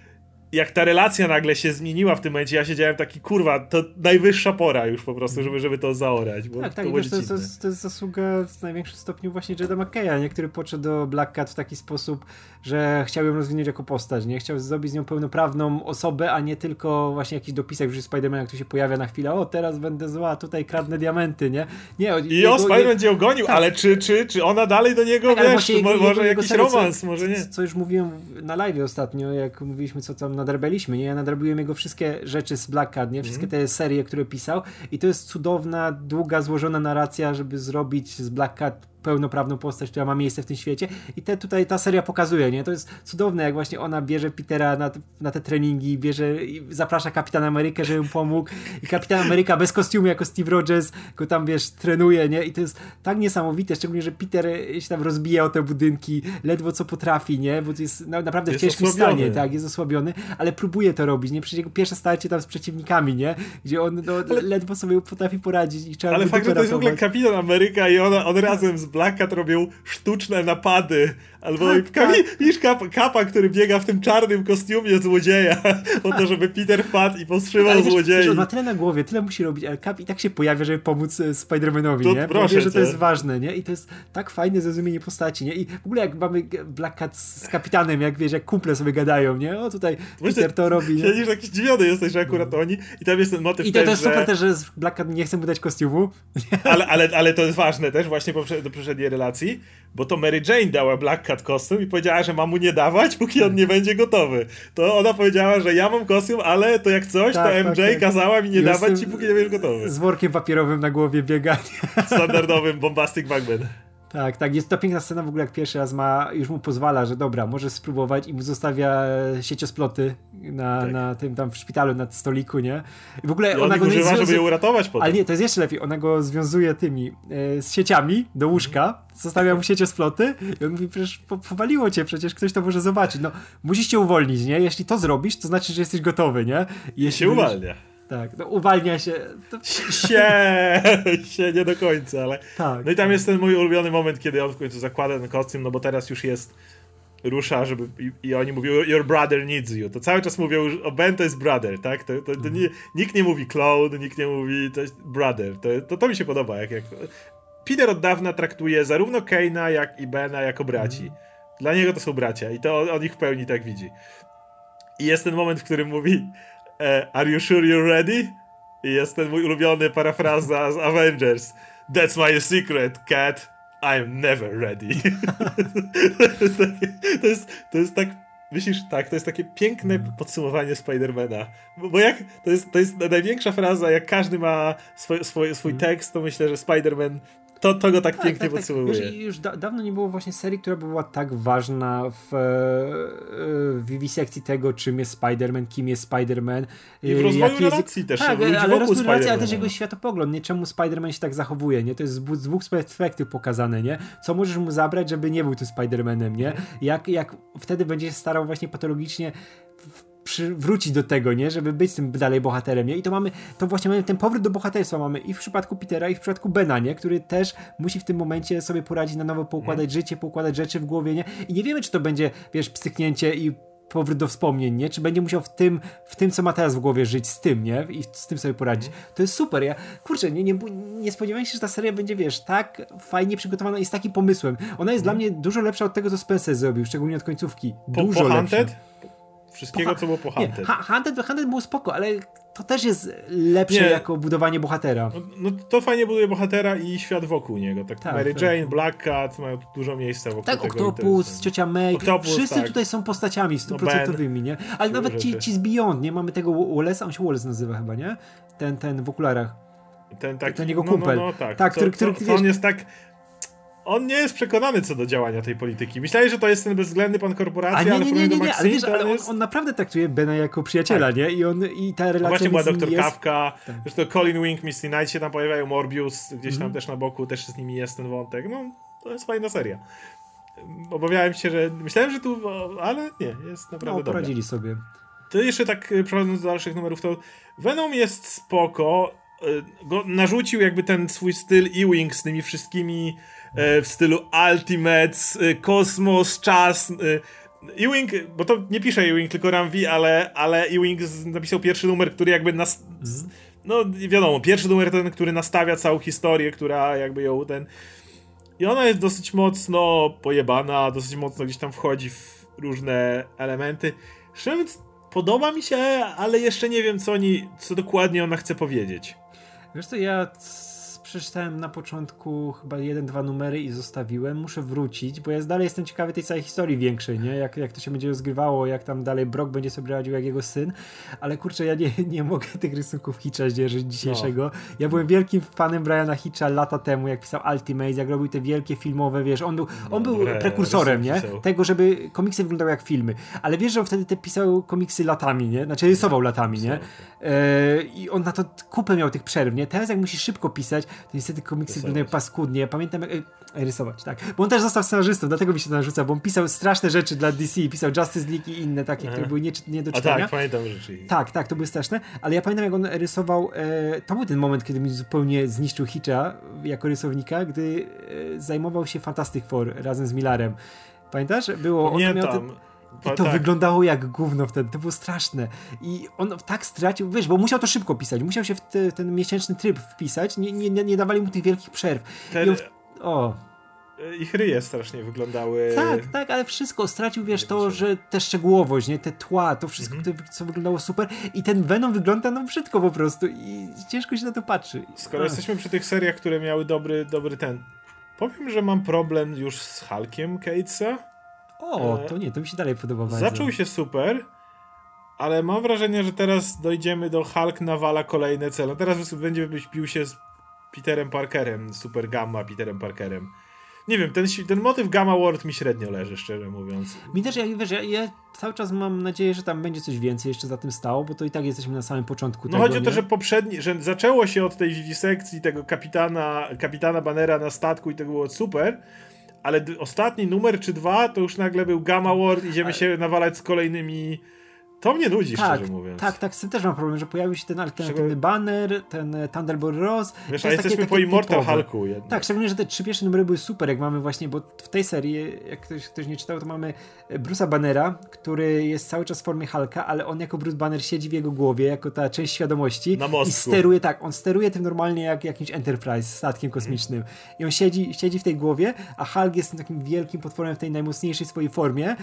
jak ta relacja nagle się zmieniła w tym momencie, ja siedziałem taki, kurwa, to najwyższa pora już po prostu, żeby, żeby to zaorać. Tak, tak, to, wiesz, to, to, jest, to jest zasługa w największym stopniu właśnie Jeda McKeya, nie? który podszedł do Black Cat w taki sposób, że chciał ją rozwinąć jako postać, nie? Chciał zrobić z nią pełnoprawną osobę, a nie tylko właśnie jakiś dopisek w Spidermana, który się pojawia na chwilę, o teraz będę zła, tutaj kradnę diamenty, nie? nie I jego, o, Spider będzie ją gonił, tak. ale czy, czy, czy ona dalej do niego, tak, wiesz, jego, może jego, jakiś romans, co, może nie. Co już mówiłem na live ostatnio, jak mówiliśmy, co tam nadrabialiśmy, nie? Ja nadrabiłem jego wszystkie rzeczy z Black Cat, nie? Wszystkie mm. te serie, które pisał i to jest cudowna, długa, złożona narracja, żeby zrobić z Black Cat pełnoprawną postać, która ma miejsce w tym świecie i te tutaj ta seria pokazuje, nie? To jest cudowne, jak właśnie ona bierze Petera na, na te treningi, bierze i zaprasza Kapitan Amerykę, żeby mu pomógł i Kapitan Ameryka bez kostiumu jako Steve Rogers go tam, wiesz, trenuje, nie? I to jest tak niesamowite, szczególnie, że Peter się tam rozbija o te budynki, ledwo co potrafi, nie? Bo to jest no, naprawdę jest w ciężkim osłabiony. stanie, tak, jest osłabiony, ale próbuje to robić, nie? Przecież jego pierwsze starcie tam z przeciwnikami, nie? Gdzie on no, ale... ledwo sobie potrafi poradzić i trzeba Ale fakt, że to jest w ogóle Kapitan Ameryka i on, on razem z Black Cat robią sztuczne napady. Albo tak, kami, tak. widzisz kapa, kapa, który biega w tym czarnym kostiumie złodzieja, po to, żeby Peter wpadł i powstrzymał złodziei. on ma tyle na głowie, tyle musi robić, ale Cap i tak się pojawia, żeby pomóc e, Spider-Manowi, nie? Proszę wie, że to jest ważne, nie? I to jest tak fajne zrozumienie postaci, nie? I w ogóle jak mamy Black Cat z kapitanem, jak wiesz, jak kumple sobie gadają, nie? O tutaj Peter to robi, nie? Siedzisz jakiś zdziwiony jesteś, że akurat oni i tam jest ten motyw I to, też, to jest super że... też, że Black Cat nie chce mu dać kostiumu. Ale, ale, ale to jest ważne też właśnie, bo poprzedniej relacji, bo to Mary Jane dała Black Cat kostium i powiedziała, że ma mu nie dawać, póki on nie będzie gotowy. To ona powiedziała, że ja mam kostium, ale to jak coś, tak, to MJ tak, tak. kazała mi nie dawać ci, póki nie będziesz gotowy. Z workiem papierowym na głowie biegania. Standardowym bombastic Bagman. Tak, tak. Jest to piękna scena w ogóle, jak pierwszy raz ma, już mu pozwala, że dobra, może spróbować i mu zostawia sieciosploty na, tak. na tym tam w szpitalu, na stoliku, nie? I w ogóle I ona go używa, żeby je uratować potem. Ale nie, to jest jeszcze lepiej. Ona go związuje tymi e, z sieciami do łóżka, zostawia mu sieciosploty i on mówi, przecież po, powaliło cię, przecież ktoś to może zobaczyć. No, musisz się uwolnić, nie? Jeśli to zrobisz, to znaczy, że jesteś gotowy, nie? I jeśli się uwalnia. Tak, no uwalnia się. To... się, się nie do końca, ale. Tak. No i tam jest ten mój ulubiony moment, kiedy on w końcu zakłada ten kostium, no bo teraz już jest. Rusza, żeby. I, i oni mówią, Your brother needs you. To cały czas mówią, o Ben to jest brother, tak? To, to, to nie, nikt nie mówi cloud, nikt nie mówi to jest brother. To, to, to mi się podoba. Jak, jak... Peter od dawna traktuje zarówno Kane'a, jak i Bena jako braci. Dla niego to są bracia i to on, on ich w pełni tak widzi. I jest ten moment, w którym mówi Are you sure you're ready? I jest ten mój ulubiony parafraza z Avengers. That's my secret, cat. I'm never ready. to, jest takie, to, jest, to jest tak Myślisz, tak, to jest takie piękne podsumowanie Spidermana. Bo, bo jak, to jest, to jest największa fraza, jak każdy ma swój, swój, swój tekst, to myślę, że Spiderman to, to go tak, tak pięknie tak, tak. podsumowuje. Wiesz, już da dawno nie było właśnie serii, która by była tak ważna w, e, w wiwisekcji tego, czym jest Spider-Man, kim jest Spider-Man. I w rozwoju relacji jest... też. Tak, ale rozwój relacji, ale też jego światopogląd, nie? Czemu Spider-Man się tak zachowuje, nie? To jest z dwóch perspektyw pokazane, nie? Co możesz mu zabrać, żeby nie był tym Spider-Manem, nie? Jak, jak wtedy będzie starał właśnie patologicznie wrócić do tego, nie? Żeby być tym dalej bohaterem, nie? I to mamy, to właśnie mamy ten powrót do bohaterstwa mamy i w przypadku Petera, i w przypadku Bena, nie? Który też musi w tym momencie sobie poradzić na nowo, poukładać mm. życie, poukładać rzeczy w głowie, nie? I nie wiemy, czy to będzie, wiesz, pstryknięcie i powrót do wspomnień, nie? Czy będzie musiał w tym, w tym, co ma teraz w głowie żyć, z tym, nie? I z tym sobie poradzić. Mm. To jest super. Ja, kurczę, nie, nie, nie spodziewałem się, że ta seria będzie, wiesz, tak fajnie przygotowana i z takim pomysłem. Ona jest mm. dla mnie dużo lepsza od tego, co Spencer zrobił, szczególnie od końcówki. Dużo po, po lepsza. Hunted? Wszystkiego, co było po Hunted. Nie, Hunted, Hunted było spoko, ale to też jest lepsze nie. jako budowanie bohatera. No, no, to fajnie buduje bohatera i świat wokół niego. Tak, tak Mary tak. Jane, Black Cat mają dużo miejsca wokół tak, tego. Octopus, ciocia Meg, Octopus, wszyscy tak. tutaj są postaciami stuprocentowymi, no nie? Ale nawet ci, ci z Beyond, nie? Mamy tego Wallace'a, on się Wallace nazywa chyba, nie? Ten, ten w okularach. Ten taki, ten jego kumpel. No, no, no tak. tak który, który, to, to on jest tak on nie jest przekonany co do działania tej polityki. Myślałem, że to jest ten bezwzględny pan korporacji, ale nie, nie, nie, nie, ale wiesz, ale on, on, naprawdę traktuje Bena jako przyjaciela, tak. nie? I on i ta relacja. No właśnie była doktor jest... Kawka, tak. zresztą Colin Wing, Misty Knight się tam pojawiają, Morbius gdzieś tam mm. też na boku, też z nimi jest ten wątek. No, to jest fajna seria. Obawiałem się, że. Myślałem, że tu. Ale nie, jest naprawdę. No, poradzili dobra. sobie. To jeszcze tak y, przechodząc do dalszych numerów, to Venom jest spoko. Y, go narzucił jakby ten swój styl Ewing z tymi wszystkimi w stylu Ultimates, e, Kosmos, Czas. E, Ewing, bo to nie pisze Ewing, tylko Ramvi, ale, ale Ewing napisał pierwszy numer, który jakby nas... No wiadomo, pierwszy numer ten, który nastawia całą historię, która jakby ją ten... I ona jest dosyć mocno pojebana, dosyć mocno gdzieś tam wchodzi w różne elementy. Mówiąc, podoba mi się, ale jeszcze nie wiem, co, oni, co dokładnie ona chce powiedzieć. Wiesz co, ja przeczytałem na początku chyba jeden, dwa numery i zostawiłem. Muszę wrócić, bo ja dalej jestem ciekawy tej całej historii większej, nie? Jak, jak to się będzie rozgrywało, jak tam dalej Brock będzie sobie radził jak jego syn. Ale kurczę, ja nie, nie mogę tych rysunków Hitcha dzierżyć dzisiejszego. No. Ja byłem wielkim fanem Briana Hitcha lata temu, jak pisał Ultimate, jak robił te wielkie filmowe, wiesz, on był, on no, był prekursorem, nie? Tego, żeby komiksy wyglądały jak filmy. Ale wiesz, że on wtedy te pisał komiksy latami, nie? Znaczy rysował latami, nie? E, I on na to kupę miał tych przerw, nie? Teraz jak musisz szybko pisać, to niestety komiksy wyglądają paskudnie. Ja pamiętam, jak, e, rysować, tak. Bo on też został scenarzystą, dlatego mi się to narzuca, bo on pisał straszne rzeczy dla DC, pisał Justice League i inne takie, Aha. które były nie, nie do czytania. A tak, pamiętam rzeczy. Tak, tak, to były straszne, ale ja pamiętam, jak on rysował, e, to był ten moment, kiedy mi zupełnie zniszczył Hitcha jako rysownika, gdy e, zajmował się Fantastic Four razem z Millarem. Pamiętasz? Było, Pamiętam. on miał ten, i to tak. wyglądało jak gówno wtedy, to było straszne. I on tak stracił, wiesz, bo musiał to szybko pisać, musiał się w te, ten miesięczny tryb wpisać, nie, nie, nie dawali mu tych wielkich przerw. Ten... W... O. Ich ryje strasznie wyglądały. Tak, tak, ale wszystko. Stracił, wiesz, to, że te szczegółowość, nie? Te tła, to wszystko, mhm. to, co wyglądało super. I ten Venom wygląda no brzydko po prostu i ciężko się na to patrzy. Skoro Ach. jesteśmy przy tych seriach, które miały dobry, dobry ten Powiem, że mam problem już z Hulkiem Catesa. O, to nie, to mi się dalej podoba bardzo. Zaczął się super, ale mam wrażenie, że teraz dojdziemy do Hulk nawala kolejne cele. Teraz będzie byś pił się z Peterem Parkerem, Super Gamma Peterem Parkerem. Nie wiem, ten, ten motyw Gamma World mi średnio leży, szczerze mówiąc. Mi też, ja, wiesz, ja, ja cały czas mam nadzieję, że tam będzie coś więcej jeszcze za tym stało, bo to i tak jesteśmy na samym początku no tego, chodzi o to, nie? że poprzedni, że zaczęło się od tej wiwisekcji tego kapitana, kapitana Bannera na statku i to było super, ale ostatni numer czy dwa to już nagle był Gamma World, idziemy Ale- się nawalać z kolejnymi... To mnie nudzi, tak, szczerze mówiąc. tak, tak, z tym też mam problem, że pojawił się ten alternatywny banner, ten e, Thunderbolt Ross. Wiesz, a jest jesteśmy takie- po takie Immortal typowe. Hulku jednak. Tak, szczególnie, że te trzy pierwsze numery były super, jak mamy właśnie, bo w tej serii, jak ktoś, ktoś nie czytał, to mamy Bruce'a Bannera, który jest cały czas w formie Hulka, ale on jako Bruce Banner siedzi w jego głowie, jako ta część świadomości Na i mostku. steruje, tak, on steruje tym normalnie jak jakimś Enterprise, statkiem kosmicznym. I on siedzi, siedzi w tej głowie, a Hulk jest takim wielkim potworem w tej najmocniejszej swojej formie,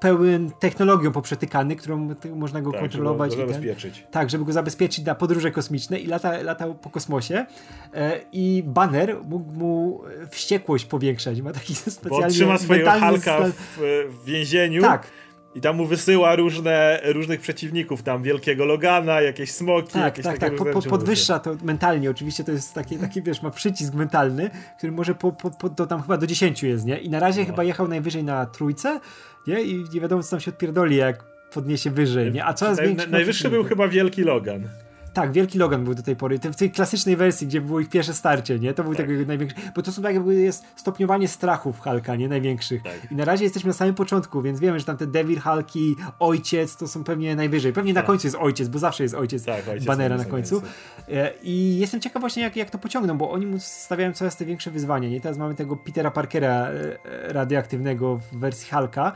pełen technologią poprzetykany, którą można go tak, kontrolować. żeby i go ten- zabezpieczyć. tak, żeby go zabezpieczyć na podróże kosmiczne i lata, latał po kosmosie. E, I Banner mógł mu e, wściekłość powiększać. Ma taki Bo specjalny on trzyma swojego mentalny Hulka stan- w, w więzieniu Tak, i tam mu wysyła różne, różnych przeciwników, tam wielkiego Logana, jakieś smoki, tak, jakieś tak, takie tak. Po, podwyższa to mentalnie. Oczywiście to jest taki, taki wiesz, ma przycisk mentalny, który może po, po, po, to tam chyba do 10 jest, nie? I na razie No. chyba jechał najwyżej na trójce, nie? I nie wiadomo, co tam się odpierdoli, jak podniesie wyżej, nie? A coraz Naj, większy... najwyższy był chyba Wielki Logan. Tak, Wielki Logan był do tej pory. W tej klasycznej wersji, gdzie było ich pierwsze starcie, nie? To był Tak. tego największy. Bo to są tak jakby jest stopniowanie strachów Hulka, nie? Największych. Tak. I na razie jesteśmy na samym początku, więc wiemy, że tam te Devil Hulki, ojciec to są pewnie najwyżej. Pewnie na Tak. końcu jest ojciec, bo zawsze jest ojciec, Tak, ojciec Banera na na końcu. E, I jestem ciekaw właśnie, jak, jak to pociągną, bo oni mu stawiają coraz te większe wyzwania, nie? Teraz mamy tego Petera Parkera e, e, radioaktywnego w wersji Hulka.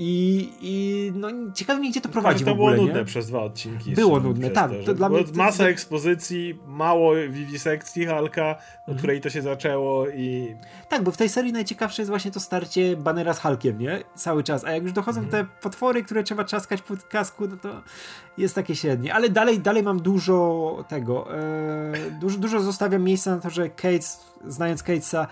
I, I no ciekawi mnie, gdzie to prowadzi to w ogóle, było nie? nudne przez dwa odcinki. Było nudne, tak, To, dla mnie- masa to- ekspozycji, mało wiwisekcji Hulka, od Mhm. której to się zaczęło i Tak, bo w tej serii najciekawsze jest właśnie to starcie Banera z Hulkiem, nie? Cały czas. A jak już dochodzą Mhm. te potwory, które trzeba trzaskać pod kasku, no to jest takie średnie. Ale dalej, dalej mam dużo tego. E, dużo, dużo zostawiam miejsca na to, że Cates, znając Catesa,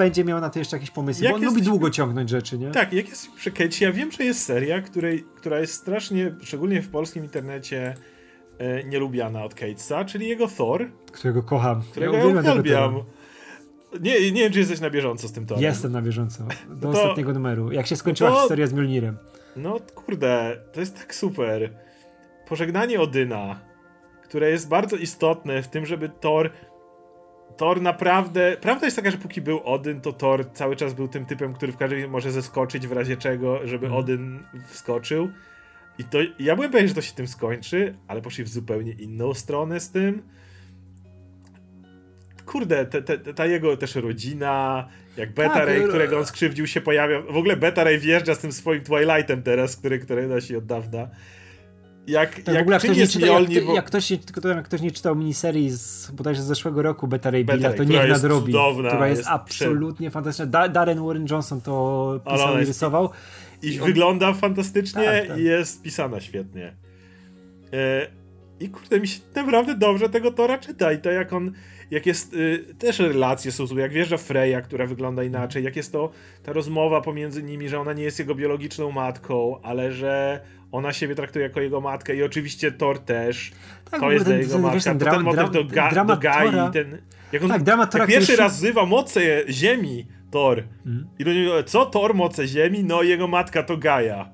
będzie miał na to jeszcze jakieś pomysły. Jak bo on lubi długo ciągnąć rzeczy, nie? Tak, jak jest przy Kate, ja wiem, że jest seria, której, która jest strasznie, szczególnie w polskim internecie, e, nielubiana od Catesa, czyli jego Thor, Którego kocham. którego ja uwielbiam. Nie, nie wiem, czy jesteś na bieżąco z tym Thorem. Jestem na bieżąco. Do No to- ostatniego numeru. Jak się skończyła to- historia z Mjolnirem. No kurde, to jest tak super. Pożegnanie Odyna, które jest bardzo istotne w tym, żeby Thor. Thor naprawdę. Prawda jest taka, że póki był Odyn, to Thor cały czas był tym typem, który w każdej chwili może zeskoczyć w razie czego, żeby Mhm. Odyn wskoczył. I to ja byłem pewien, że to się tym skończy, ale poszli w zupełnie inną stronę z tym. Kurde, te, te, ta jego też rodzina, jak Beta Tak, Ray, e- którego on skrzywdził, się pojawia. W ogóle Beta Ray wjeżdża z tym swoim Twilightem teraz, który, który nosi od dawna. Jak, Tak, w jak ogóle jak ktoś, nie czyta, jak, kto- jak, ktoś tylko jak ktoś nie czytał miniserii z bodajże z zeszłego roku Beta Ray Beta Billa, to niech nadrobi. cudowna, która jest, jest absolutnie fantastyczna. Da, Darren Warren Johnson to pisał i rysował. I on- wygląda fantastycznie Tak, tak. i jest pisana świetnie. E, I kurde, mi się naprawdę dobrze tego Tora czyta. I to jak on, jak jest, y, też relacje są jak wjeżdża Freya, która wygląda inaczej, jak jest to ta rozmowa pomiędzy nimi, że ona nie jest jego biologiczną matką, ale że ona siebie traktuje jako jego matkę i oczywiście Thor też. Tak, to jest ten- jego matka. ten to ten dram- motyw dram- do, ga, do Gai, ten... Jak on Tak, dramat jak pierwszy raz wzywa moce ziemi Thor. Mhm. I do niego, co Thor moce ziemi? No jego matka to Gaia.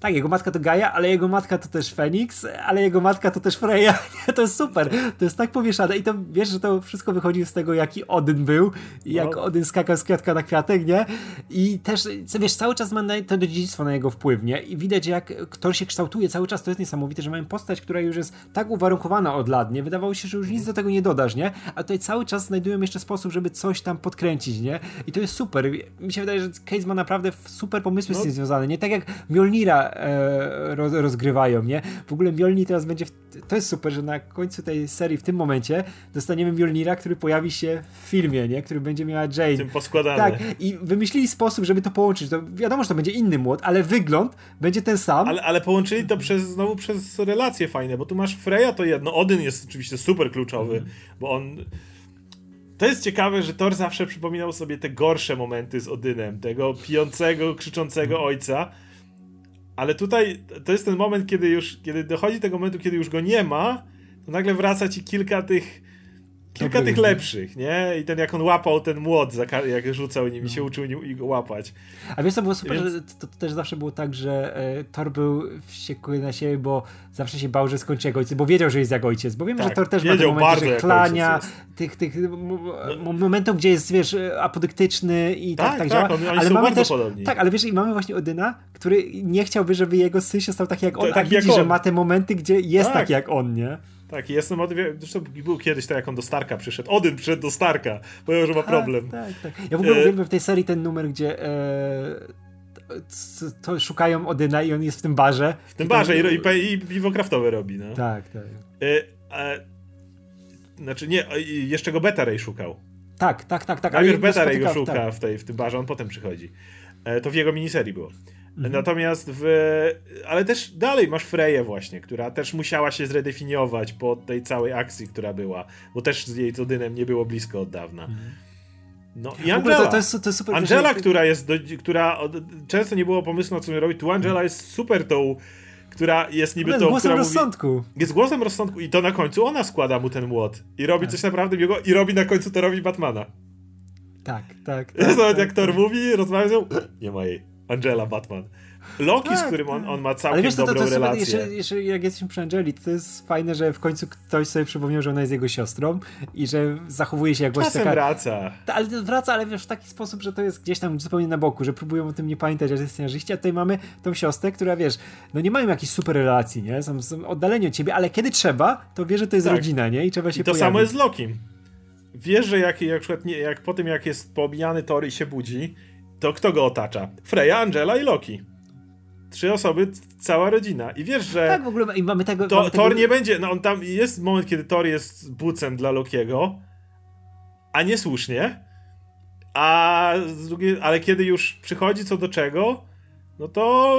Tak, jego matka to Gaia, ale jego matka to też Feniks, ale jego matka to też Freya. To jest super. To jest tak pomieszane i to wiesz, że to wszystko wychodzi z tego, jaki Odyn był i jak No. Odyn skakał z kwiatka na kwiatek, nie? I też, wiesz, cały czas ma to dziedzictwo na jego wpływ, nie? I widać, jak kto się kształtuje cały czas, to jest niesamowite, że mamy postać, która już jest tak uwarunkowana od lat, nie? Wydawało się, że już nic do tego nie dodasz, nie? A tutaj cały czas znajdują jeszcze sposób, żeby coś tam podkręcić, nie? I to jest super. Mi się wydaje, że Case ma naprawdę super pomysły z No. tym związane, nie? Tak jak Mjolnira e, roz, rozgrywają, nie? W ogóle Mjolnir teraz będzie, w, to jest super, że na końcu tej serii, w tym momencie dostaniemy Mjolnira, który pojawi się w filmie, nie? Który będzie miała Jane. Tym poskładane. Tak, i wymyślili sposób, żeby to połączyć. To wiadomo, że to będzie inny młot, ale wygląd będzie ten sam. Ale, ale połączyli to przez, znowu przez relacje fajne, bo tu masz Freya to jedno, Odyn jest oczywiście super kluczowy, bo on... to jest ciekawe, że Thor zawsze przypominał sobie te gorsze momenty z Odynem, tego pijącego, krzyczącego ojca. Ale tutaj to jest ten moment, kiedy już, kiedy dochodzi tego momentu, kiedy już go nie ma, to nagle wraca ci kilka tych kilka Dobry. tych lepszych, nie? I ten jak on łapał ten młot, jak rzucał nim i się no. uczył nim go łapać. A wiesz co było super, Więc... że to, to, też zawsze było tak, że e, Thor był wściekły na siebie, bo zawsze się bał, że skończy jak ojciec, bo wiedział, że jest jak ojciec, bo wiemy, tak, że Thor też ma te momenty, że klania, tych, tych no. momentów, gdzie jest, wiesz, apodyktyczny i tak, tak, tak, tak działa. ale mamy też, podobni. Tak, ale wiesz, i mamy właśnie Odyna, który nie chciałby, żeby jego syn się stał taki jak on, tak, a widzi, że ma te momenty, gdzie jest tak. taki jak on, nie? Tak, jestem od... Zresztą był kiedyś tak, jak on do Starka przyszedł. Odyn przyszedł do Starka, powiedział, że ma tak, problem. Tak, tak. Ja w ogóle e... uwielbiam w tej serii ten numer, gdzie e... to szukają Odyna i on jest w tym barze. W tym barze i, i, i, i piwo kraftowe robi, no. Tak, tak. E, e... Znaczy nie, jeszcze go Beta Ray szukał. Tak, tak, tak. tak Najpierw Beta Ray go szuka tak. w, tej, w tym barze, on potem przychodzi. E, to w jego miniserii było. Mhm. Natomiast w. Ale też dalej masz Freję, właśnie, która też musiała się zredefiniować po tej całej akcji, która była, bo też z jej Odynem nie było blisko od dawna. Mhm. No i Angela. To, to jest, to jest super, Angela, która jest. Do, która od, często nie było pomysłu na co mi robi. Tu Angela jest super tą która jest niby tą, głosem rozsądku. Mówi, jest głosem rozsądku i to na końcu ona składa mu ten młot i robi tak. coś naprawdę miłego i robi na końcu to robi Batmana. Tak, tak. tak, tak jak Thor tak. mówi, rozmawia z nią, nie ma jej. Angela Batman. Loki, tak, z którym on, tak. on ma całkiem Ale wiesz, to, dobrą to, to relację. Jeszcze, jeszcze jak jesteśmy przy Angeli, to jest fajne, że w końcu ktoś sobie przypomniał, że ona jest jego siostrą i że zachowuje się jak właśnie taka... wraca. ale wraca, ale wiesz, w taki sposób, że to jest gdzieś tam zupełnie na boku, że próbują o tym nie pamiętać, że jest scenarzyści, a tutaj mamy tą siostrę, która wiesz, no nie mają jakiejś super relacji, nie? Są, są oddaleni od ciebie, ale kiedy trzeba, to wie, że to jest tak. rodzina, nie? I trzeba się I to pojawić. samo jest z Lokim. Wiesz, że jak, jak, przykład nie, jak po tym, jak jest poobijany Thor i się budzi, to kto go otacza? Freya, Angela i Loki. Trzy osoby, cała rodzina. I wiesz, że. Tak, w ogóle i mamy tego. To, mamy Thor tego... nie będzie. No on tam jest moment, kiedy Thor jest bucem dla Lokiego, a niesłusznie. A z drugiej, ale kiedy już przychodzi co do czego, no to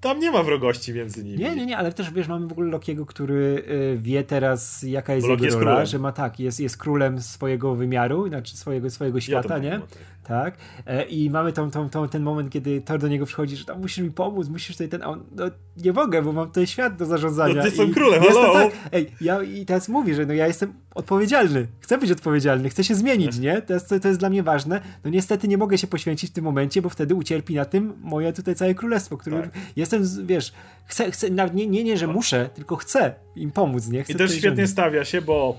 tam nie ma wrogości między nimi. Nie, nie, nie, ale też wiesz, mamy w ogóle Lokiego, który y, wie teraz, jaka jest Bo jego rola, królem. że ma tak, jest, jest królem swojego wymiaru, znaczy swojego, swojego świata, ja nie? tak. Tak. E, I mamy tą, tą, tą, ten moment, kiedy Thor do niego przychodzi, że tam musisz mi pomóc, musisz tutaj ten. A on, no, nie mogę, bo mam tutaj świat do zarządzania. No ty jestem królem, halo! Tak, ej, ja i teraz mówi, że no ja jestem odpowiedzialny, chcę być odpowiedzialny, chcę się zmienić, nie? To jest, to jest dla mnie ważne. No niestety nie mogę się poświęcić w tym momencie, bo wtedy ucierpi na tym moje tutaj całe królestwo, którym tak. jestem, wiesz, chcę, chcę nie, nie, nie, że muszę, tylko chcę im pomóc, nie? Chcę I też świetnie stawia się, bo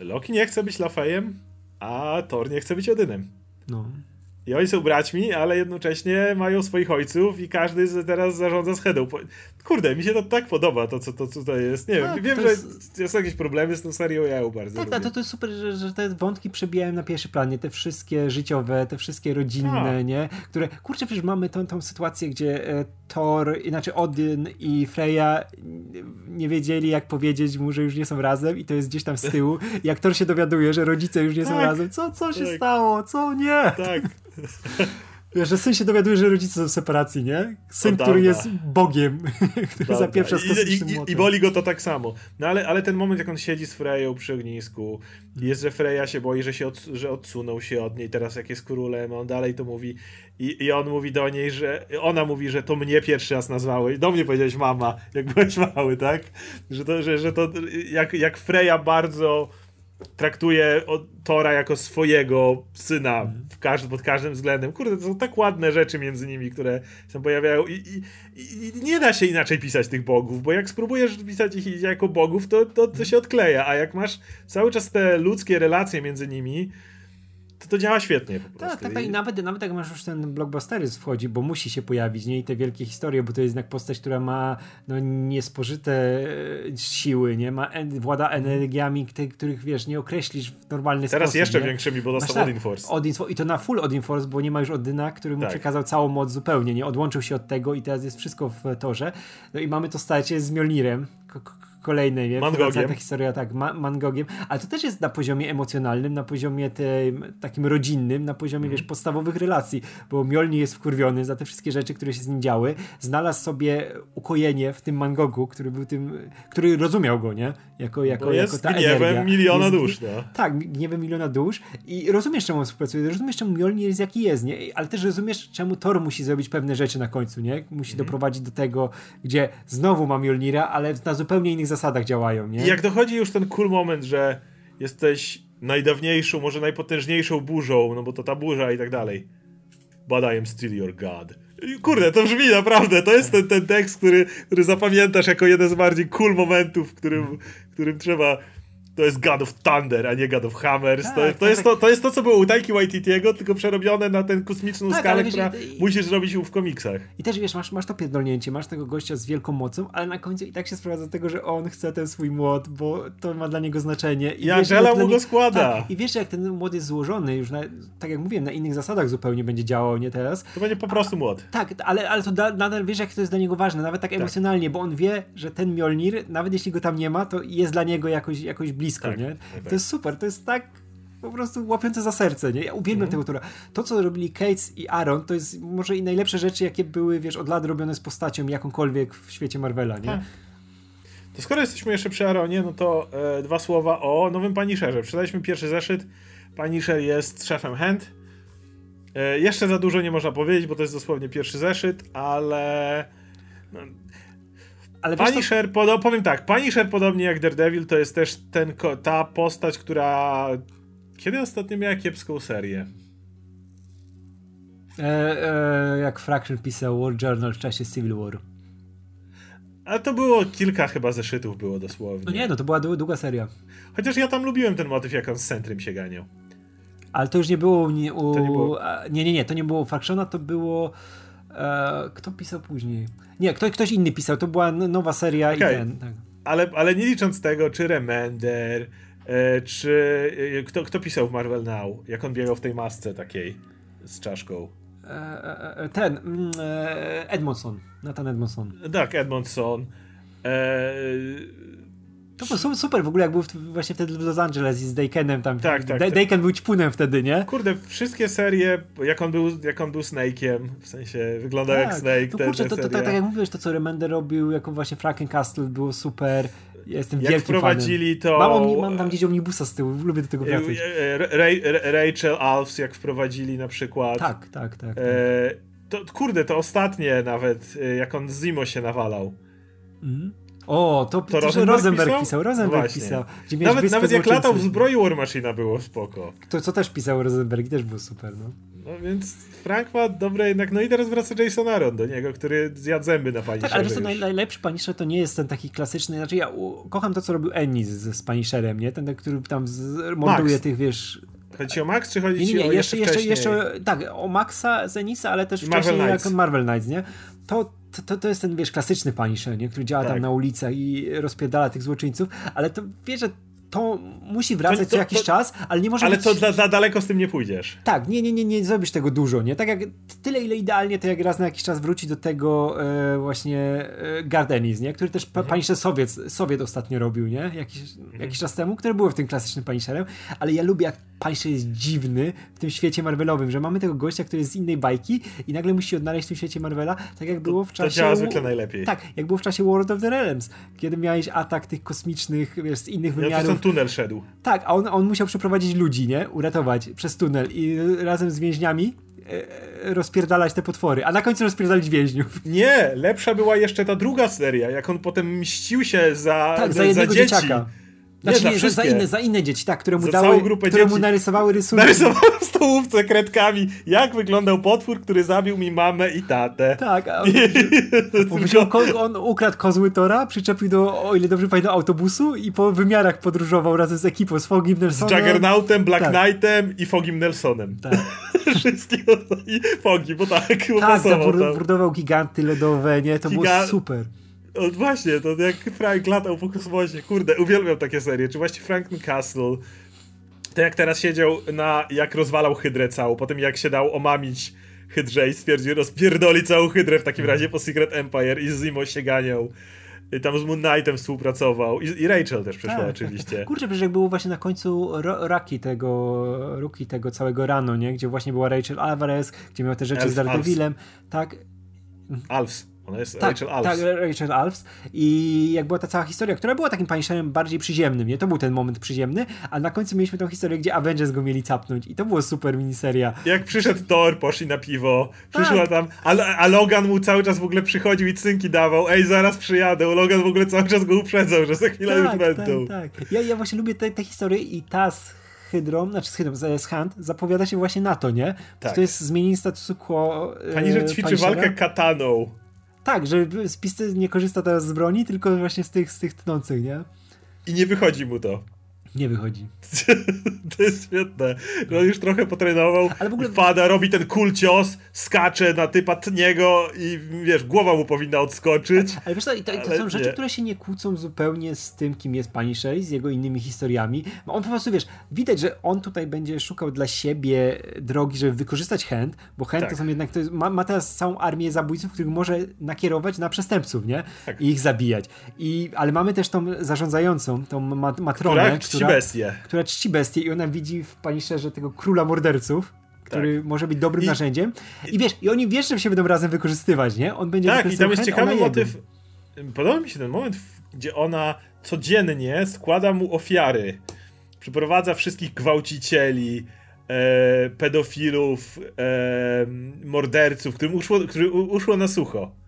Loki nie chce być Lafayem, a Thor nie chce być Odynem. No. I oni są braćmi, ale jednocześnie mają swoich ojców i każdy teraz zarządza z Hedą. Kurde, mi się to tak podoba, to co to tutaj jest. Nie tak, wiem, wiem, że jest... są jakieś problemy z tą serią, ja ją bardzo Tak, tak to, to jest super, że, że te wątki przebijają na pierwszy planie, te wszystkie życiowe, te wszystkie rodzinne, A. nie? Które, kurczę, przecież mamy tą, tą sytuację, gdzie e, Thor, inaczej Odyn i Freya nie wiedzieli, jak powiedzieć mu, że już nie są razem i to jest gdzieś tam z tyłu. jak Thor się dowiaduje, że rodzice już nie tak. są razem, co, co się tak. stało, co, nie? Tak. Wiesz, że syn się dowiaduje, że rodzice są w separacji, nie? Syn, który jest Bogiem, który zapieprza z I, i, I boli go to tak samo. No ale, ale ten moment, jak on siedzi z Freją przy ognisku, jest, że Freja się boi, że, się od, że odsunął się od niej teraz, jak jest królem, on dalej to mówi i, i on mówi do niej, że ona mówi, że to mnie pierwszy raz nazwały i do mnie powiedziałeś mama, jak byłeś mały, tak? Że to, że, że to jak, jak Freja bardzo traktuje Tora jako swojego syna mhm. w każdy, pod każdym względem. Kurde, to są tak ładne rzeczy między nimi, które się pojawiają i, i, i, nie da się inaczej pisać tych bogów, bo jak spróbujesz pisać ich jako bogów, to, to, to się odkleja, a jak masz cały czas te ludzkie relacje między nimi, to to działa świetnie po prostu. Tak, tak, tak. I nawet, nawet jak masz już ten blockbustery wchodzi, bo musi się pojawić, nie? I te wielkie historie, bo to jest jednak postać, która ma no, niespożyte e, siły, nie? Ma, włada energiami, te, których, wiesz, nie określisz w normalny Teraz sposób. Teraz jeszcze nie? większymi, bo dostał tak, Odin Force. Odin, I to na full Odin Force, bo nie ma już Odyna, który mu tak. przekazał całą moc zupełnie, nie? Odłączył się od tego i teraz jest wszystko w torze. No i mamy to starcie z Mjolnirem, kolejnej, nie? Mangogiem. Ta historia, tak, ma mangogiem. Ale to też jest na poziomie emocjonalnym, na poziomie tym, takim rodzinnym, na poziomie, wiesz, podstawowych relacji, bo Mjolnir jest wkurwiony za te wszystkie rzeczy, które się z nim działy. Znalazł sobie ukojenie w tym mangogu, który był tym, który rozumiał go, nie? Jako, jako, jest jako ta gniewem energia. miliona jest, dusz, no. Tak, gniewem miliona dusz i rozumiesz, czemu on współpracuje, rozumiesz, czemu Mjolnir jest jaki jest, nie? Ale też rozumiesz, czemu Thor musi zrobić pewne rzeczy na końcu, nie? Musi Mhm. doprowadzić do tego, gdzie znowu ma Mjolnira, ale na zupełnie innych zasadach działają, nie? I jak dochodzi już ten cool moment, że jesteś najdawniejszą, może najpotężniejszą burzą, no bo to ta burza i tak dalej. But I am still your god. Kurde, to brzmi naprawdę, to jest ten, ten tekst, który, który zapamiętasz jako jeden z bardziej cool momentów, w którym, w którym trzeba... To jest God of Thunder, a nie God of Hammers. Tak, to, to, tak, jest tak. to, to jest to, co było u Taiki Waititiego, tylko przerobione na tę kosmiczną Tak, skalę, wiesz, która i- musisz zrobić w komiksach. I też wiesz, masz, masz to pierdolnięcie, masz tego gościa z wielką mocą, ale na końcu i tak się sprowadza do tego, że on chce ten swój młot, bo to ma dla niego znaczenie. I I wiesz, Angela mu go składa. Tak, I wiesz, jak ten młot jest złożony, już na, tak jak mówiłem, na innych zasadach zupełnie będzie działał, nie teraz. To będzie po prostu młot. Tak, ale, ale to da, nadal wiesz, jak to jest dla niego ważne, nawet tak, emocjonalnie, bo on wie, że ten Mjolnir, nawet jeśli go tam nie ma, to jest dla niego jakoś, jakoś blisko, Tak, nie? tak, tak. To jest super, to jest tak po prostu łapiące za serce, nie? Ja uwielbiam Mhm. tego tura. To, co robili Cates i Aaron, to jest może i najlepsze rzeczy, jakie były, wiesz, od lat robione z postacią jakąkolwiek w świecie Marvela, nie? Tak. To skoro jesteśmy jeszcze przy Aaronie, no to e, dwa słowa o nowym Punisherze. Przeczytaliśmy pierwszy zeszyt. Punisher jest szefem Hand. E, jeszcze za dużo nie można powiedzieć, bo to jest dosłownie pierwszy zeszyt, ale... No, Ale wiesz, co, Punisher, podo- powiem tak, Punisher podobnie jak Daredevil to jest też ten, ta postać, która... Kiedy ostatnio miała kiepską serię? e, e, jak Fraction pisał War Journal w czasie Civil War. Ale to było kilka chyba zeszytów było dosłownie. No nie, no to była dłu- długa seria. Chociaż ja tam lubiłem ten motyw, jak on z Centrym się ganiał. Ale to już nie było u, nie, u To nie było- a, nie, nie, nie, to nie było u Fractiona, to było e, kto pisał później? Nie, ktoś, ktoś inny pisał, to była nowa seria i Okej. ten, tak. Ale, ale nie licząc tego, czy Remender, e, czy e, kto, kto pisał w Marvel Now, jak on biegał w tej masce takiej z czaszką. E, e, e, ten, mm, Edmondson, Nathan Edmondson. Tak, Edmondson. E, To było su- super w ogóle, jak był właśnie wtedy w Los Angeles z Dakenem tam. Tak, tak, Da- tak. Daken był ćpunem wtedy, nie? kurde, wszystkie serie, jak on był, jak on był Snake'iem, w sensie wyglądał jak Snake, no kurczę, te to, to, to, serie. tak jak mówisz, to co Remender robił, jako właśnie Frankencastle było super. Ja jestem Jak wielkim wprowadzili fanem. to- Mam, mam tam gdzieś omnibusa z tyłu, lubię do tego E, wracać. e, Ra- Rachel Alves, jak wprowadzili na przykład. Tak, tak, tak. tak. E, to, kurde, to ostatnie nawet, e, jak on z Zimo się nawalał. Mhm. O, to, to, Rosenberg Rosenberg pisał? pisał? Rosenberg Właśnie. pisał. Nawet, nawet jak latał w zbroi War Machina było spoko. To, co też pisał Rosenberg i też było super, no. No więc Frank ma dobre jednak, no i teraz wraca Jason Aaron do niego, który zjadł zęby na pani Tak, ale wiesz naj, najlepszy Punisher to nie jest ten taki klasyczny, znaczy ja u, kocham to, co robił Ennis z, z Punisherem, nie? Ten, który tam z, morduje tych, wiesz... Chodzi ci o Max, czy chodzi Nie, nie, nie, o jeszcze, jeszcze, wcześniej? jeszcze, tak, o Maxa z Ennisa, ale też Marvel wcześniej Knights. jak Marvel Knights, nie? To, to, to, to jest ten, wiesz, klasyczny Punisher, nie? Który działa Tak. tam na ulicach i rozpierdala tych złoczyńców, ale to, wiesz, że to musi wracać To- to- co jakiś to- czas, ale nie może Ale być... to dla, dla daleko z tym nie pójdziesz. Tak, nie, nie, nie, nie zrobisz tego dużo, nie? Tak jak tyle, ile idealnie, to jak raz na jakiś czas wróci do tego e, właśnie e, Gardenis, nie? Który też Mhm. mhm. Punisher Sowiet, Sowiet ostatnio robił, nie? Jakiś, Mhm. jakiś czas temu, który był w tym klasycznym Punisherem, ale ja lubię jak Punisher jest dziwny w tym świecie Marvelowym, że mamy tego gościa, który jest z innej bajki i nagle musi odnaleźć w tym świecie Marvela, tak jak było w To czasie... działa zwykle najlepiej. Tak, jak było w czasie World of the Realms, kiedy miałeś atak tych kosmicznych, wiesz, z innych Ja wymiarów. ten tunel szedł. Tak, a on, on musiał przeprowadzić ludzi, nie? Uratować przez tunel i razem z więźniami e, e, rozpierdalać te potwory, a na końcu rozpierdalić więźniów. Nie, lepsza była jeszcze ta druga seria, jak on potem mścił się za, Tak, za za, jednego dzieci. dzieciaka. Nie, Znaczy za nie, za, inne, za inne dzieci, tak, które mu Za dały, całą grupę które mu dzieci. narysowały rysunki. Narysował w stołówce kredkami, jak wyglądał potwór, który zabił mi mamę i tatę. Tak, a on, on, on ukradł kozły Tora, przyczepił do, o ile dobrze pamiętam, autobusu i po wymiarach podróżował razem z ekipą, z Fogim Z Nelsonem. Juggernautem, Black Tak. Knightem i Fogim Nelsonem. Tak, Wszystkiego i Fogi, bo tak, bo tak burdował giganty lodowe, nie? To było Giga- super. O, właśnie, to jak Frank latał po kosmosie. Kurde, uwielbiam takie serie. Czy właśnie Franklin Castle. To jak teraz siedział na... jak rozwalał hydrę całą, potem jak się dał omamić hydrze i stwierdził rozpierdoli całą hydrę w takim razie po Secret Empire i z Zimo się ganiał. I tam z Moon Knightem współpracował. I, i Rachel też przyszła tak, oczywiście. Tak. Kurczę, przecież jak było właśnie na końcu Raki tego, Ruki tego całego rano, nie? Gdzie właśnie była Rachel Alvarez, gdzie miał te rzeczy Elf, z Daredevilem. Tak. Alves. Ona jest tak, Rachel Alves. Tak, Rachel Alves. I jak była ta cała historia, która była takim Punisherem bardziej przyziemnym, nie? To był ten moment przyziemny, a na końcu mieliśmy tą historię, gdzie Avengers go mieli capnąć i to było super miniseria. Jak przyszedł Thor, poszli na piwo, przyszła tak. tam, a, a, Logan mu cały czas w ogóle przychodził i cynki dawał, ej, zaraz przyjadę, Logan w ogóle cały czas go uprzedzał, że za chwilę tak, już będą. Tak, tak. Ja, ja właśnie lubię te, te historie i ta z Hydrą, znaczy z Hydrą, z Hunt zapowiada się właśnie na to, nie? Tak. To jest zmienienie statusu quo. Pani, że ćwiczy walkę kataną. Tak, że spisty nie korzysta teraz z broni, tylko właśnie z tych, z tych tnących, nie? I nie wychodzi mu to. Nie wychodzi. to jest świetne. On już trochę potrenował, Ale w ogóle... wpada, robi ten cool cios, skacze na typa tniego i wiesz, głowa mu powinna odskoczyć. Ale wiesz co, to, to są rzeczy, które się nie kłócą zupełnie z tym, kim jest pani Sherry, z jego innymi historiami. On po prostu, wiesz, widać, że on tutaj będzie szukał dla siebie drogi, żeby wykorzystać Hand, bo Hand tak. to są jednak, to jest, ma, ma, teraz całą armię zabójców, których może nakierować na przestępców, nie? Tak. I ich zabijać. I, ale mamy też tą zarządzającą, tą matronę, która bestię. Która czci bestię i ona widzi w Punisherze tego króla morderców, który tak. może być dobrym I, narzędziem. I wiesz, i oni wiesz, że się będą razem wykorzystywać, nie? On będzie Tak, i tam jest ciekawy motyw. Podoba mi się ten moment, gdzie ona codziennie składa mu ofiary. Przyprowadza wszystkich gwałcicieli, e, pedofilów, e, morderców, którym uszło, który uszło na sucho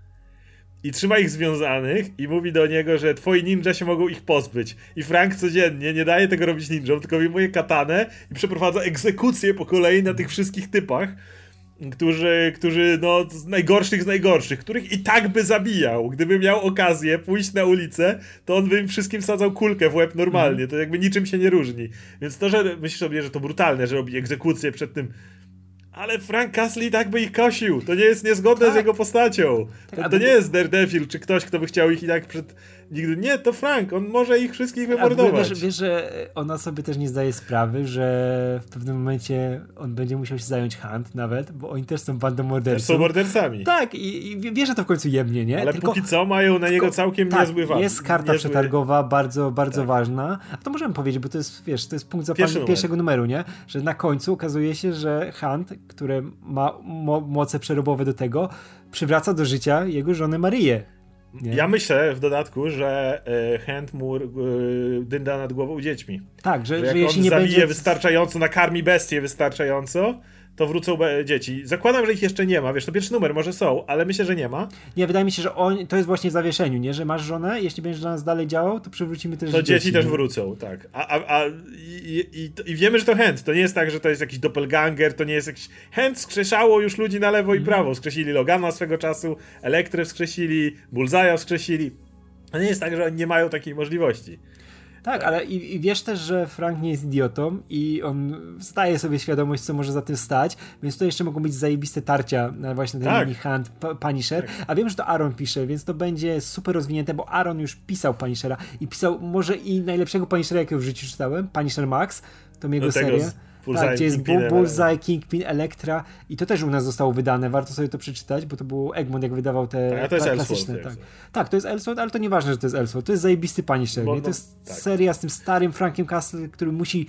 i trzyma ich związanych i mówi do niego, że twoi ninja się mogą ich pozbyć. I Frank codziennie nie daje tego robić ninjom, tylko wyjmuje katanę i przeprowadza egzekucję po kolei na tych wszystkich typach, którzy, którzy no, z najgorszych z najgorszych, których i tak by zabijał. Gdyby miał okazję pójść na ulicę, to on by im wszystkim sadzał kulkę w łeb normalnie. To jakby niczym się nie różni. Więc to, że myślisz sobie, że to brutalne, że robi egzekucję przed tym ale Frank Castle tak by ich kosił. To nie jest niezgodne tak. z jego postacią. Tak, to, to nie jest Daredevil, czy ktoś, kto by chciał ich i tak przed Nigdy nie, to Frank, on może ich wszystkich wymordować. Wiesz, wiesz, że ona sobie też nie zdaje sprawy, że w pewnym momencie on będzie musiał się zająć Hunt nawet, bo oni też są bandą morderców. Też są mordercami. Tak, i, i wie, że to w końcu jemnie, nie? Ale tylko, póki co mają na niego całkiem tak, niezły wad. jest karta niezły... przetargowa, bardzo, bardzo tak. ważna. A to możemy powiedzieć, bo to jest, wiesz, to jest punkt zapalny pierwszego numeru, nie? Że na końcu okazuje się, że Hunt, który ma mo moce przerobowe do tego, przywraca do życia jego żonę Marię. Nie? Ja myślę w dodatku, że e, Hand mu e, dynda nad głową dziećmi. Tak, że, że, że jak on nie zabije będzie... wystarczająco, nakarmi bestię wystarczająco, to wrócą dzieci. Zakładam, że ich jeszcze nie ma, wiesz, to pierwszy numer może są, ale myślę, że nie ma. Nie, wydaje mi się, że on, to jest właśnie w zawieszeniu, nie? Że masz żonę, jeśli będziesz dla nas dalej działał, to przywrócimy też To dzieci, dzieci też wrócą, tak. A, a, a i, i, i, wiemy, że to Hand, to nie jest tak, że to jest jakiś doppelganger, to nie jest jakiś... Hand skrzeszało już ludzi na lewo i mhm. prawo. Skrzesili Logana swego czasu, Elektrę skrzesili, Bullseye'a skrzesili. To nie jest tak, że oni nie mają takiej możliwości. Tak, ale i, i, wiesz też, że Frank nie jest idiotą i on zdaje sobie świadomość, co może za tym stać, więc to jeszcze mogą być zajebiste tarcia na właśnie ten tak. mini hand Punisher. Tak. A wiem, że to Aaron pisze, więc to będzie super rozwinięte, bo Aaron już pisał Punishera i pisał może i najlepszego Punishera, jakiego w życiu czytałem, Punisher Max, to jego seria. Bullseye, tak, gdzie jest Kingpin, Bullseye, Kingpin, Elektra i to też u nas zostało wydane, warto sobie to przeczytać, bo to był Egmont, jak wydawał te tak, to jest klasyczne. tak. tak, to jest Elseworld, ale to nieważne, że to jest Elseworld, to jest zajebisty Punisher, bo, to jest tak. seria z tym starym Frankiem Castle, który musi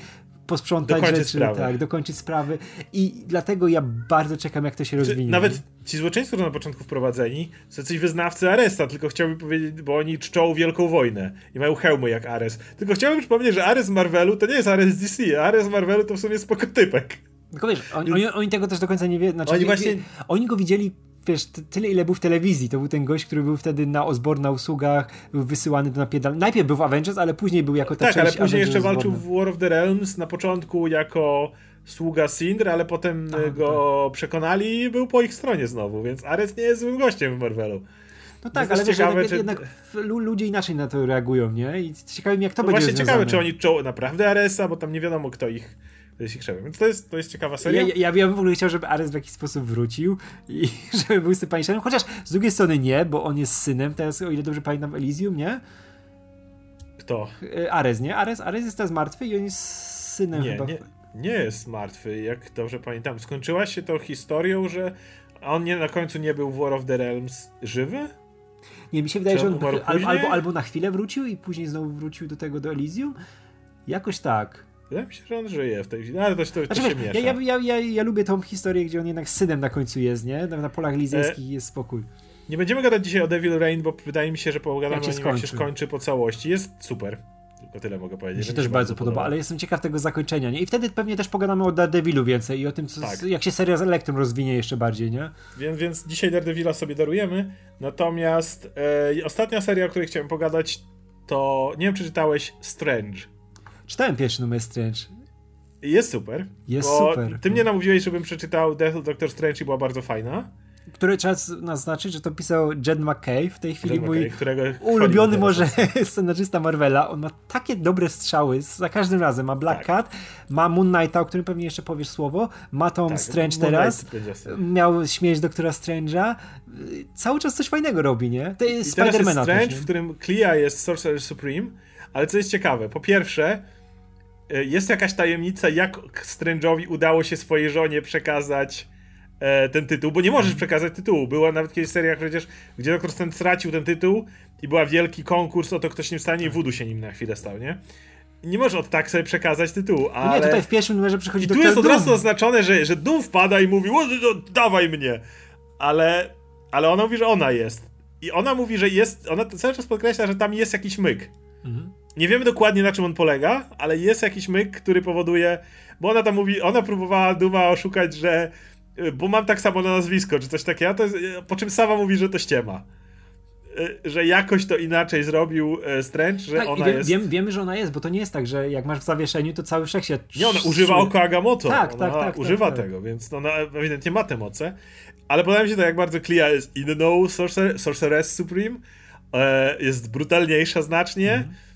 posprzątać dokończyć rzeczy, sprawy. tak, dokończyć sprawy i dlatego ja bardzo czekam, jak to się rozwinie. Nawet ci złoczyńcy, którzy na początku wprowadzeni, są coś wyznawcy Aresta, tylko chciałbym powiedzieć, bo oni czczą Wielką Wojnę i mają hełmy jak Ares. Tylko chciałbym przypomnieć, że Ares Marvelu to nie jest Ares DC, Ares Marvelu to w sumie spokotypek. Tylko wiesz, oni, oni, oni, tego też do końca nie wiedzą. Znaczy, oni, właśnie... oni go widzieli wiesz, tyle ile był w telewizji. To był ten gość, który był wtedy na Osborne na usługach, był wysyłany do napiedal. Najpierw był w Avengers, ale później był jako ta Tak, ale później Avengers jeszcze walczył w War of the Realms na początku jako sługa Sindr, ale potem Aha, go tak. przekonali i był po ich stronie znowu, więc Ares nie jest złym gościem w Marvelu. No tak, ale ciekawe, wiesz, jednak, czy... jednak, ludzie inaczej na to reagują, nie? I ciekawe mi, jak to no będzie Właśnie związane. ciekawe, czy oni czoło naprawdę Aresa, bo tam nie wiadomo, kto ich Więc to jest, to jest ciekawa seria. Ja, ja, ja bym w ogóle chciał, żeby Ares w jakiś sposób wrócił i żeby był sympatycznym, chociaż z drugiej strony nie, bo on jest synem, teraz o ile dobrze pamiętam Elysium, nie? Kto? E, Ares, nie? Ares, Ares jest teraz martwy i on jest synem nie, chyba. Nie, nie jest martwy, jak dobrze pamiętam. Skończyła się tą historią, że on nie, na końcu nie był w War of the Realms żywy? Nie, mi się wydaje, Czy że on on umarł albo, albo, albo na chwilę wrócił i później znowu wrócił do tego, do Elysium. Jakoś tak. Wydaje mi się, że on żyje w tej chwili, ale to, to, to Znaczy, się miesza. ja, ja, ja, ja, lubię tą historię, gdzie on jednak z synem na końcu jest, nie? Na, na polach lizyjskich E, jest spokój. Nie będziemy gadać dzisiaj o Devil Rain, bo wydaje mi się, że pogadamy Jak się o nim, jak się skończy. skończy po całości. Jest super. Tylko tyle mogę powiedzieć. Mi się też bardzo podoba, ale jestem ciekaw tego zakończenia, nie? I wtedy pewnie też pogadamy o Daredevilu więcej i o tym, co, Tak. jak się seria z Elektrum rozwinie jeszcze bardziej, nie? Więc, więc dzisiaj Daredevila sobie darujemy. Natomiast e, ostatnia seria, o której chciałem pogadać, to nie wiem, czy czytałeś Strange. Czytałem pierwszy numer Strange. Jest super. Jest super. Ty mnie namówiłeś, żebym przeczytał Death Doctor Strange i była bardzo fajna. Które trzeba naznaczyć, że to pisał Jed McKay, w tej chwili Jed mój McKay, ulubiony może scenarzysta Marvela. On ma takie dobre strzały za każdym razem. Ma Black Tak. Cat, ma Moon Knighta, o którym pewnie jeszcze powiesz słowo, ma Tom Tak, Strange Moon teraz, miał śmierć doktora Strange'a. Cały czas coś fajnego robi, nie? To jest Spidermana Strange, też, w którym Clea jest Sorcerer Supreme, ale co jest ciekawe, po pierwsze, jest jakaś tajemnica, jak Strange'owi udało się swojej żonie przekazać e, ten tytuł, bo nie możesz przekazać tytułu. Była nawet kiedyś seria przecież, gdzie Doktor Strange stracił ten tytuł i była wielki konkurs o to, kto się nim stanie i Voodoo się nim na chwilę stał, nie? Nie możesz od tak sobie przekazać tytułu, No ale... nie, tutaj w pierwszym numerze przychodzi I tu jest od Doom. razu oznaczone, że, że Doom wpada i mówi, o, no, dawaj mnie. Ale, ale ona mówi, że ona jest. I ona mówi, że jest, ona cały czas podkreśla, że tam jest jakiś myk. Mhm. Nie wiemy dokładnie na czym on polega, ale jest jakiś myk, który powoduje, bo ona tam mówi, ona próbowała Duma oszukać, że y, bo mam tak samo na nazwisko, czy coś takiego, to jest, y, po czym sama mówi, że to ściema. Y, Że jakoś to inaczej zrobił Strange, że Tak, ona wie, jest... wiem, wiemy, że ona jest, bo to nie jest tak, że jak masz w zawieszeniu, to cały wszechświat... Nie, ona używa oka Agamotto. Tak, ona tak, tak, używa tak, tak. tego, więc ona ewidentnie ma te moce. Ale podoba mi się to, jak bardzo Clea jest in know Sorcer Sorceress Supreme. E, jest brutalniejsza znacznie. Mhm.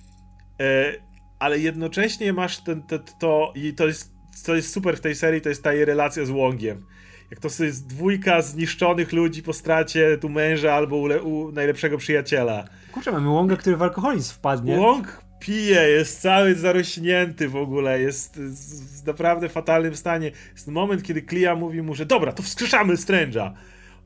E, ale jednocześnie masz ten, te, to i to jest, co jest super w tej serii, to jest ta jej relacja z Łongiem. Jak to jest dwójka zniszczonych ludzi po stracie tu męża albo u, u najlepszego przyjaciela. Kurczę, mamy Łąga, który w alkoholizm wpadnie. Łąk pije, jest cały zarośnięty w ogóle, jest w naprawdę fatalnym stanie. Jest moment, kiedy Clea mówi mu, że dobra, to wskrzeszamy Strange'a.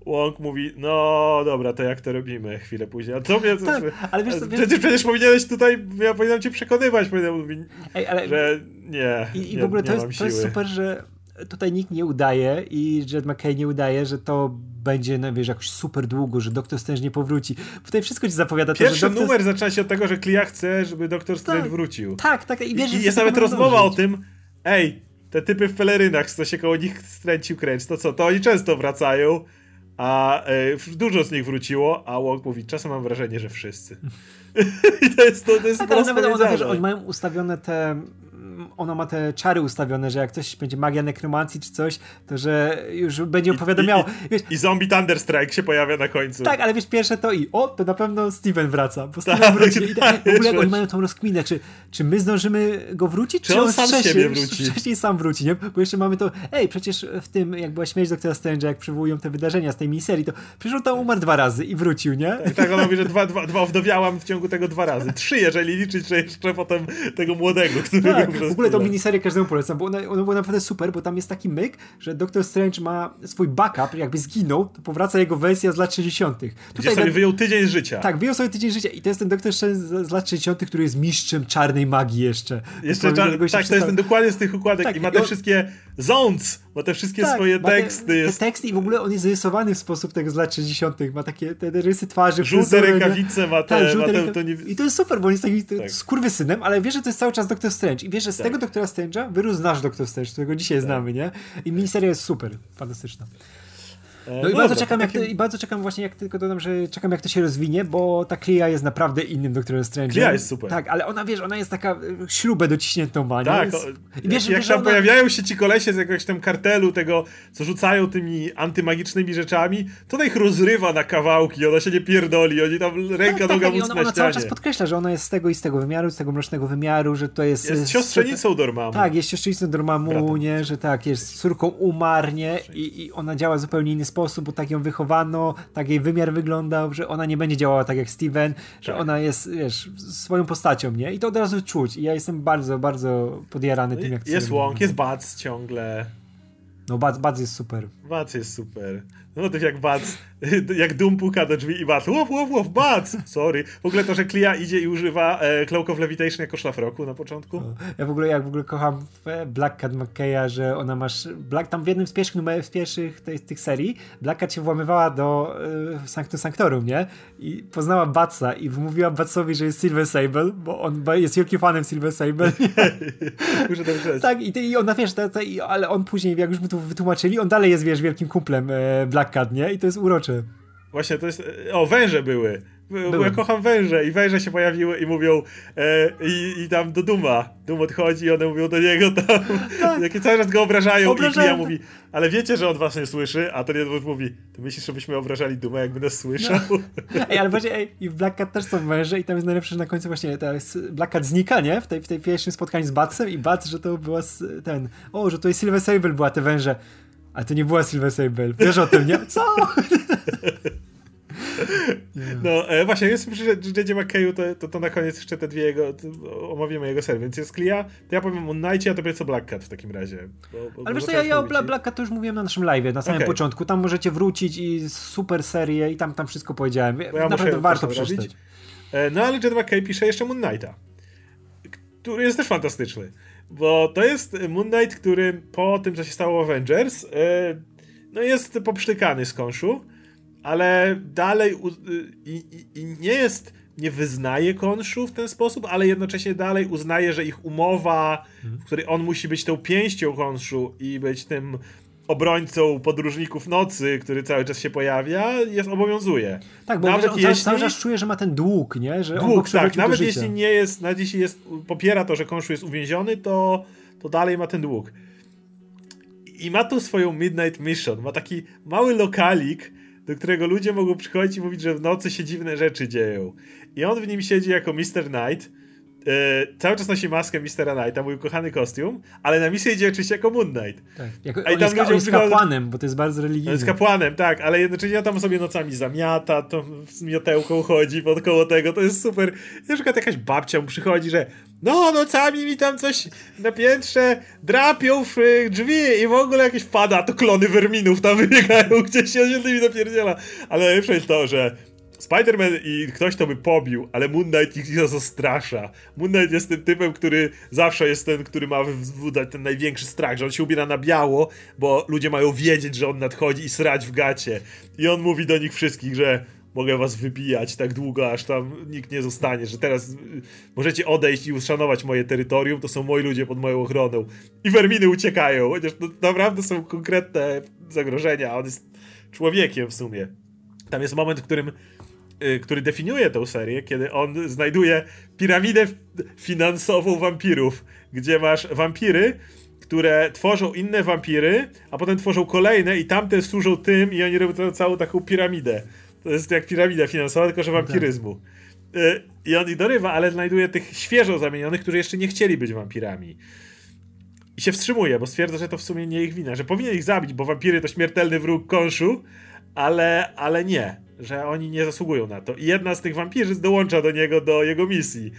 Łąk mówi, no dobra, to jak to robimy chwilę później. A to mnie... Tak, ale wiesz co, wiesz- Przecież, przecież powinieneś tutaj, ja powinienem cię przekonywać, powinienem mówić, Ej, ale... że nie, I, i nie, w ogóle to jest, to jest super, że tutaj nikt nie udaje i Jed McKay nie udaje, że to będzie, no wiesz, jakoś super długo, że Doktor Strange nie powróci. Tutaj wszystko ci zapowiada to, Pierwszy że Doktor... numer zaczyna się od tego, że Clea chce, żeby Doktor Strange Tak. wrócił. Tak, tak, i wiesz, I to jest nawet rozmowa o dążyć. tym, ej, te typy w pelerynach, co się koło nich stręcił kręć, to co, to oni często wracają, a e, dużo z nich wróciło, a Łąk mówi, czasem mam wrażenie, że wszyscy. I to jest, to, to jest Tak, nawet ona, wiesz, oni mają ustawione te... Ona ma te czary ustawione, że jak coś będzie magia nekromancji czy coś, to że już będzie opowiadamiało. Wiesz, I zombie Thunderstrike się pojawia na końcu. Tak, ale wiesz, pierwsze to i o, to na pewno Steven wraca, bo Steven Tak, wróci. I tak, tak, w ogóle jak oni mają tą rozkminę, czy, czy my zdążymy go wrócić, Czy on sam z wcześniej, siebie wróci? wcześniej sam wróci, nie? Bo jeszcze mamy to, ej, przecież w tym, jak była śmierć Doktora Strange'a, jak przywołują te wydarzenia z tej miniserii, to przecież on tam umarł dwa razy i wrócił, nie? I tak ona mówi, że dwa, dwa, dwa w ciągu tego dwa razy. Trzy, jeżeli liczyć, że jeszcze potem tego młodego, który Tak, w ogóle tą miniserię każdemu polecam, bo ona, ona była naprawdę super, bo tam jest taki myk, że Doktor Strange ma swój backup, jakby zginął, to powraca jego wersja z lat 60. Gdzie sobie na- wyjął tydzień życia. Tak, wyjął sobie tydzień życia i to jest ten doktor Strange z, z lat 60., który jest mistrzem czarnej magii jeszcze. Jeszcze To cza- tego się tak, to jest ten dokładnie z tych układek Tak, i ma i te on- wszystkie zones, ma te wszystkie Tak, swoje te- teksty. Te, jest teksty i w ogóle on jest zarysowany w sposób tego z lat 60. Ma takie te, te rysy twarzy. żółte rękawice, ma te, Tak, ma te to nie... I to jest super, bo on jest taki Tak. tak. skurwysynem, ale wiesz, że to jest cały czas Doktor Strange. I wiesz, że z Tak. tego Doktora Strange'a wyrósł nasz Doktor Strange, którego dzisiaj znamy, nie? I miniseria jest super, fantastyczna. E, No i bardzo dobra, czekam, jak to, i bardzo czekam właśnie, jak tylko dodam, że czekam jak to się rozwinie, bo ta Clea jest naprawdę innym Doktorem Strange. Clea jest super. Tak, ale ona, wiesz, ona jest taka y, śrubę dociśniętą ma, nie? Tak, I wiesz, jak że tam ona... pojawiają się ci kolesie z jakiegoś tam kartelu tego, co rzucają tymi antymagicznymi rzeczami, to ona ich rozrywa na kawałki, ona się nie pierdoli, oni tam ręka, tak, noga, tak, i ona, na ona cały czas podkreśla, że ona jest z tego i z tego wymiaru, z tego mrocznego wymiaru, że to jest... Jest siostrzenicą Dormammu. Tak, jest siostrzenicą Dormammu, nie, że tak, jest córką umarnie i, i ona działa zupełnie inny sposób, bo tak ją wychowano, tak jej wymiar wyglądał, że ona nie będzie działała tak jak Steven, że Tak. ona jest, wiesz, swoją postacią, nie? I to od razu czuć i ja jestem bardzo, bardzo podjarany tym, jak to Jest robi. jest Bac ciągle. No, Bad, Bad jest super. Bac jest super. Motyw jak Bac, jak Doom puka do drzwi i Bac, łow, łow, łow, Bac, sorry. W ogóle to, że Klia idzie i używa e, Cloak of Levitation jako szlafroku na początku. Ja w ogóle, jak w ogóle kocham Black Cat McKeya, że ona masz, Black, tam w jednym z pierwszych numerów, z pierwszych tych, tych serii, Black Cat się włamywała do y, Sanctum Sanctorum, nie? I poznała Batsa i wmówiła Batsowi, że jest Silver Sable, bo on jest wielkim fanem Silver Sable. Muszę to tak, i, i ona, wiesz, to, to, ale on później, jak już mu to wytłumaczyli, on dalej jest, wiesz, wielkim kumplem e, Black Cat, nie? I to jest urocze. Właśnie, to jest... O, węże były. Były. Ja kocham węże i węże się pojawiły i mówią e, i, i tam do Duma. Dum odchodzi i one mówią do niego tam, tak. jakie cały czas go obrażają, i Klia mówi, ale wiecie, że on was nie słyszy, a ten jeden mówi, ty myślisz, żebyśmy obrażali Duma, jakby nas słyszał? No. Ej, ale właśnie, ej, i w Black Cat też są węże i tam jest najlepsze, że na końcu właśnie ta Black Cat znika, nie? W tej, w tej pierwszym spotkaniu z Batsem i Bats, że to była ten, o, że to jest Silver Sable była te węże. A to nie była Silver Sable. Wiesz o tym, nie? Co? No e, właśnie, jest przy Jedzie McKayu, to, to, to, na koniec jeszcze te dwie jego, omówimy jego serię, więc jest Klia, to ja powiem o Nightie, a tobie co Black Cat w takim razie. Bo, bo, Ale wiesz co, ja, ja o Black Cat to już mówiłem na naszym live na samym okay. początku, tam możecie wrócić i super serię i tam, tam wszystko powiedziałem. Ja Naprawdę warto przeczytać. E, no ale Jed McKay pisze jeszcze Moon Knighta, który jest też fantastyczny. Bo to jest Moon Knight, który po tym, co się stało w Avengers, e, no jest poprztykany z konszu ale dalej i, i, i nie jest, nie wyznaje konszu w ten sposób, ale jednocześnie dalej uznaje, że ich umowa, w której on musi być tą pięścią konszu i być tym obrońcą podróżników nocy, który cały czas się pojawia, jest obowiązuje. Tak, bo nawet on jeśli... cały czas czuje, że ma ten dług, nie? Że dług, tak. Nawet jeśli nie jest, nawet jeśli jest, popiera to, że konszu jest uwięziony, to, to dalej ma ten dług. I ma tu swoją Midnight Mission. Ma taki mały lokalik, do którego ludzie mogą przychodzić i mówić, że w nocy się dziwne rzeczy dzieją. I on w nim siedzi jako Mr. Knight. E, cały czas nosi maskę Mr. Knighta, mój kochany kostium, ale na misję idzie oczywiście jako Moon Knight. Tak. Jako, on, jest, on jest kapłanem, bo to jest bardzo religijne. On jest kapłanem, tak, ale jednocześnie tam sobie nocami zamiata, to z miotełką chodzi pod koło tego, to jest super. Na przykład jakaś babcia mu przychodzi, że no, nocami mi tam coś na piętrze drapią w drzwi i w ogóle jakieś pada, to klony werminów tam wybiegają gdzieś, ja się tymi napierdziela. Ale najlepsze jest to, że Spider-Man i ktoś to by pobił, ale Moon Knight ich zastrasza. Moon Knight jest tym typem, który zawsze jest ten, który ma wzbudzać ten największy strach, że on się ubiera na biało, bo ludzie mają wiedzieć, że on nadchodzi i srać w gacie. I on mówi do nich wszystkich, że mogę was wybijać tak długo, aż tam nikt nie zostanie, że teraz możecie odejść i uszanować moje terytorium, to są moi ludzie pod moją ochroną. I Verminy uciekają, chociaż to naprawdę są konkretne zagrożenia, on jest człowiekiem w sumie. Tam jest moment, w którym który definiuje tę serię, kiedy on znajduje piramidę finansową wampirów, gdzie masz wampiry, które tworzą inne wampiry, a potem tworzą kolejne i tamte służą tym i oni robią całą taką piramidę. To jest jak piramida finansowa, tylko że wampiryzmu. Tak. I on ich dorywa, ale znajduje tych świeżo zamienionych, którzy jeszcze nie chcieli być wampirami. I się wstrzymuje, bo stwierdza, że to w sumie nie ich wina, że powinien ich zabić, bo wampiry to śmiertelny wróg konszu, ale, ale nie, że oni nie zasługują na to. I jedna z tych wampirzy dołącza do niego, do jego misji.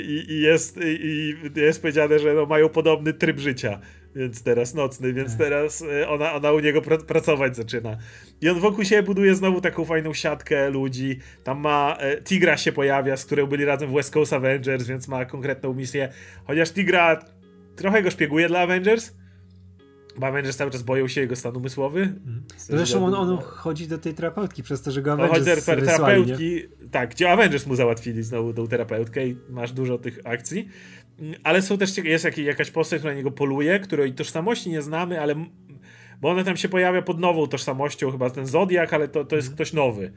I, i jest, i, jest powiedziane, że no, mają podobny tryb życia więc teraz nocny, więc tak. teraz e, ona, ona u niego pr pracować zaczyna. I on wokół siebie buduje znowu taką fajną siatkę ludzi. Tam ma. E, Tigra się pojawia, z którą byli razem w West Coast Avengers, więc ma konkretną misję. Chociaż Tigra trochę go szpieguje dla Avengers. Avengers cały czas boją się jego stan umysłowy. Mhm. Zresztą on, on chodzi do tej terapeutki przez to, że go Avengers chodzi do terapeutki, tak, gdzie Avengers mu załatwili znowu tą terapeutkę i masz dużo tych akcji. Ale są też, jest jakaś postać, która na niego poluje, której tożsamości nie znamy, ale bo ona tam się pojawia pod nową tożsamością, chyba ten Zodiak, ale to, to jest mhm. ktoś nowy.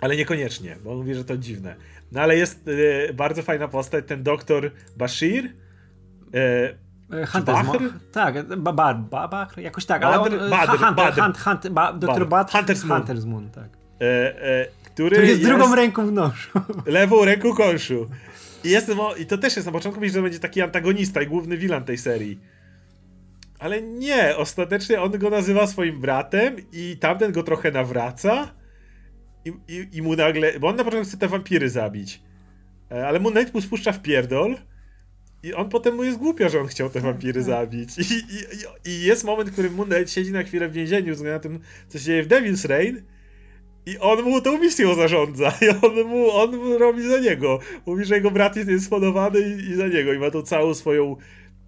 Ale niekoniecznie, bo on mówi, że to dziwne. No ale jest y, bardzo fajna postać, ten doktor Bashir. Y, Hunter Tak, Babar, Babar, jakoś tak, ale on, Badr, Hunter, Badr, Hunt, Hunt, ba, Dr. Badr, Hunter's Moon, Hunter's Moon tak. E, e, który, który jest, jest drugą ręką w nożu. Lewą ręką konszu. I, jestem, I to też jest na początku myślę, że będzie taki antagonista i główny vilan tej serii. Ale nie, ostatecznie on go nazywa swoim bratem i tamten go trochę nawraca i, i, i mu nagle, bo on na początku chce te wampiry zabić. E, ale Moon Knight mu spuszcza w pierdol I on potem mu jest głupio, że on chciał te wampiry zabić. I, i, I, jest moment, w którym Moon Knight siedzi na chwilę w więzieniu względem na tym, co się dzieje w Devil's Reign i on mu tą misją zarządza i on mu, on mu robi za niego. Mówi, że jego brat jest spodobany i, i za niego i ma tą całą swoją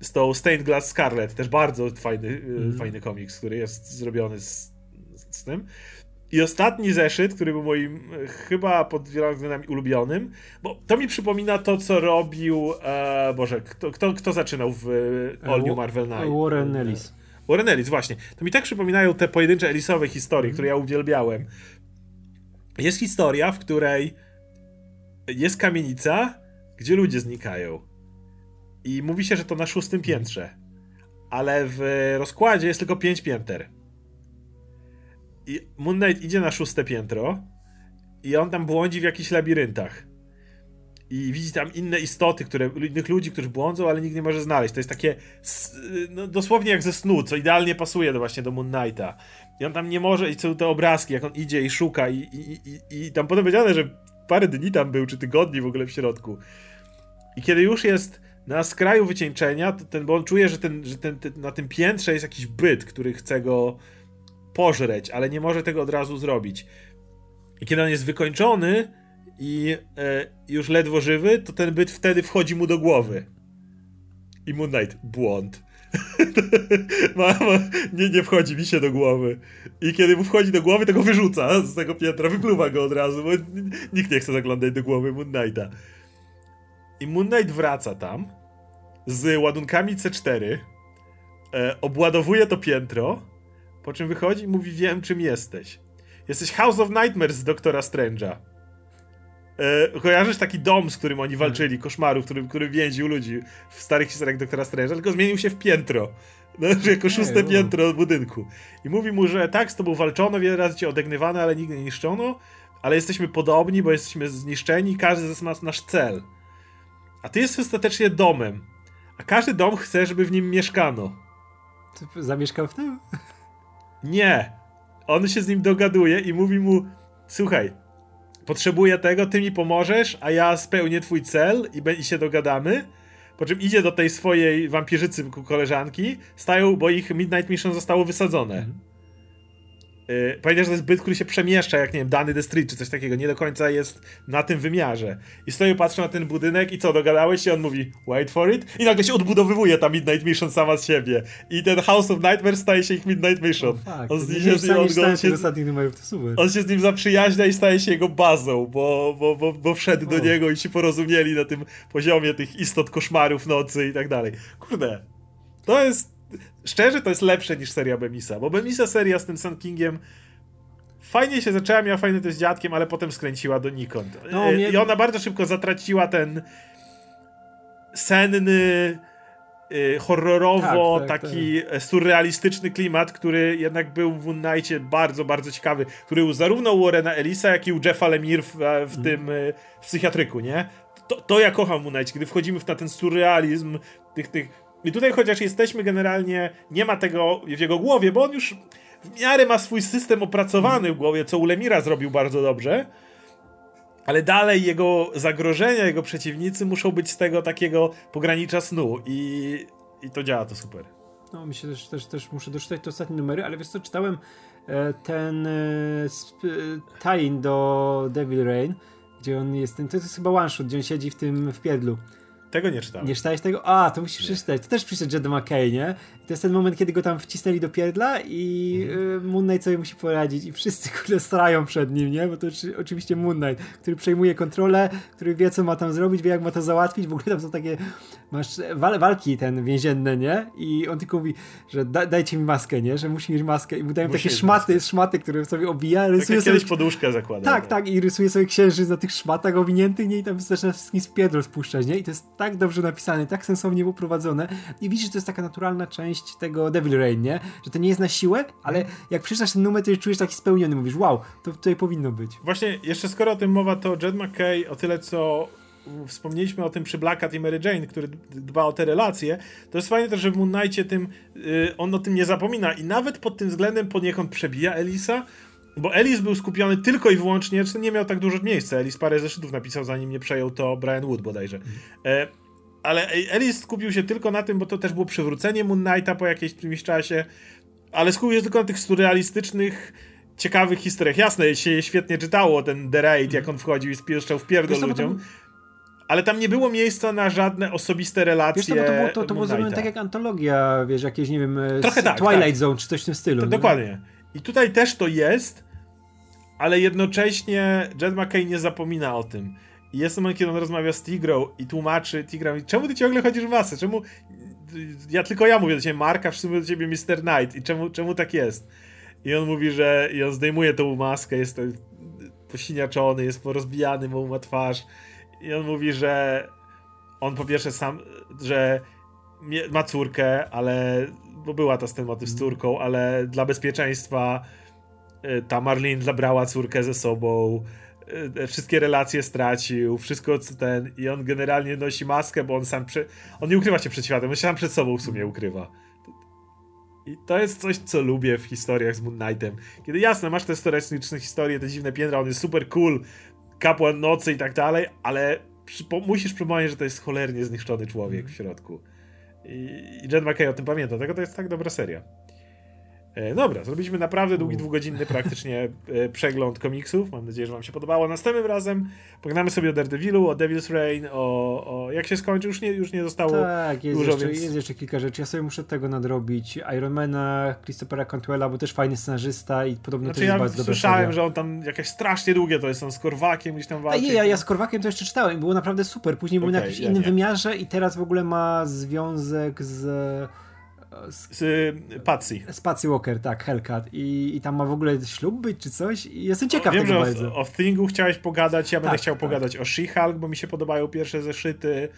z tą Stained Glass Scarlet, też bardzo fajny, mm. fajny komiks, który jest zrobiony z, z tym. I ostatni zeszyt, który był moim e, chyba pod wieloma względami ulubionym, bo to mi przypomina to, co robił, e, Boże, kto, kto, kto zaczynał w e, All New Marvel Night? Warren Ellis. Warren Ellis, właśnie. To mi tak przypominają te pojedyncze Ellisowe historie, mm. które ja uwielbiałem. Jest historia, w której jest kamienica, gdzie ludzie znikają. I mówi się, że to na szóstym piętrze. Ale w rozkładzie jest tylko pięć pięter. I Moon Knight idzie na szóste piętro i on tam błądzi w jakichś labiryntach. I widzi tam inne istoty, które, innych ludzi, którzy błądzą, ale nikt nie może znaleźć. To jest takie no, dosłownie jak ze snu, co idealnie pasuje do właśnie do Moon Knighta. I on tam nie może, i są te obrazki, jak on idzie i szuka, i, i, i, i tam potem powiedziane, że parę dni tam był, czy tygodni w ogóle w środku. I kiedy już jest na skraju wycieńczenia, to ten, bo on czuje, że, ten, że ten, ten, na tym piętrze jest jakiś byt, który chce go pożreć, ale nie może tego od razu zrobić. I kiedy on jest wykończony i e, już ledwo żywy, to ten byt wtedy wchodzi mu do głowy. I Moon Knight, błąd. Mama, nie, nie wchodzi mi się do głowy. I kiedy mu wchodzi do głowy, to go wyrzuca z tego piętra, wypluwa go od razu, bo nikt nie chce zaglądać do głowy Moon Knighta. I Moon Knight wraca tam z ładunkami C4, e, obładowuje to piętro, po czym wychodzi i mówi: Wiem, czym jesteś. Jesteś House of Nightmares z Doktora Strange'a. E, kojarzysz taki dom, z którym oni walczyli, koszmarów, który, który więził ludzi w starych historiach Doktora Strange'a, tylko zmienił się w piętro. No, jako szóste piętro budynku. I mówi mu, że tak, z tobą walczono, wiele razy cię odegnywano, ale nigdy nie niszczono, ale jesteśmy podobni, bo jesteśmy zniszczeni, każdy z nas nasz cel. A ty jesteś ostatecznie domem, a każdy dom chce, żeby w nim mieszkano. Ty zamieszkał w tym? Nie. On się z nim dogaduje i mówi mu: Słuchaj, potrzebuję tego, ty mi pomożesz, a ja spełnię twój cel i, i się dogadamy. Po czym idzie do tej swojej wampirzycy koleżanki, stają, bo ich Midnight Mission zostało wysadzone. Mhm. Yy, pamiętasz, że to jest byt, który się przemieszcza, jak nie wiem, dany The Street czy coś takiego, nie do końca jest na tym wymiarze. I stoją, patrzą na ten budynek i co, dogadałeś się? On mówi, wait for it? I nagle się odbudowywuje ta Midnight Mission sama z siebie. I ten House of Nightmares staje się ich Midnight Mission. Oh, on, z, się, on, on, się, on z nim zaprzyjaźnia i staje się jego bazą, bo, bo, bo, bo wszedł oh. do niego i się porozumieli na tym poziomie tych istot koszmarów nocy i tak dalej. Kurde, to jest szczerze to jest lepsze niż seria Bemisa, bo Bemisa seria z tym Sun Kingiem fajnie się zaczęła, miała fajny to z dziadkiem, ale potem skręciła do Nikon. No, mnie... I ona bardzo szybko zatraciła ten senny, y, horrorowo, tak, tak, taki tak. surrealistyczny klimat, który jednak był w Moon bardzo, bardzo ciekawy, który był zarówno u Warrena Elisa, jak i u Jeffa Lemire w, w mm. tym w psychiatryku, nie? To, to ja kocham Moon kiedy wchodzimy w na ten surrealizm tych, tych i tutaj chociaż jesteśmy generalnie, nie ma tego w jego głowie, bo on już w miarę ma swój system opracowany w głowie, co Ulemira zrobił bardzo dobrze, ale dalej jego zagrożenia, jego przeciwnicy muszą być z tego takiego pogranicza snu i, i to działa to super. No, mi się też, też, też muszę doczytać te ostatnie numery, ale wiesz co, czytałem e, ten e, tie-in do Devil Rain, gdzie on jest, to jest chyba one shot, gdzie on siedzi w tym w piedlu. Tego nie czytałem. Nie czytałeś tego? A, to musisz przeczytać. To też pisze Jed McKay, nie? To jest ten moment, kiedy go tam wcisnęli do pierdla i mhm. Moon Knight sobie musi poradzić i wszyscy kurde strają przed nim, nie? Bo to oczywiście Moon Knight, który przejmuje kontrolę, który wie, co ma tam zrobić, wie, jak ma to załatwić. W ogóle tam są takie, masz wal walki ten więzienne, nie? I on tylko mówi, że da, dajcie mi maskę, nie? Że musi mieć maskę i mu dają musi takie szmaty, maskę. szmaty, które sobie obija. Rysuje sobie... kiedyś poduszkę zakłada. Tak, tak i rysuje sobie księżyc na tych szmatach owiniętych, nie? I tam zaczyna wszystkim z piedro spuszczać, nie? I to jest tak dobrze napisane, tak sensownie poprowadzone i widzisz, że to jest taka naturalna część tego Devil Rain, nie? Że to nie jest na siłę, ale jak przeczytasz ten numer, to czujesz taki spełniony, mówisz, wow, to tutaj powinno być. Właśnie, jeszcze skoro o tym mowa, to Jed McKay o tyle, co wspomnieliśmy o tym przy Black Cat i Mary Jane, który dba o te relacje, to jest fajne też, że w Moon Knightie tym, yy, on o tym nie zapomina i nawet pod tym względem poniekąd przebija Elisa, bo Elis był skupiony tylko i wyłącznie, czy nie miał tak dużo miejsca. Elis parę zeszytów napisał, zanim nie przejął to Brian Wood bodajże. Mhm. E, ale Ellis skupił się tylko na tym, bo to też było przywrócenie Moon Knighta po jakimś czasie, ale skupił się tylko na tych surrealistycznych ciekawych historiach. Jasne, się świetnie czytało ten The Raid, jak on wchodził i spieszczał w pierdol Wiesz to ludziom. Ale tam nie było miejsca na żadne osobiste relacje. Wiesz bo to było, to, to było zrobione tak jak antologia, wiesz, jakieś, nie wiem, e, Trochę z tak, Twilight tak. Zone czy coś w tym stylu. To, nie? dokładnie. I tutaj też to jest, ale jednocześnie Jed McKay nie zapomina o tym. I jest moment, kiedy on rozmawia z Tigrą i tłumaczy Tigra, mówi, czemu ty ciągle chodzisz w masę? Czemu... Ja tylko ja mówię do ciebie Marka, wszyscy mówią do ciebie Mr. Knight. I czemu, czemu tak jest? I on mówi, że i on zdejmuje tą maskę, jest posiniaczony, jest porozbijany, mu ma twarz. I on mówi, że on po pierwsze sam, że ma córkę, ale bo była ta ten motyw z córką, ale dla bezpieczeństwa y, ta Marlene zabrała córkę ze sobą. Y, Wszystkie relacje stracił, wszystko co ten. I on generalnie nosi maskę, bo on sam. On nie ukrywa się przed światem, on się sam przed sobą w sumie ukrywa. I to jest coś, co lubię w historiach z Moon Knightem. Kiedy jasne, masz te historyczne historie, te dziwne piętra, on jest super cool, kapłan nocy i tak dalej, ale musisz przypomnieć, że to jest cholernie zniszczony człowiek w środku. I, i Jen McKay o tym pamięta, dlatego to jest tak dobra seria. E, dobra, zrobiliśmy naprawdę długi, dwugodzinny praktycznie e, przegląd komiksów. Mam nadzieję, że wam się podobało. Następnym razem pogadamy sobie o Daredevilu, o Devil's Reign, o, o jak się skończy. Już nie, już nie zostało Tak, jest, dużo, jeszcze, więc... jest jeszcze kilka rzeczy. Ja sobie muszę tego nadrobić. Ironmana, Christophera Cantwella, bo też fajny scenarzysta i podobno Znaczy też jest ja bardzo dobra słyszałem, seria. że on tam jakieś strasznie długie to jest, on z Korwakiem gdzieś tam walczy. nie, ja, ja z Korwakiem to jeszcze czytałem, było naprawdę super. Później był na jakimś ja innym nie. wymiarze i teraz w ogóle ma związek z, z, Z y, Patsy. z Patsy Walker, tak, Hellcat. I, I tam ma w ogóle ślub być czy coś. I jestem ciekaw Wiem, tego że bardzo. o, o Thingu chciałeś pogadać, ja będę Tak, chciał tak. pogadać o She-Hulk, bo mi się podobają pierwsze zeszyty.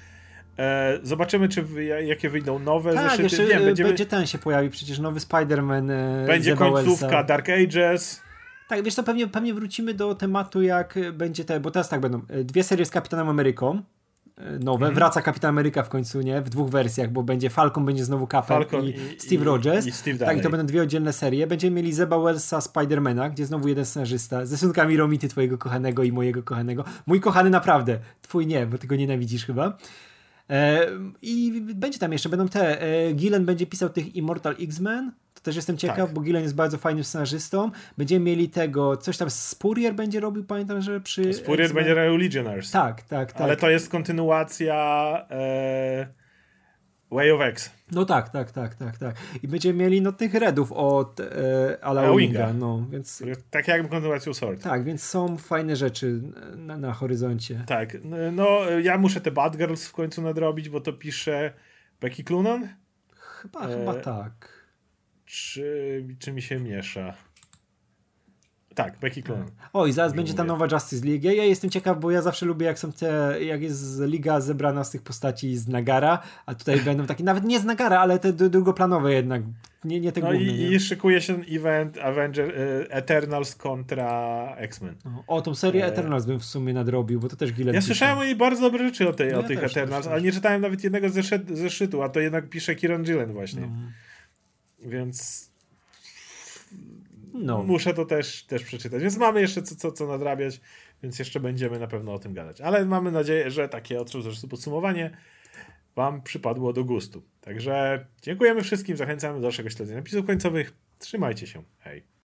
E, zobaczymy, czy jakie wyjdą nowe tak, zeszyty. jeszcze Wiem, e, będziemy, będzie ten się pojawi, przecież nowy Spider-Man e, będzie końcówka Wellsa. Dark Ages. Tak, wiesz co, pewnie, pewnie wrócimy do tematu, jak będzie te, bo teraz tak będą, e, dwie serie z Kapitanem Ameryką, nowe, Mhm. wraca Kapitan Ameryka w końcu, nie, w dwóch wersjach, bo będzie Falcon, będzie znowu Falcon i, i- Steve i- Rogers, i Steve tak, i to będą dwie oddzielne serie, będziemy mieli Zeba Wellsa, Spidermana, gdzie znowu jeden scenarzysta, z rysunkami Romity, twojego kochanego i mojego kochanego, mój kochany naprawdę, twój nie, bo ty go nienawidzisz chyba, E, I będzie tam jeszcze, będą te. E, Gillen będzie pisał tych Immortal X-Men. Też jestem ciekaw, Tak. bo Gillen jest bardzo fajnym scenarzystą. Będziemy mieli tego, coś tam Spurrier będzie robił, pamiętam, że przy. Spurrier będzie robił Legionnaires. Tak, tak, tak. Ale to jest kontynuacja e, Way of X. No tak, tak, tak, tak, tak. I będziemy mieli no tych Redów od e, Ala Winga, no więc. Tak jakby kontynuacją Sword. Tak, więc są fajne rzeczy na, na horyzoncie. Tak, no ja muszę te Bad Girls w końcu nadrobić, bo to pisze Becky Clunan? Chyba, E, chyba tak. Czy, czy mi się miesza? Tak, Becky Clunan. O, i zaraz będzie ta mówię. nowa Justice League. Ja, ja jestem ciekaw, bo ja zawsze lubię, jak są te, jak jest liga zebrana z tych postaci z Nagara, a tutaj będą takie, nawet nie z Nagara, ale te dru- drugoplanowe jednak, nie, nie te No główne. i, nie? i szykuje się event Avenger, e, Eternals kontra X-Men. No, O, tą serię E, Eternals bym w sumie nadrobił, bo to też Gillen Ja pisze. słyszałem o niej bardzo dobre rzeczy o, tej, No o ja tych też, Eternals, też, ale nie czytałem nawet jednego zeszyt, zeszytu, a to jednak pisze Kieron Gillen właśnie. No. Więc No. muszę to też, też przeczytać. Więc mamy jeszcze co, co, co nadrabiać, więc jeszcze będziemy na pewno o tym gadać. Ale mamy nadzieję, że takie zresztą podsumowanie Wam przypadło do gustu. Także dziękujemy wszystkim, zachęcamy do dalszego śledzenia napisów końcowych. Trzymajcie się. Hej.